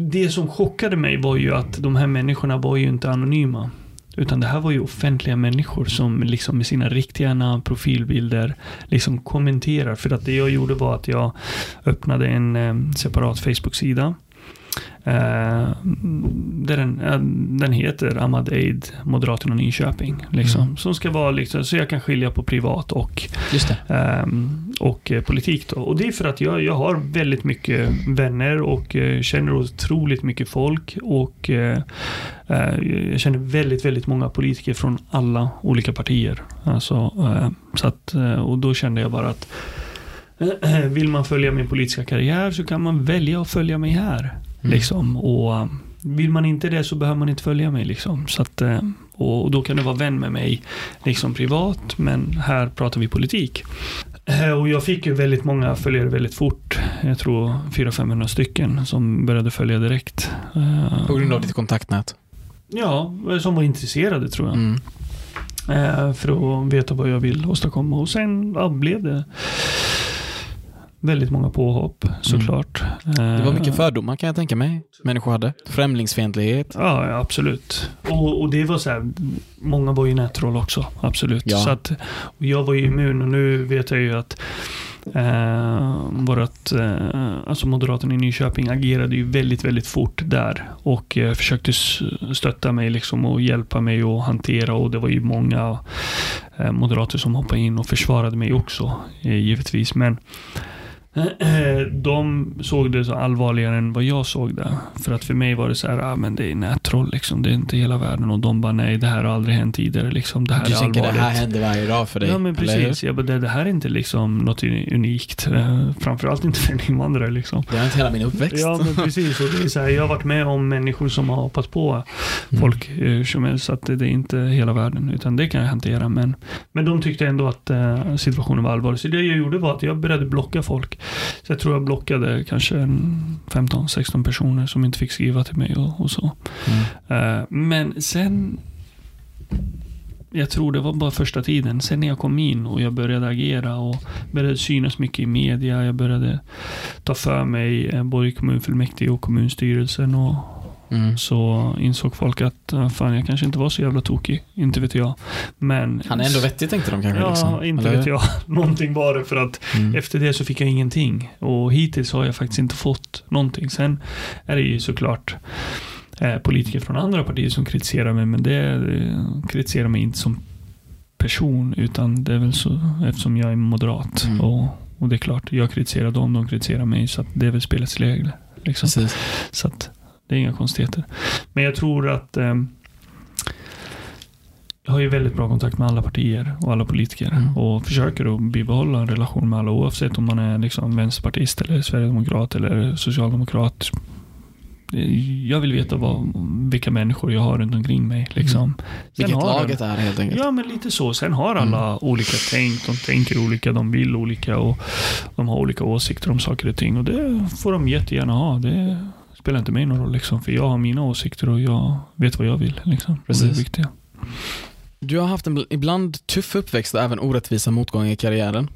[SPEAKER 2] det som chockade mig var ju att de här människorna var ju inte anonyma. Utan det här var ju offentliga människor som liksom med sina riktiga namn, profilbilder liksom kommenterar. För att det jag gjorde var att jag öppnade en eh, separat Facebook-sida Uh, den, uh, den heter Ahmad Eid, Moderaterna Nyköping. Liksom, mm. Som ska vara liksom, så jag kan skilja på privat och, um, och uh, politik. Då. Och det är för att jag, jag har väldigt mycket vänner och känner otroligt mycket folk. Och jag känner väldigt, väldigt många politiker från alla olika partier. Alltså, så att, och då kände jag bara att vill man följa min politiska karriär så kan man välja att följa mig här. Mm. Liksom. Och eh, vill man inte det så behöver man inte följa mig. Liksom. Så att, eh, och då kan du vara vän med mig liksom privat, men här pratar vi politik. Eh, och jag fick ju väldigt många följare väldigt fort. Jag tror 400-500 stycken som började följa direkt.
[SPEAKER 1] På grund av ditt kontaktnät?
[SPEAKER 2] Ja, som var intresserade tror jag. Mm. För att veta vad jag vill åstadkomma. Och sen ja, blev det Väldigt många påhopp såklart.
[SPEAKER 1] Mm. Det var mycket fördomar kan jag tänka mig. Människor hade. Främlingsfientlighet.
[SPEAKER 2] Ja, absolut. Och, och det var så här, många var ju nätroll också. Absolut. Ja. Så att, jag var ju immun och nu vet jag ju att Eh, vårat, eh, alltså Moderaterna i Nyköping agerade ju väldigt, väldigt fort där och eh, försökte stötta mig liksom och hjälpa mig att hantera och det var ju många eh, moderater som hoppade in och försvarade mig också, eh, givetvis. Men Eh, de såg det så allvarligare än vad jag såg det. För att för mig var det så här, ah, men det är nättroll liksom. Det är inte hela världen. Och de bara, nej det här har aldrig hänt tidigare liksom. Det här
[SPEAKER 1] du
[SPEAKER 2] är allvarligt.
[SPEAKER 1] det här händer varje dag för dig?
[SPEAKER 2] Ja men precis. Jag bara, det, det här är inte liksom något unikt. Eh, framförallt inte för en invandrare liksom.
[SPEAKER 1] Det har inte hela min uppväxt.
[SPEAKER 2] Ja men precis. Och det är så här, jag har varit med om människor som har hoppat på
[SPEAKER 1] Mm.
[SPEAKER 2] folk eh, som helst. Så att det, det är inte hela världen. Utan det kan jag hantera. Men, men de tyckte ändå att eh, situationen var allvarlig. Så det jag gjorde var att jag började blocka folk. Så jag tror jag blockade kanske 15-16 personer som inte fick skriva till mig och, och så.
[SPEAKER 1] Mm.
[SPEAKER 2] Eh, men sen jag tror det var bara första tiden. Sen när jag kom in och jag började agera och började synas mycket i media. Jag började ta för mig eh, både kommunfullmäktige och kommunstyrelsen. Och
[SPEAKER 1] Mm.
[SPEAKER 2] så insåg folk att äh, fan, jag kanske inte var så jävla tokig. Inte vet jag. Men...
[SPEAKER 1] Han är ändå vettig tänkte de kanske?
[SPEAKER 2] Ja,
[SPEAKER 1] liksom.
[SPEAKER 2] inte
[SPEAKER 1] Eller
[SPEAKER 2] vet jag. Någonting var det för att
[SPEAKER 1] Mm.
[SPEAKER 2] efter det så fick jag ingenting. Och hittills har jag faktiskt inte fått någonting. Sen är det ju såklart eh, politiker från andra partier som kritiserar mig, men det eh, kritiserar mig inte som person, utan det är väl så eftersom jag är moderat.
[SPEAKER 1] Mm.
[SPEAKER 2] Och, och det är klart, jag kritiserar dem, de kritiserar mig, så att det är väl spelets regler. Liksom. Så att det är inga konstigheter. Men jag tror att eh, jag har ju väldigt bra kontakt med alla partier och alla politiker
[SPEAKER 1] Mm.
[SPEAKER 2] och försöker att bibehålla en relation med alla oavsett om man är liksom vänsterpartist eller sverigedemokrat eller socialdemokrat. Jag vill veta vad, vilka människor jag har runt omkring mig. Liksom. Sen
[SPEAKER 1] Vilket
[SPEAKER 2] har
[SPEAKER 1] laget är helt enkelt.
[SPEAKER 2] Ja, men lite så. Sen har alla olika tänk. De tänker olika, de vill olika och de har olika åsikter om saker och ting. Och det får de jättegärna ha. Det spelar inte mig någon roll, liksom, för jag har mina åsikter och jag vet vad jag vill. Liksom. Och Det är
[SPEAKER 1] Precis.
[SPEAKER 2] viktiga.
[SPEAKER 1] Du har haft en bl- ibland tuff uppväxt och även orättvisa motgångar i karriären.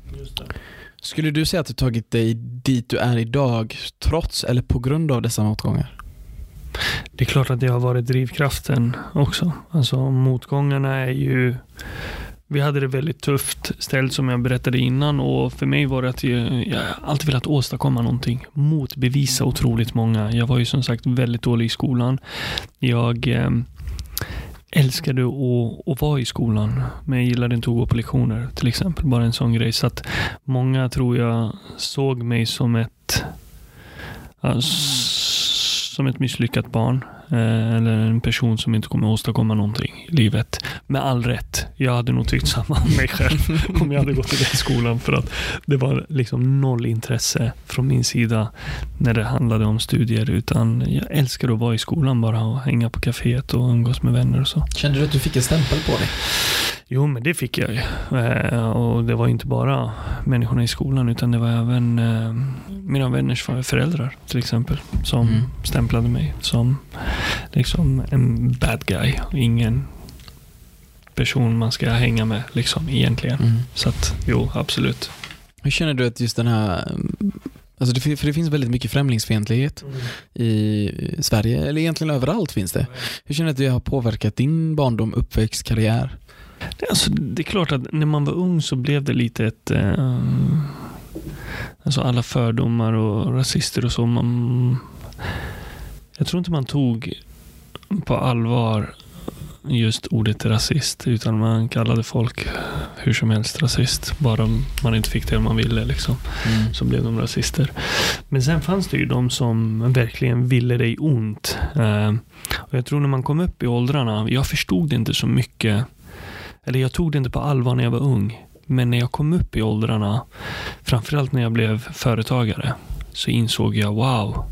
[SPEAKER 1] Skulle du säga att du tagit dig dit du är idag trots eller på grund av dessa motgångar?
[SPEAKER 2] Det är klart att det har varit drivkraften också. Alltså motgångarna är ju vi hade det väldigt tufft ställt som jag berättade innan och för mig var det att jag, alltid velat åstadkomma någonting. Motbevisa otroligt många. Jag var ju som sagt väldigt dålig i skolan. Jag eh, älskade att, att vara i skolan, men jag gillade inte att gå på lektioner till exempel. Bara en sån grej. Så att många tror jag såg mig som ett som ett misslyckat barn. Eh, eller en person som inte kommer åstadkomma någonting i livet. Med all rätt. Jag hade nog tyckt samma om mig själv om jag hade gått i den skolan. För att det var liksom noll intresse från min sida när det handlade om studier. Utan jag älskar att vara i skolan bara och hänga på kaféet och umgås med vänner och så.
[SPEAKER 1] Kände du att du fick en stämpel på dig?
[SPEAKER 2] Jo, men det fick jag ju. Eh, och det var inte bara människorna i skolan utan det var även eh, mina vänners föräldrar till exempel som
[SPEAKER 1] Mm.
[SPEAKER 2] stämplade mig som liksom en bad guy. Ingen person man ska hänga med liksom egentligen.
[SPEAKER 1] Mm.
[SPEAKER 2] Så att jo, absolut.
[SPEAKER 1] Hur känner du att just den här Alltså det, för det finns väldigt mycket främlingsfientlighet i Sverige, eller egentligen överallt finns det. Hur känner du att det har påverkat din barndom, uppväxt, karriär?
[SPEAKER 2] Det- Alltså, det är klart att när man var ung så blev det lite ett... Eh, alltså alla fördomar och rasister och så. Man, jag tror inte man tog på allvar just ordet rasist. Utan man kallade folk hur som helst rasist. Bara om man inte fick det man ville. Liksom, så blev de rasister. Men sen fanns det ju de som verkligen ville dig ont. Eh, och jag tror när man kom upp i åldrarna, jag förstod det inte så mycket eller jag tog det inte på allvar när jag var ung. Men när jag kom upp i åldrarna, framförallt när jag blev företagare, så insåg jag wow,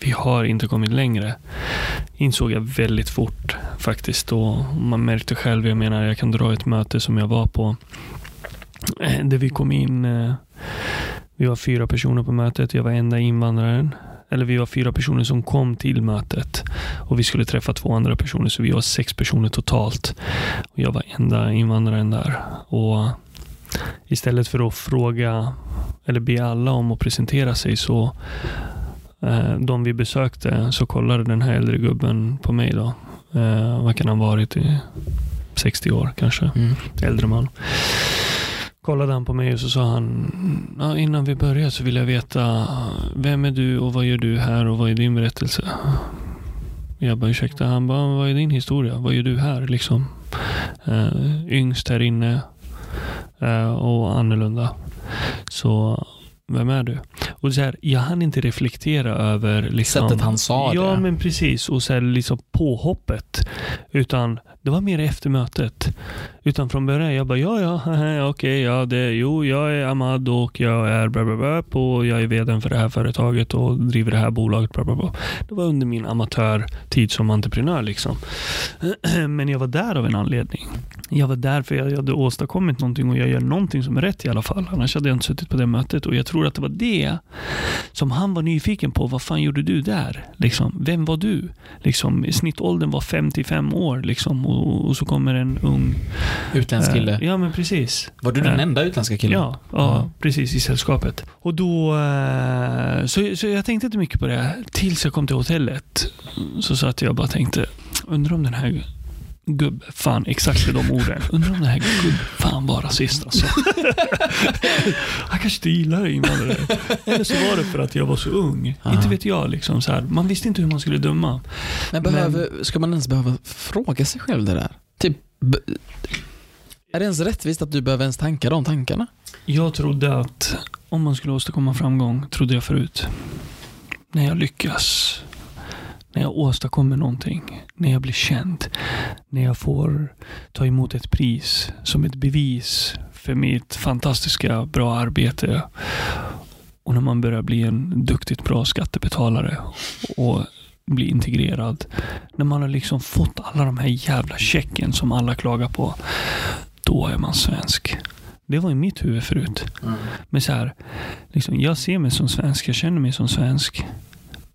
[SPEAKER 2] vi har inte kommit längre. Insåg jag väldigt fort faktiskt. Och man märkte själv, jag menar jag kan dra ett möte som jag var på. Eh, där vi kom in, eh, vi var fyra personer på mötet, jag var enda invandraren. Eller vi var fyra personer som kom till mötet. Och vi skulle träffa två andra personer, så vi var sex personer totalt. Och jag var enda invandraren där. Och istället för att fråga eller be alla om att presentera sig så de vi besökte så kollade den här äldre gubben på mig då. Eh, vad kan han ha varit i 60 år kanske?
[SPEAKER 1] Mm.
[SPEAKER 2] Äldre man. kollade han på mig och så sa han, ja, innan vi börjar så vill jag veta, vem är du och vad gör du här och vad är din berättelse? Jag bara, ursäkta? Han bara, vad är din historia? Vad gör du här liksom? Uh, yngst här inne uh, och annorlunda. Så vem är du? Och så här, jag hann inte reflektera över liksom,
[SPEAKER 1] Sättet han sa
[SPEAKER 2] ja,
[SPEAKER 1] det.
[SPEAKER 2] men precis. Och så här, liksom påhoppet. Utan det var mer efter mötet. Utan från början, jag bara, ja, ja, okej, okay, ja, det, jo, jag är Ahmad och jag är bla, bla, bla, och jag är vd för det här företaget och driver det här bolaget, bla, bla, bla. Det var under min amatörtid som entreprenör liksom. Men jag var där av en anledning. Jag var där för jag hade åstadkommit någonting och jag gör någonting som är rätt i alla fall. Annars hade jag inte suttit på det mötet och jag tror att det var det som han var nyfiken på. Vad fan gjorde du där? Liksom, vem var du? Liksom, snittåldern var 55 år liksom, och, och så kommer en ung
[SPEAKER 1] Utländsk kille.
[SPEAKER 2] Eh, ja, men precis.
[SPEAKER 1] Var du den
[SPEAKER 2] Eh,
[SPEAKER 1] enda utländska killen?
[SPEAKER 2] Ja, ja
[SPEAKER 1] Ja.
[SPEAKER 2] precis i sällskapet. Och då, eh, så, så jag tänkte inte mycket på det tills jag kom till hotellet. Så satt jag och bara tänkte, undrar om den här gubbe, fan exakt de orden. Undrar om den här gubben fan var rasist alltså. Han kanske inte gillar invandrare. Eller så var det för att jag var så ung.
[SPEAKER 1] Ja.
[SPEAKER 2] Inte vet jag liksom så här. Man visste inte hur man skulle döma.
[SPEAKER 1] Men behöver, ska man ens behöva fråga sig själv det där? Typ, är det ens rättvist att du behöver ens tanka de tankarna?
[SPEAKER 2] Jag trodde att om man skulle åstadkomma framgång, trodde jag förut. När jag lyckas, när jag åstadkommer någonting, när jag blir känd, när jag får ta emot ett pris som ett bevis för mitt fantastiska, bra arbete och när man börjar bli en duktigt bra skattebetalare och bli integrerad. När man har liksom fått alla de här jävla checken som alla klagar på. Då är man svensk. Det var i mitt huvud förut. Men så här, liksom, jag ser mig som svensk, jag känner mig som svensk.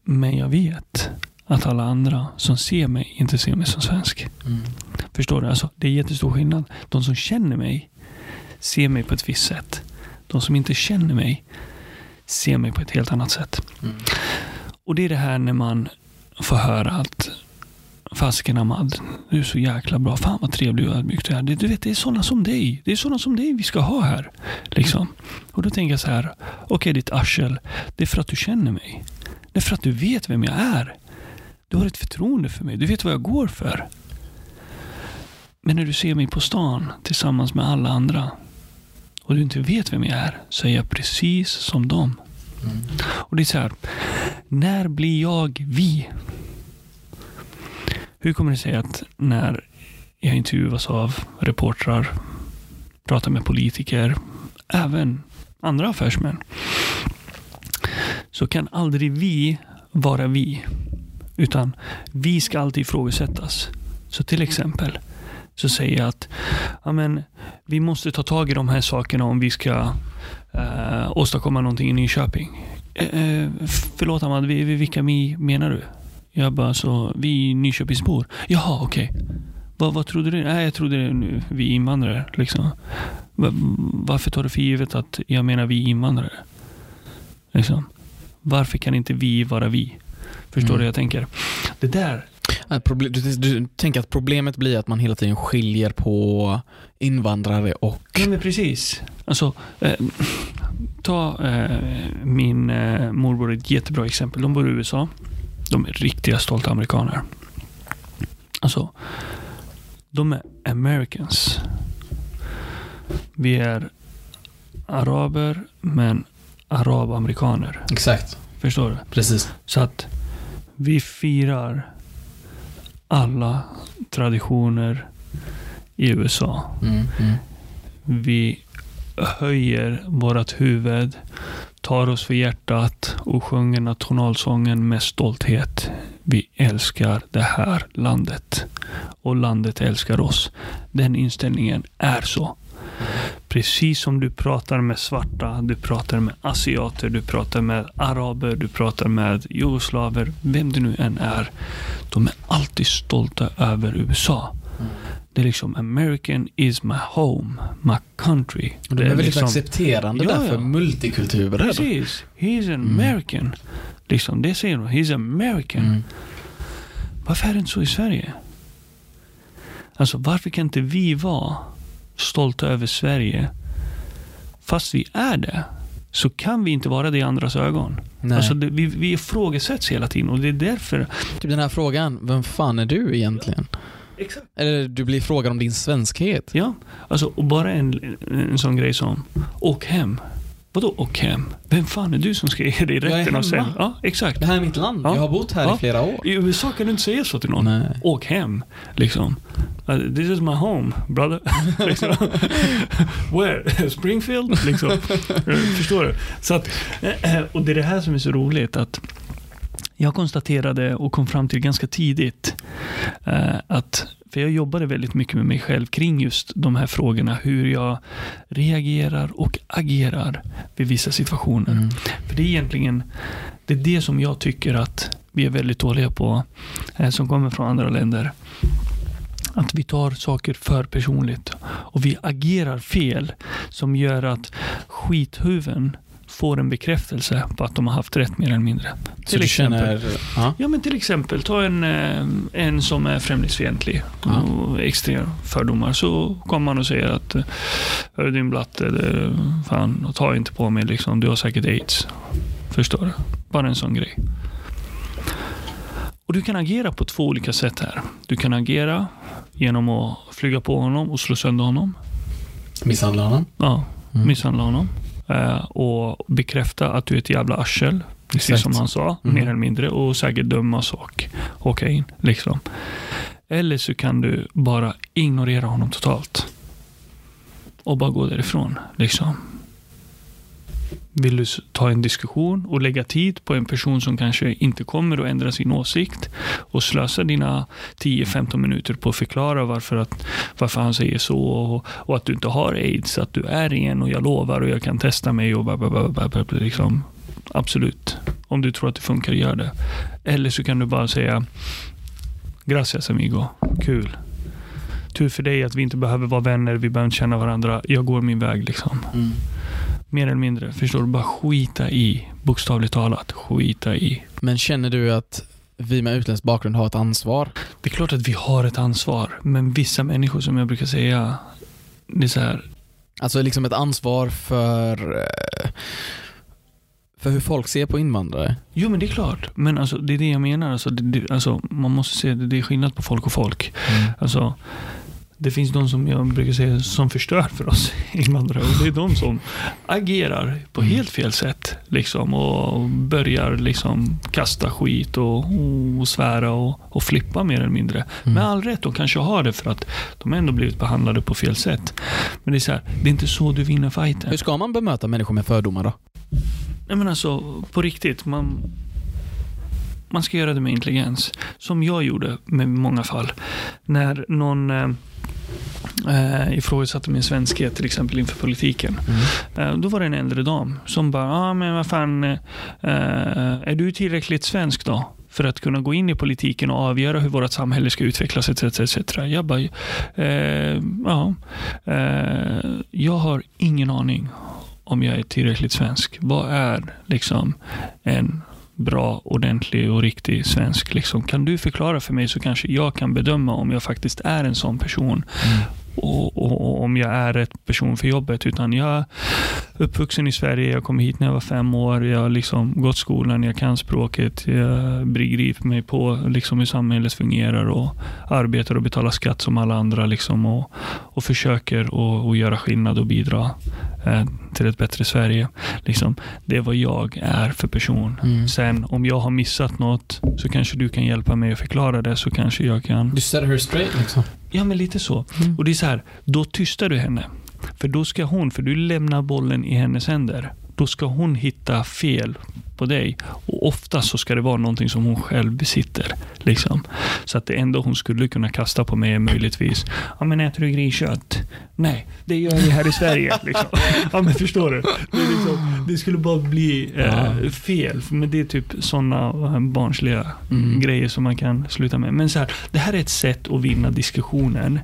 [SPEAKER 2] Men jag vet att alla andra som ser mig inte ser mig som svensk. Förstår du? Alltså, det är jättestor skillnad. De som känner mig ser mig på ett visst sätt. De som inte känner mig ser mig på ett helt annat sätt.
[SPEAKER 1] Mm.
[SPEAKER 2] Och det är det här när man får höra att Fasiken Ahmad, du är så jäkla bra. Fan vad trevlig och ödmjuk du är. Du vet, det är sådana som dig. Det är sådana som dig vi ska ha här. Liksom. Och då tänker jag så här. Okej, ditt arsel. Det är för att du känner mig. Det är för att du vet vem jag är. Du har ett förtroende för mig. Du vet vad jag går för. Men när du ser mig på stan tillsammans med alla andra och du inte vet vem jag är så är jag precis som dem. Och det är så här. När blir jag vi? Hur kommer det sig att när jag intervjuas av reportrar, pratar med politiker, även andra affärsmän, så kan aldrig vi vara vi. Utan vi ska alltid ifrågasättas. Så till exempel så säger jag att ja, men, vi måste ta tag i de här sakerna om vi ska eh, åstadkomma någonting i Nyköping. Eh, eh, förlåt Ahmad, vi, vi, vilka vi menar du? Jag bara, så vi är Nyköpingsbor. Jaha, okej. Vad, vad trodde du? Nej, jag trodde det- vi invandrare. Liksom. Va- Varför tar du för givet att jag menar vi invandrare? Liksom. Varför kan inte vi vara vi? Förstår
[SPEAKER 1] Mm.
[SPEAKER 2] du vad jag tänker? Det där,
[SPEAKER 1] proble- Du, du tänker att problemet blir att man hela tiden skiljer på invandrare och...
[SPEAKER 2] Ja, men precis. Alltså, eh, ta eh, min eh, morbror ett jättebra exempel. De bor i USA. De är riktiga stolta amerikaner. Alltså, de är Americans. Vi är araber, men arabamerikaner.
[SPEAKER 1] Exakt.
[SPEAKER 2] Förstår du?
[SPEAKER 1] Precis.
[SPEAKER 2] Så att vi firar alla traditioner i USA.
[SPEAKER 1] Mm, mm.
[SPEAKER 2] Vi höjer vårt huvud, tar oss för hjärtat och sjunger nationalsången med stolthet. Vi älskar det här landet och landet älskar oss. Den inställningen är så. Precis som du pratar med svarta, du pratar med asiater, du pratar med araber, du pratar med jugoslaver, vem det nu än är. De är alltid stolta över USA. Det är liksom American is my home, my country.
[SPEAKER 1] Och de
[SPEAKER 2] Det
[SPEAKER 1] är väldigt
[SPEAKER 2] liksom,
[SPEAKER 1] accepterande
[SPEAKER 2] Ja,
[SPEAKER 1] där för
[SPEAKER 2] ja.
[SPEAKER 1] multikulturer.
[SPEAKER 2] Precis. He's an
[SPEAKER 1] Mm.
[SPEAKER 2] American. Liksom, det säger de. He's American.
[SPEAKER 1] Mm.
[SPEAKER 2] Varför är det inte så i Sverige? Alltså varför kan inte vi vara stolta över Sverige fast vi är det, så kan vi inte vara det i andras ögon.
[SPEAKER 1] Nej.
[SPEAKER 2] Alltså det, vi, vi ifrågasätts hela tiden och det är därför...
[SPEAKER 1] Typ den här frågan, vem fan är du egentligen?
[SPEAKER 2] Exakt.
[SPEAKER 1] Eller du blir frågad om din svenskhet.
[SPEAKER 2] Ja, alltså och bara en, en sån grej som, åk hem. Vadå åk hem? Vem fan är du som ska ge dig rätten att säga? Ja, exakt.
[SPEAKER 1] Det här är mitt land.
[SPEAKER 2] Ja.
[SPEAKER 1] Jag har bott här
[SPEAKER 2] Ja.
[SPEAKER 1] i flera år.
[SPEAKER 2] I USA kan du inte säga så till någon.
[SPEAKER 1] Nej.
[SPEAKER 2] Åk hem, liksom. Uh, This is my home, brother. liksom. Where? Springfield? Liksom. Eh, Förstår du? Så att, eh, och det är det här som är så roligt. att Jag konstaterade och kom fram till ganska tidigt eh, att för jag jobbade väldigt mycket med mig själv kring just de här frågorna. Hur jag reagerar och agerar vid vissa situationer.
[SPEAKER 1] Mm.
[SPEAKER 2] För det är egentligen det är det som jag tycker att vi är väldigt dåliga på, eh, som kommer från andra länder. Att vi tar saker för personligt och vi agerar fel som gör att skithuven får en bekräftelse på att de har haft rätt mer eller mindre.
[SPEAKER 1] Så du känner... Ja.
[SPEAKER 2] Ja men till exempel, ta en, eh, en som är främlingsfientlig
[SPEAKER 1] Ja.
[SPEAKER 2] och extrema fördomar. Så kommer man och säger att eh, Hörru din blatte, det, fan, ta inte på mig liksom. Du har säkert aids. Förstår du? Bara en sån grej. Och du kan agera på två olika sätt här. Du kan agera genom att flyga på honom och slå sönder honom.
[SPEAKER 1] Misshandlar honom?
[SPEAKER 2] Ja,
[SPEAKER 1] Mm.
[SPEAKER 2] misshandla honom. Eh, och bekräfta att du är ett jävla arsel. Precis
[SPEAKER 1] Exakt.
[SPEAKER 2] som han sa,
[SPEAKER 1] Mm.
[SPEAKER 2] mer eller mindre. Och säkert dömas och åka in. Liksom. Eller så kan du bara ignorera honom totalt. Och bara gå därifrån. Liksom. Vill du ta en diskussion och lägga tid på en person som kanske inte kommer att ändra sin åsikt och slösa dina 10-15 minuter på att förklara varför, att, varför han säger så och, och att du inte har aids, att du är en och jag lovar och jag kan testa mig och bla, bla, bla, bla, bla, bla, liksom. Absolut. Om du tror att det funkar, gör det. Eller så kan du bara säga Gracias amigo, kul. Tur för dig att vi inte behöver vara vänner, vi behöver inte känna varandra. Jag går min väg liksom.
[SPEAKER 1] Mm.
[SPEAKER 2] Mer eller mindre. Förstår du? Bara skita i. Bokstavligt talat. Skita i.
[SPEAKER 1] Men känner du att vi med utländsk bakgrund har ett ansvar?
[SPEAKER 2] Det är klart att vi har ett ansvar. Men vissa människor som jag brukar säga. Det är så här.
[SPEAKER 1] Alltså liksom ett ansvar för, eh, för hur folk ser på invandrare.
[SPEAKER 2] Jo men det är klart. Men alltså, det är det jag menar. Alltså, det, det, alltså, man måste se det, det är skillnad på folk och folk. Alltså, det finns de som jag brukar säga som förstör för oss invandrare och det är de som agerar på
[SPEAKER 1] Mm.
[SPEAKER 2] helt fel sätt. Liksom, och börjar liksom kasta skit och, och svära och, och flippa mer eller mindre.
[SPEAKER 1] Mm.
[SPEAKER 2] Med all rätt, de kanske har det för att de ändå blivit behandlade på fel sätt. Men det är så här, det är inte så du vinner fighten.
[SPEAKER 1] Hur ska man bemöta människor med fördomar då?
[SPEAKER 2] Nej men alltså, på riktigt. Man, man ska göra det med intelligens. Som jag gjorde med många fall. När någon eh, ifrågasatte min svenskhet till exempel inför politiken. Eh, då var det en äldre dam som bara, ah, men vad fan, eh, är du tillräckligt svensk då? För att kunna gå in i politiken och avgöra hur vårt samhälle ska utvecklas etc. etc. Jag bara, eh, ja, eh, jag har ingen aning om jag är tillräckligt svensk. Vad är liksom en bra, ordentlig och riktig svensk? Liksom? Kan du förklara för mig så kanske jag kan bedöma om jag faktiskt är en sån person och, och, och om jag är rätt person för jobbet. Utan jag uppvuxen i Sverige, jag kom hit när jag var fem år, jag har liksom gått skolan, jag kan språket, jag begriper mig på liksom hur samhället fungerar och arbetar och betalar skatt som alla andra liksom och, och försöker att och göra skillnad och bidra eh, till ett bättre Sverige. Liksom, det är vad jag är för person.
[SPEAKER 1] Mm.
[SPEAKER 2] Sen om jag har missat något så kanske du kan hjälpa mig att förklara det så kanske jag kan
[SPEAKER 1] Du set her straight liksom.
[SPEAKER 2] Ja, men lite så.
[SPEAKER 1] Mm.
[SPEAKER 2] Och det är så här, då tystar du henne. För då ska hon, för du lämnar bollen i hennes händer. Då ska hon hitta fel på dig. Och ofta så ska det vara någonting som hon själv besitter. Liksom. Så att det enda hon skulle kunna kasta på mig är möjligtvis, ja men äter du griskött? Nej, det gör vi här i Sverige. Liksom. Ja men förstår du? Det, liksom, det skulle bara bli eh, fel. Men det är typ sådana barnsliga
[SPEAKER 1] Mm.
[SPEAKER 2] grejer som man kan sluta med. Men så här, det här är ett sätt att vinna diskussioner.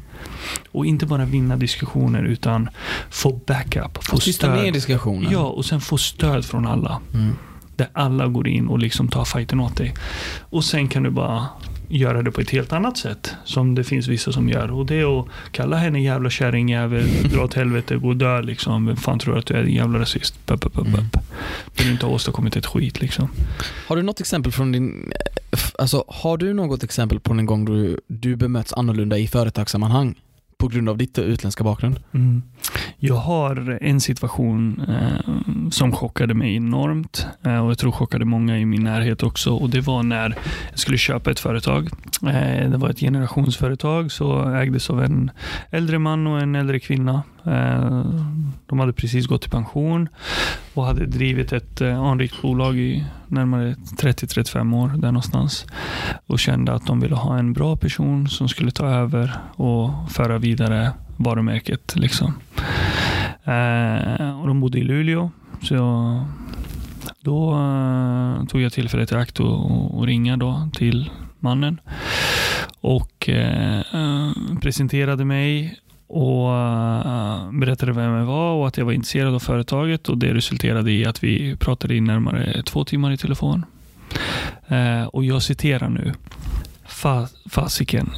[SPEAKER 2] Och inte bara vinna diskussioner utan få backup, få
[SPEAKER 1] Och tysta ner
[SPEAKER 2] stöd.
[SPEAKER 1] diskussionen.
[SPEAKER 2] Ja, och sen få stöd från alla.
[SPEAKER 1] Mm.
[SPEAKER 2] Där alla går in och liksom tar fighten åt dig. Och sen kan du bara göra det på ett helt annat sätt. Som det finns vissa som gör. Och det är att kalla henne jävla kärringjävel, dra åt helvete, gå och dö liksom. Vem fan tror att du är? En jävla rasist. Bup, bup, bup,
[SPEAKER 1] Mm.
[SPEAKER 2] Du inte åstadkommit ett skit liksom.
[SPEAKER 1] Har du något exempel från din... Alltså, har du något exempel på en gång då du, du bemötts annorlunda i företagssammanhang? På grund av ditt utländska bakgrund?
[SPEAKER 2] Mm. Jag har en situation eh, som chockade mig enormt eh, och jag tror chockade många i min närhet också. Och Det var när jag skulle köpa ett företag. Eh, det var ett generationsföretag så ägdes av en äldre man och en äldre kvinna. Eh, de hade precis gått i pension och hade drivit ett eh, anrikt bolag i närmare 30-35 år där någonstans och kände att de ville ha en bra person som skulle ta över och föra vidare varumärket. Liksom. Eh, och de bodde i Luleå. Så då tog jag tillfället i akt och, och ringa då till mannen. Och eh, presenterade mig och eh, berättade vem jag var och att jag var intresserad av företaget. och Det resulterade i att vi pratade i närmare två timmar i telefon. Eh, och jag citerar nu. Fasiken,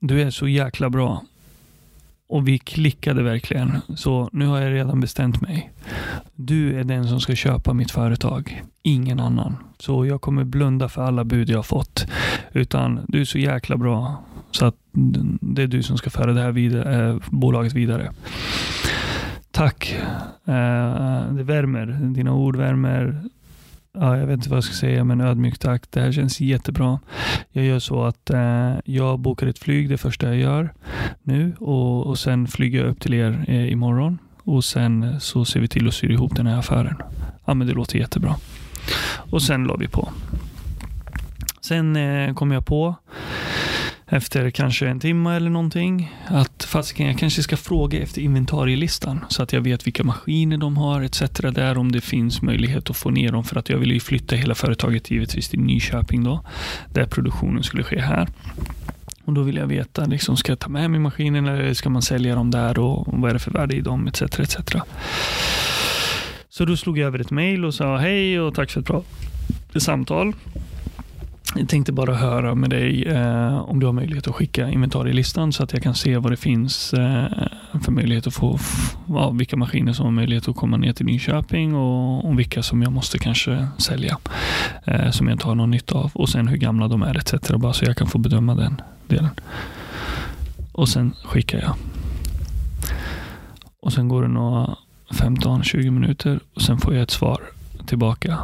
[SPEAKER 2] du är så jäkla bra. Och vi klickade verkligen. Så nu har jag redan bestämt mig. Du är den som ska köpa mitt företag. Ingen annan. Så jag kommer blunda för alla bud jag har fått. Utan du är så jäkla bra. Så att det är du som ska föra det här vidare, eh, bolaget vidare. Tack. Eh, det värmer. Dina ord värmer. Ja, jag vet inte vad jag ska säga, men ödmjukt tack. Det här känns jättebra. Jag gör så att eh, jag bokar ett flyg det första jag gör nu och, och sen flyger jag upp till er eh, imorgon och sen så ser vi till att sy ihop den här affären. Ja, men det låter jättebra. Och sen la vi på. Sen eh, kom jag på efter kanske en timme eller någonting att fasiken, jag kanske ska fråga efter inventarielistan så att jag vet vilka maskiner de har etc. Där om det finns möjlighet att få ner dem för att jag vill ju flytta hela företaget givetvis till Nyköping då där produktionen skulle ske här. Och Då vill jag veta, liksom, ska jag ta med mig maskinen eller ska man sälja dem där och, och vad är det för värde i dem etc. etc. Så då slog jag över ett mejl och sa hej och tack för ett bra samtal. Jag tänkte bara höra med dig eh, om du har möjlighet att skicka inventarielistan så att jag kan se vad det finns eh, för möjlighet att få, ja, vilka maskiner som har möjlighet att komma ner till Nyköping och, och vilka som jag måste kanske sälja eh, som jag inte har någon nytta av och sen hur gamla de är etc. Bara så jag kan få bedöma den delen. Och sen skickar jag. Och sen går det några 15-20 minuter och sen får jag ett svar tillbaka.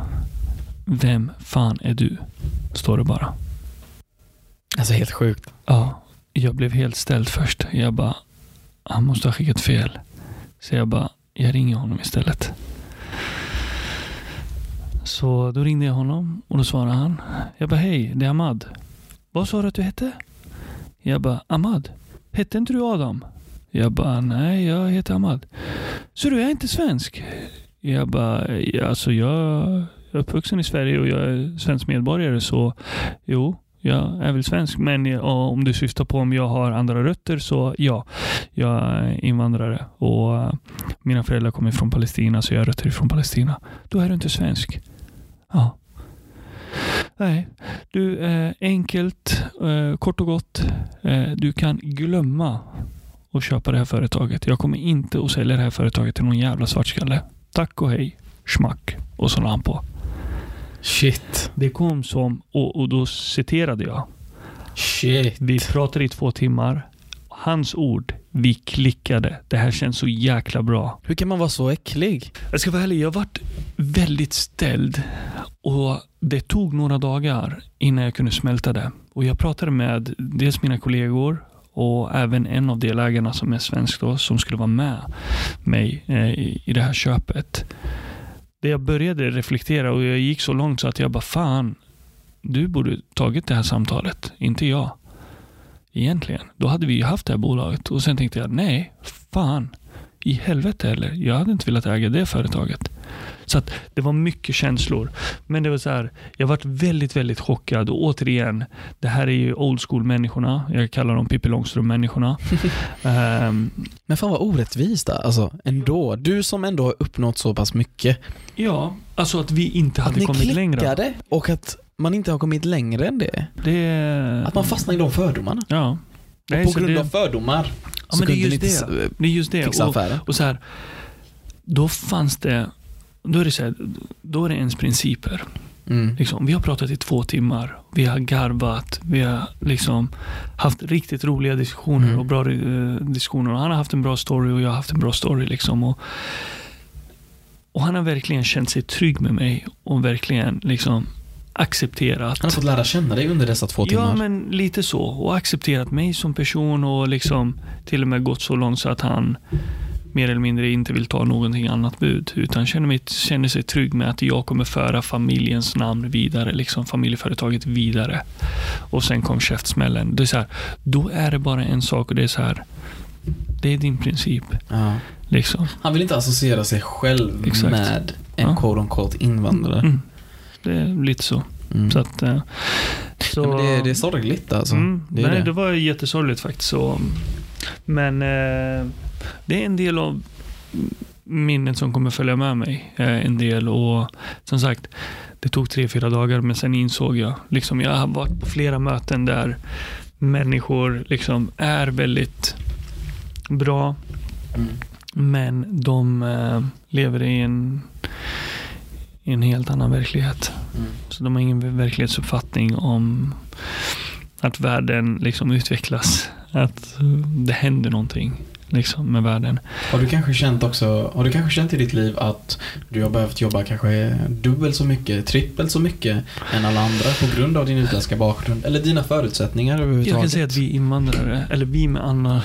[SPEAKER 2] Vem fan är du? Står det bara.
[SPEAKER 1] Alltså helt sjukt.
[SPEAKER 2] Ja, jag blev helt ställd först. Jag bara, han måste ha skickat fel. Så jag bara, jag ringer honom istället. Så då ringde jag honom och då svarade han. Jag bara, hej, det är Ahmad. Vad sa du att du hette? Jag bara, Ahmad. Hette inte du Adam? Jag bara, nej, jag heter Ahmad. Så du är inte svensk? Jag bara, alltså jag uppvuxen i Sverige och jag är svensk medborgare så jo, jag är väl svensk. Men om du syftar på om jag har andra rötter så ja, jag är invandrare och eh, mina föräldrar kommer från Palestina så jag har rötter från Palestina. Då är du inte svensk. Ja. Nej, du, eh, enkelt, eh, kort och gott. Eh, du kan glömma att köpa det här företaget. Jag kommer inte att sälja det här företaget till någon jävla svartskalle. Tack och hej, schmack. Och så la han på.
[SPEAKER 1] Shit.
[SPEAKER 2] Det kom som, och, och då citerade jag.
[SPEAKER 1] Shit.
[SPEAKER 2] Vi pratade i två timmar. Hans ord, vi klickade. Det här känns så jäkla bra.
[SPEAKER 1] Hur kan man vara så äcklig?
[SPEAKER 2] Jag ska vara ärlig, jag varit väldigt ställd och det tog några dagar innan jag kunde smälta det. Och jag pratade med dels mina kollegor och även en av delägarna som är svensk då, som skulle vara med mig eh, i, i det här köpet. Det jag började reflektera och jag gick så långt så att jag bara fan, du borde tagit det här samtalet, inte jag. Egentligen. Då hade vi ju haft det här bolaget och sen tänkte jag, nej, fan, i helvete heller. Jag hade inte velat äga det företaget. Så att det var mycket känslor. Men det var så här, jag varit väldigt, väldigt chockad. Och återigen, det här är ju old school-människorna. Jag kallar dem Pippi Långstrump-människorna. Ehm,
[SPEAKER 1] Men fan vad orättvist alltså ändå. Du som ändå har uppnått så pass mycket.
[SPEAKER 2] ja, alltså att vi inte
[SPEAKER 1] Att
[SPEAKER 2] hade
[SPEAKER 1] ni
[SPEAKER 2] kommit längre.
[SPEAKER 1] klickade och att man inte har kommit längre än det.
[SPEAKER 2] Det,
[SPEAKER 1] Att man fastnar i de fördomarna.
[SPEAKER 2] Ja. Nej,
[SPEAKER 1] på
[SPEAKER 2] så
[SPEAKER 1] grund
[SPEAKER 2] det,
[SPEAKER 1] av fördomar
[SPEAKER 2] Ja, men det är
[SPEAKER 1] kunde
[SPEAKER 2] just
[SPEAKER 1] ni inte
[SPEAKER 2] det.
[SPEAKER 1] s-
[SPEAKER 2] Det är just det.
[SPEAKER 1] fixa
[SPEAKER 2] Och,
[SPEAKER 1] affären.
[SPEAKER 2] och så här, då fanns det, då är det så här, då är det ens principer.
[SPEAKER 1] Mm.
[SPEAKER 2] Liksom, vi har pratat i två timmar. Vi har garvat. Vi har liksom haft riktigt roliga diskussioner
[SPEAKER 1] Mm.
[SPEAKER 2] och bra eh, diskussioner. Och han har haft en bra story och jag har haft en bra story. Liksom. Och, och han har verkligen känt sig trygg med mig och verkligen liksom accepterat.
[SPEAKER 1] Han har fått lära känna dig under dessa två timmar.
[SPEAKER 2] Ja, men lite så. Och accepterat mig som person och liksom till och med gått så långt så att han mer eller mindre inte vill ta någonting annat bud. Utan känner, mig, känner sig trygg med att jag kommer föra familjens namn vidare, liksom familjeföretaget vidare. Och sen kom käftsmällen. Det är så här, då är det bara en sak och det är så här. Det är din princip.
[SPEAKER 1] Ja.
[SPEAKER 2] Liksom.
[SPEAKER 1] Han vill inte associera sig själv
[SPEAKER 2] Exakt.
[SPEAKER 1] med en
[SPEAKER 2] Ja.
[SPEAKER 1] quote on quote invandrare.
[SPEAKER 2] Mm. Det är lite så.
[SPEAKER 1] Mm.
[SPEAKER 2] så, att, eh, så
[SPEAKER 1] men det, det är sorgligt alltså.
[SPEAKER 2] Mm,
[SPEAKER 1] det är
[SPEAKER 2] nej,
[SPEAKER 1] det.
[SPEAKER 2] det var jättesorgligt faktiskt. Så. Men eh, det är en del av minnet som kommer följa med mig. Eh, en del och som sagt, det tog tre, fyra dagar men sen insåg jag, liksom jag har varit på flera möten där människor liksom är väldigt bra
[SPEAKER 1] Mm.
[SPEAKER 2] men de eh, lever i en, i en helt annan verklighet.
[SPEAKER 1] Mm.
[SPEAKER 2] Så de har ingen verklighetsuppfattning om att världen liksom utvecklas. Att det händer någonting liksom, med världen.
[SPEAKER 1] Har du kanske känt också, har du kanske känt i ditt liv att du har behövt jobba kanske dubbelt så mycket, trippelt så mycket än alla andra på grund av din utländska bakgrund eller dina förutsättningar överhuvudtaget?
[SPEAKER 2] Jag kan säga att vi invandrare, eller vi med annan,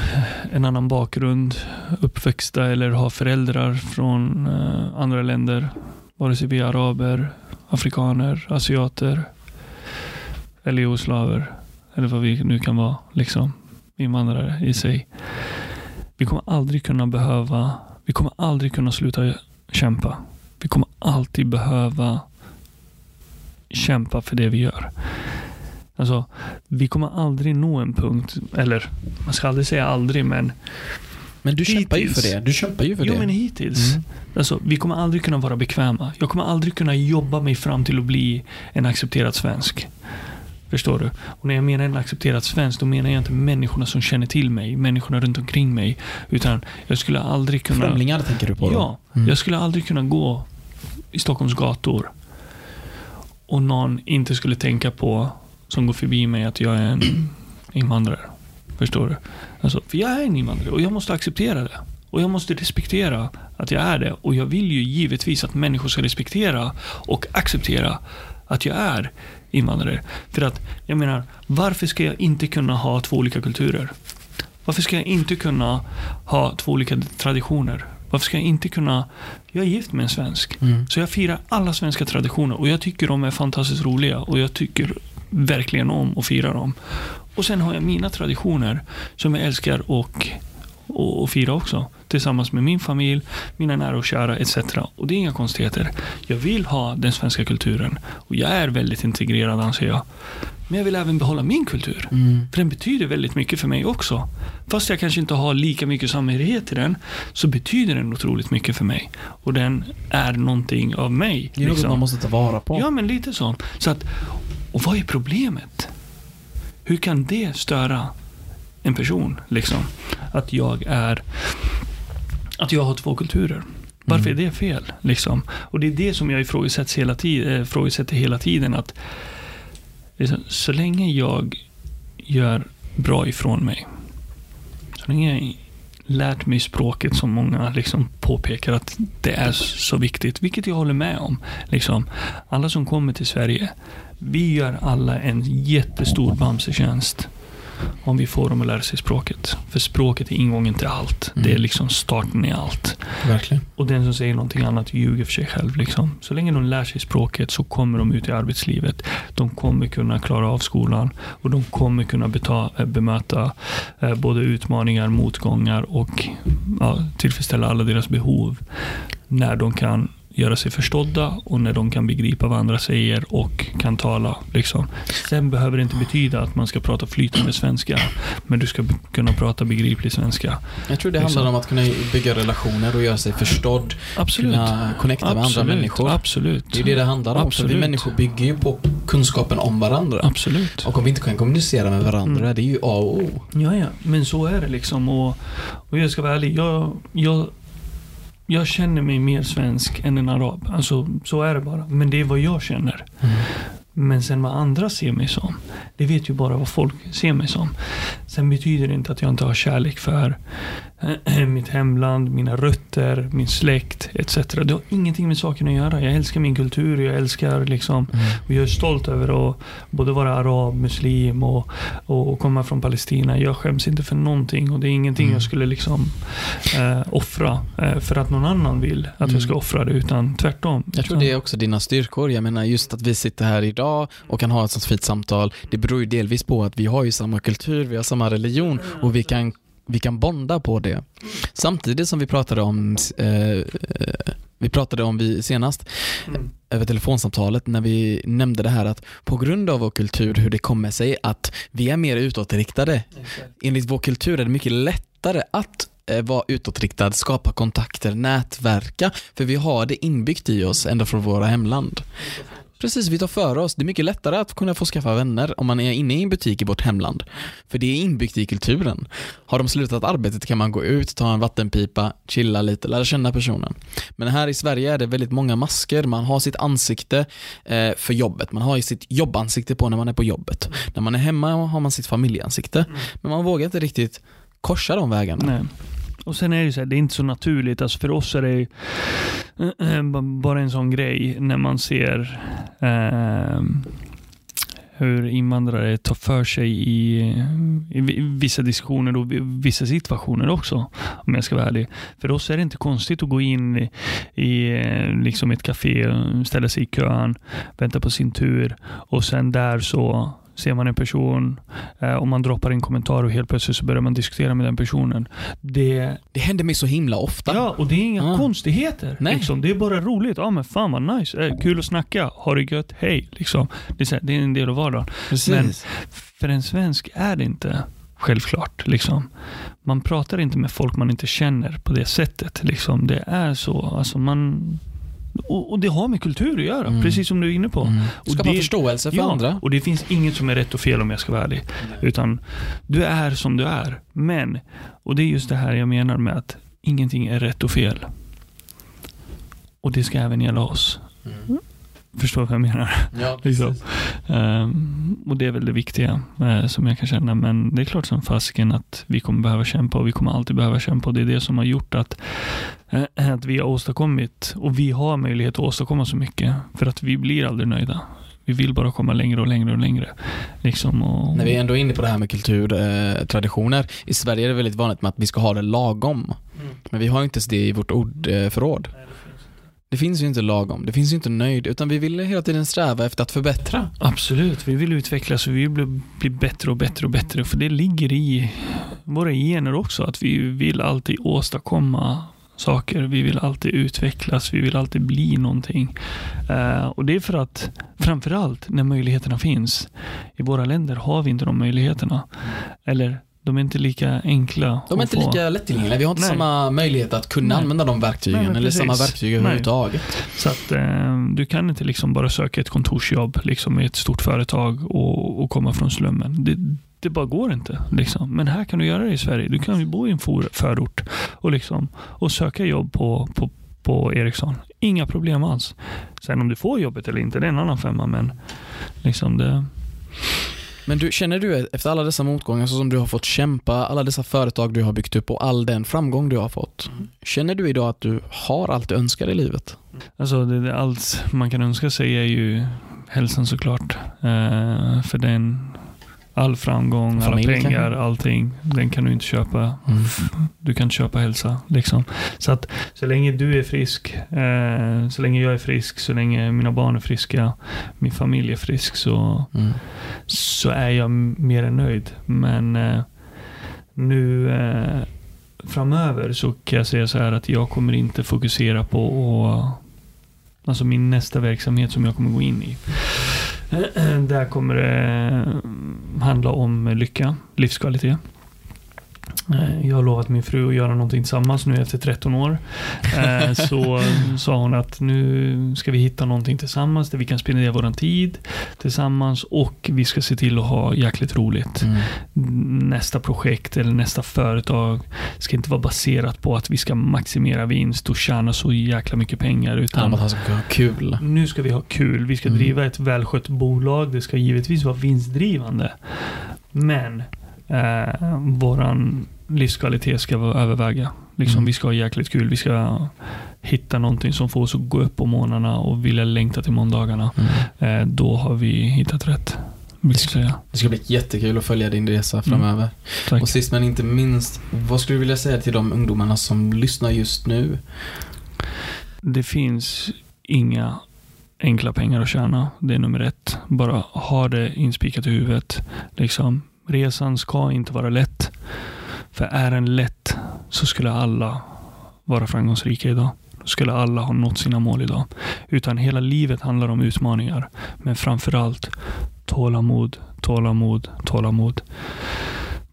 [SPEAKER 2] en annan bakgrund, uppväxta eller har föräldrar från eh, andra länder, vare sig vi är araber, afrikaner, asiater eller jugoslaver, eller vad vi nu kan vara, liksom invandrare i sig. Vi kommer aldrig kunna behöva, vi kommer aldrig kunna sluta kämpa. Vi kommer alltid behöva kämpa för det vi gör. Alltså, vi kommer aldrig nå en punkt, eller man ska aldrig säga aldrig, men
[SPEAKER 1] Men du kämpar ju för det. Du kämpar ju för
[SPEAKER 2] jo
[SPEAKER 1] det.
[SPEAKER 2] men hittills.
[SPEAKER 1] Mm.
[SPEAKER 2] Alltså, vi kommer aldrig kunna vara bekväma. Jag kommer aldrig kunna jobba mig fram till att bli en accepterad svensk. Förstår du? Och när jag menar en accepterad svensk, då menar jag inte människorna som känner till mig, människorna runt omkring mig. Utan jag skulle aldrig kunna...
[SPEAKER 1] Främlingar tänker du på då?
[SPEAKER 2] Ja,
[SPEAKER 1] Mm.
[SPEAKER 2] jag skulle aldrig kunna gå i Stockholms gator och någon inte skulle tänka på, som går förbi mig, att jag är en invandrare. Förstår du? Alltså, för jag är en invandrare och jag måste acceptera det. Och jag måste respektera att jag är det. Och jag vill ju givetvis att människor ska respektera och acceptera att jag är invandrare. För att, jag menar, varför ska jag inte kunna ha två olika kulturer? Varför ska jag inte kunna ha två olika traditioner? Varför ska jag inte kunna... Jag är gift med en svensk.
[SPEAKER 1] Mm.
[SPEAKER 2] Så jag firar alla svenska traditioner och jag tycker de är fantastiskt roliga och jag tycker verkligen om att fira dem. Och sen har jag mina traditioner som jag älskar och, och, och fira också. Tillsammans med min familj, mina nära och kära etc. Och det är inga konstigheter. Jag vill ha den svenska kulturen och jag är väldigt integrerad anser jag. Men jag vill även behålla min kultur.
[SPEAKER 1] Mm.
[SPEAKER 2] För den betyder väldigt mycket för mig också. Fast jag kanske inte har lika mycket samhörighet till den, så betyder den otroligt mycket för mig. Och den är någonting av mig.
[SPEAKER 1] Det är något
[SPEAKER 2] liksom.
[SPEAKER 1] man måste ta vara på.
[SPEAKER 2] Ja, men lite så. så att, och vad är problemet? Hur kan det störa en person? Liksom? Att jag är... Att jag har två kulturer. Varför
[SPEAKER 1] Mm.
[SPEAKER 2] är det fel? Liksom? Och det är det som jag ifrågasätter hela, tid, eh, ifrågasätter hela tiden. Att liksom, så länge jag gör bra ifrån mig. Så länge jag lärt mig språket som många liksom påpekar att det är så viktigt, vilket jag håller med om. Liksom, alla som kommer till Sverige, vi gör alla en jättestor bamsetjänst om vi får dem att lära sig språket. För språket är ingången till allt.
[SPEAKER 1] Mm.
[SPEAKER 2] Det är liksom starten i allt.
[SPEAKER 1] Verkligen.
[SPEAKER 2] Och den som säger någonting annat ljuger för sig själv. Liksom. Så länge de lär sig språket så kommer de ut i arbetslivet. De kommer kunna klara av skolan och de kommer kunna beta, eh, bemöta eh, både utmaningar, motgångar och ja, tillfredsställa alla deras behov när de kan göra sig förstådda och när de kan begripa vad andra säger och kan tala. Liksom. Sen behöver det inte betyda att man ska prata flytande svenska, men du ska kunna prata begriplig svenska.
[SPEAKER 1] Jag tror det
[SPEAKER 2] Liksom.
[SPEAKER 1] handlar om att kunna bygga relationer och göra sig förstådd.
[SPEAKER 2] Absolut.
[SPEAKER 1] Kunna connecta med andra
[SPEAKER 2] Absolut.
[SPEAKER 1] människor.
[SPEAKER 2] Absolut.
[SPEAKER 1] Det är det det handlar om. För vi
[SPEAKER 2] Absolut.
[SPEAKER 1] människor bygger ju på kunskapen om varandra.
[SPEAKER 2] Absolut.
[SPEAKER 1] Och om vi inte kan kommunicera med varandra,
[SPEAKER 2] Mm.
[SPEAKER 1] det är ju A och O.
[SPEAKER 2] Ja, ja, men så är det liksom. Och, och jag ska vara ärlig, jag, jag, jag känner mig mer svensk än en arab. Alltså, så är det bara. Men det är vad jag känner. Mm. Men sen vad andra ser mig som, det vet ju bara vad folk ser mig som. Sen betyder det inte att jag inte har kärlek för eh, mitt hemland, mina rötter, min släkt etc. Det har ingenting med saken att göra. Jag älskar min kultur, jag älskar liksom och jag är stolt över att både vara arab, muslim och, och, och komma från Palestina. Jag skäms inte för någonting och det är ingenting
[SPEAKER 1] Mm.
[SPEAKER 2] jag skulle liksom eh, offra eh, för att någon annan vill att
[SPEAKER 1] Mm.
[SPEAKER 2] jag ska offra det, utan tvärtom.
[SPEAKER 1] Jag tror det är också dina styrkor. Jag menar just att vi sitter här idag och kan ha ett sånt fint samtal. Det beror ju delvis på att vi har ju samma kultur, vi har samma religion och vi kan, vi kan bonda på det. Samtidigt som vi pratade om, eh, eh, vi pratade om vi senast
[SPEAKER 2] Mm.
[SPEAKER 1] över telefonsamtalet när vi nämnde det här att på grund av vår kultur, hur det kommer sig att vi är mer utåtriktade. Enligt vår kultur är det mycket lättare att eh, vara utåtriktad, skapa kontakter, nätverka, för vi har det inbyggt i oss ända från våra hemland. Precis, vi tar för oss. Det är mycket lättare att kunna få skaffa vänner om man är inne i en butik i vårt hemland. För det är inbyggt i kulturen. Har de slutat arbetet kan man gå ut, ta en vattenpipa, chilla lite, lära känna personen. Men här i Sverige är det väldigt många masker. Man har sitt ansikte eh, för jobbet. Man har sitt jobbansikte på när man är på jobbet. När man är hemma har man sitt familjeansikte. Men man vågar inte riktigt korsa de vägarna.
[SPEAKER 2] Nej. Och sen är det ju så här, det är inte så naturligt. Alltså för oss är det eh, eh, bara en sån grej när man ser eh, hur invandrare tar för sig i, i vissa diskussioner och vissa situationer också, om jag ska vara ärlig. För oss är det inte konstigt att gå in i, i eh, liksom ett café, ställa sig i kön, vänta på sin tur och sen där så ser man en person eh, och man droppar en kommentar och helt plötsligt så börjar man diskutera med den personen. Det,
[SPEAKER 1] Det händer mig så himla ofta.
[SPEAKER 2] ja, och det är inga
[SPEAKER 1] Ja.
[SPEAKER 2] konstigheter.
[SPEAKER 1] Nej.
[SPEAKER 2] Liksom. Det är bara roligt. Ja, men fan vad nice. Eh, kul att snacka. Ha det gött. Hej. Liksom. Det, är så här, det är en del av vardagen.
[SPEAKER 1] Precis.
[SPEAKER 2] För en svensk är det inte självklart. Liksom. Man pratar inte med folk man inte känner på det sättet. Liksom. Det är så. Alltså, man, och, och det har med kultur att göra,
[SPEAKER 1] Mm.
[SPEAKER 2] precis som du är inne på.
[SPEAKER 1] Mm.
[SPEAKER 2] Och
[SPEAKER 1] Skapa
[SPEAKER 2] det-
[SPEAKER 1] förståelse för
[SPEAKER 2] ja,
[SPEAKER 1] andra.
[SPEAKER 2] och det finns inget som är rätt och fel om jag ska vara ärlig. Utan du är som du är. Men, och det är just det här jag menar med att ingenting är rätt och fel. Och det ska även gälla oss. Förstår vad jag menar?
[SPEAKER 1] Ja,
[SPEAKER 2] Liksom. Ehm, och det är väl det viktiga eh, som jag kan känna. Men det är klart som fasiken att vi kommer behöva kämpa och vi kommer alltid behöva kämpa. Och det är det som har gjort att, eh, att vi har åstadkommit och vi har möjlighet att åstadkomma så mycket. För att vi blir aldrig nöjda. Vi vill bara komma längre och längre och längre. Liksom och,
[SPEAKER 1] När vi är ändå inne på det här med kulturtraditioner. Eh, traditioner. I Sverige är det väldigt vanligt med att vi ska ha det lagom. Men vi har ju inte ens det i vårt ordförråd. Det finns ju inte lagom, det finns ju inte nöjd, utan vi vill hela tiden sträva efter att förbättra.
[SPEAKER 2] Absolut, vi vill utvecklas och vi vill bli, bli bättre och bättre och bättre. För det ligger i våra gener också, att vi vill alltid åstadkomma saker. Vi vill alltid utvecklas, vi vill alltid bli någonting. Eh, och det är för att, framförallt när möjligheterna finns. I våra länder har vi inte de möjligheterna. Eller, de är inte lika enkla
[SPEAKER 1] De är inte
[SPEAKER 2] få.
[SPEAKER 1] lika lättillgängliga, vi har inte
[SPEAKER 2] Nej.
[SPEAKER 1] samma möjlighet att kunna
[SPEAKER 2] Nej.
[SPEAKER 1] använda de verktygen,
[SPEAKER 2] Nej,
[SPEAKER 1] eller samma verktyg överhuvudtaget.
[SPEAKER 2] Så att eh, du kan inte liksom bara söka ett kontorsjobb liksom, i ett stort företag och, och komma från slummen. Det, det bara går inte. Liksom. Men här kan du göra det i Sverige. Du kan ju bo i en for, förort och, liksom, och söka jobb på, på, på Ericsson. Inga problem alls. Sen om du får jobbet eller inte, det är en annan femma. Men liksom det...
[SPEAKER 1] Men du, känner du efter alla dessa motgångar så som du har fått kämpa, alla dessa företag du har byggt upp och all den framgång du har fått. Känner du idag att du har allt du önskar i livet?
[SPEAKER 2] Alltså det, det, allt man kan önska sig är ju hälsan såklart. Eh, för den, all framgång,
[SPEAKER 1] Familj
[SPEAKER 2] alla pengar,
[SPEAKER 1] kanske?
[SPEAKER 2] allting, den kan du inte köpa.
[SPEAKER 1] Mm.
[SPEAKER 2] Du kan inte köpa hälsa. Liksom. Så att så länge du är frisk, eh, så länge jag är frisk, så länge mina barn är friska, min familj är frisk, så,
[SPEAKER 1] Mm.
[SPEAKER 2] så är jag mer än nöjd. Men eh, nu eh, framöver så kan jag säga så här att jag kommer inte fokusera på att Alltså min nästa verksamhet som jag kommer gå in i. Där kommer det handla om lycka, livskvalitet. Eh, jag har lovat min fru att göra någonting tillsammans nu efter 13 år. Eh, så sa hon att nu ska vi hitta någonting tillsammans där vi kan spendera vår tid tillsammans och vi ska se till att ha jäkligt roligt. Mm. Nästa projekt eller nästa företag ska inte vara baserat på att vi ska maximera vinst och tjäna så jäkla mycket pengar. Utan
[SPEAKER 1] ja, ska ha kul.
[SPEAKER 2] Nu ska vi ha kul. Vi ska mm. driva ett välskött bolag. Det ska givetvis vara vinstdrivande. Men eh, våran livskvalitet ska överväga. Liksom, mm. Vi ska ha jäkligt kul. Vi ska hitta någonting som får oss att gå upp på morgnarna och vilja längta till måndagarna. Mm. Eh, då har vi hittat rätt.
[SPEAKER 1] Det ska, det ska bli jättekul att följa din resa framöver. Mm. Och sist men inte minst, vad skulle du vilja säga till de ungdomarna som lyssnar just nu?
[SPEAKER 2] Det finns inga enkla pengar att tjäna. Det är nummer ett. Bara ha det inspikat i huvudet. Liksom, resan ska inte vara lätt. För är den lätt så skulle alla vara framgångsrika idag. Då skulle alla ha nått sina mål idag. Utan hela livet handlar om utmaningar. Men framförallt tålamod, tålamod, tålamod.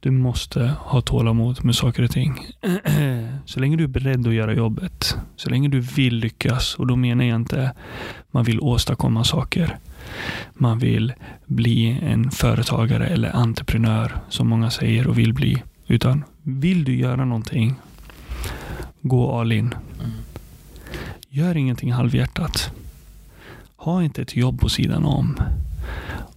[SPEAKER 2] Du måste ha tålamod med saker och ting. Så länge du är beredd att göra jobbet, så länge du vill lyckas, och då menar jag inte man vill åstadkomma saker. Man vill bli en företagare eller entreprenör, som många säger och vill bli. Utan vill du göra någonting, gå all in. Gör ingenting halvhjärtat. Ha inte ett jobb på sidan om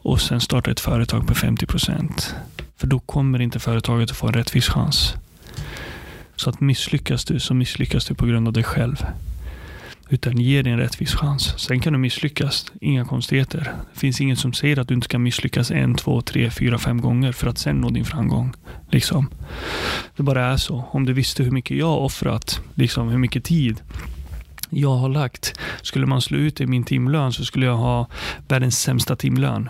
[SPEAKER 2] och sen starta ett företag på 50 procent. För då kommer inte företaget att få en rättvis chans. Så att misslyckas du så misslyckas du på grund av dig själv. Utan ge dig en rättvis chans. Sen kan du misslyckas. Inga konstigheter. Det finns inget som säger att du inte ska misslyckas en, två, tre, fyra, fem gånger för att sen nå din framgång. Liksom. Det bara är så. Om du visste hur mycket jag har offrat, liksom hur mycket tid jag har lagt. Skulle man slå ut det i min timlön så skulle jag ha världens sämsta timlön.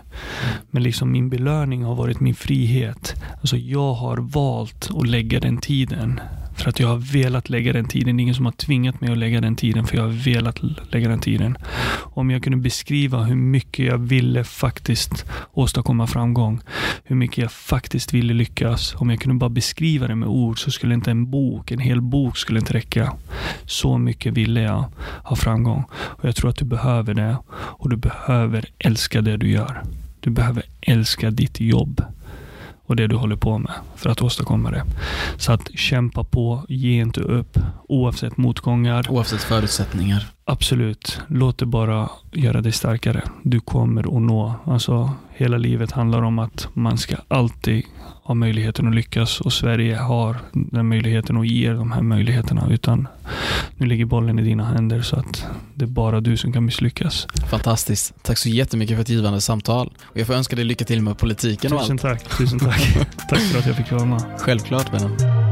[SPEAKER 2] Men liksom min belöning har varit min frihet. Alltså jag har valt att lägga den tiden för att jag har velat lägga den tiden. Det är ingen som har tvingat mig att lägga den tiden, för jag har velat lägga den tiden. Om jag kunde beskriva hur mycket jag ville faktiskt åstadkomma framgång, hur mycket jag faktiskt ville lyckas. Om jag kunde bara beskriva det med ord så skulle inte en bok, en hel bok skulle inte räcka. Så mycket ville jag ha framgång. Och Jag tror att du behöver det och du behöver älska det du gör. Du behöver älska ditt jobb och det du håller på med för att åstadkomma det. Så att kämpa på, ge inte upp oavsett motgångar.
[SPEAKER 1] Oavsett förutsättningar.
[SPEAKER 2] Absolut. Låt det bara göra dig starkare. Du kommer att nå. Alltså, hela livet handlar om att man ska alltid ha möjligheten att lyckas och Sverige har den möjligheten och ger de här möjligheterna. Utan nu ligger bollen i dina händer så att det är bara du som kan misslyckas.
[SPEAKER 1] Fantastiskt. Tack så jättemycket för ett givande samtal. Och jag får önska dig lycka till med politiken
[SPEAKER 2] tusen
[SPEAKER 1] och allt.
[SPEAKER 2] Tusen tack. Tusen tack. tack för att jag fick vara med.
[SPEAKER 1] Självklart vännen.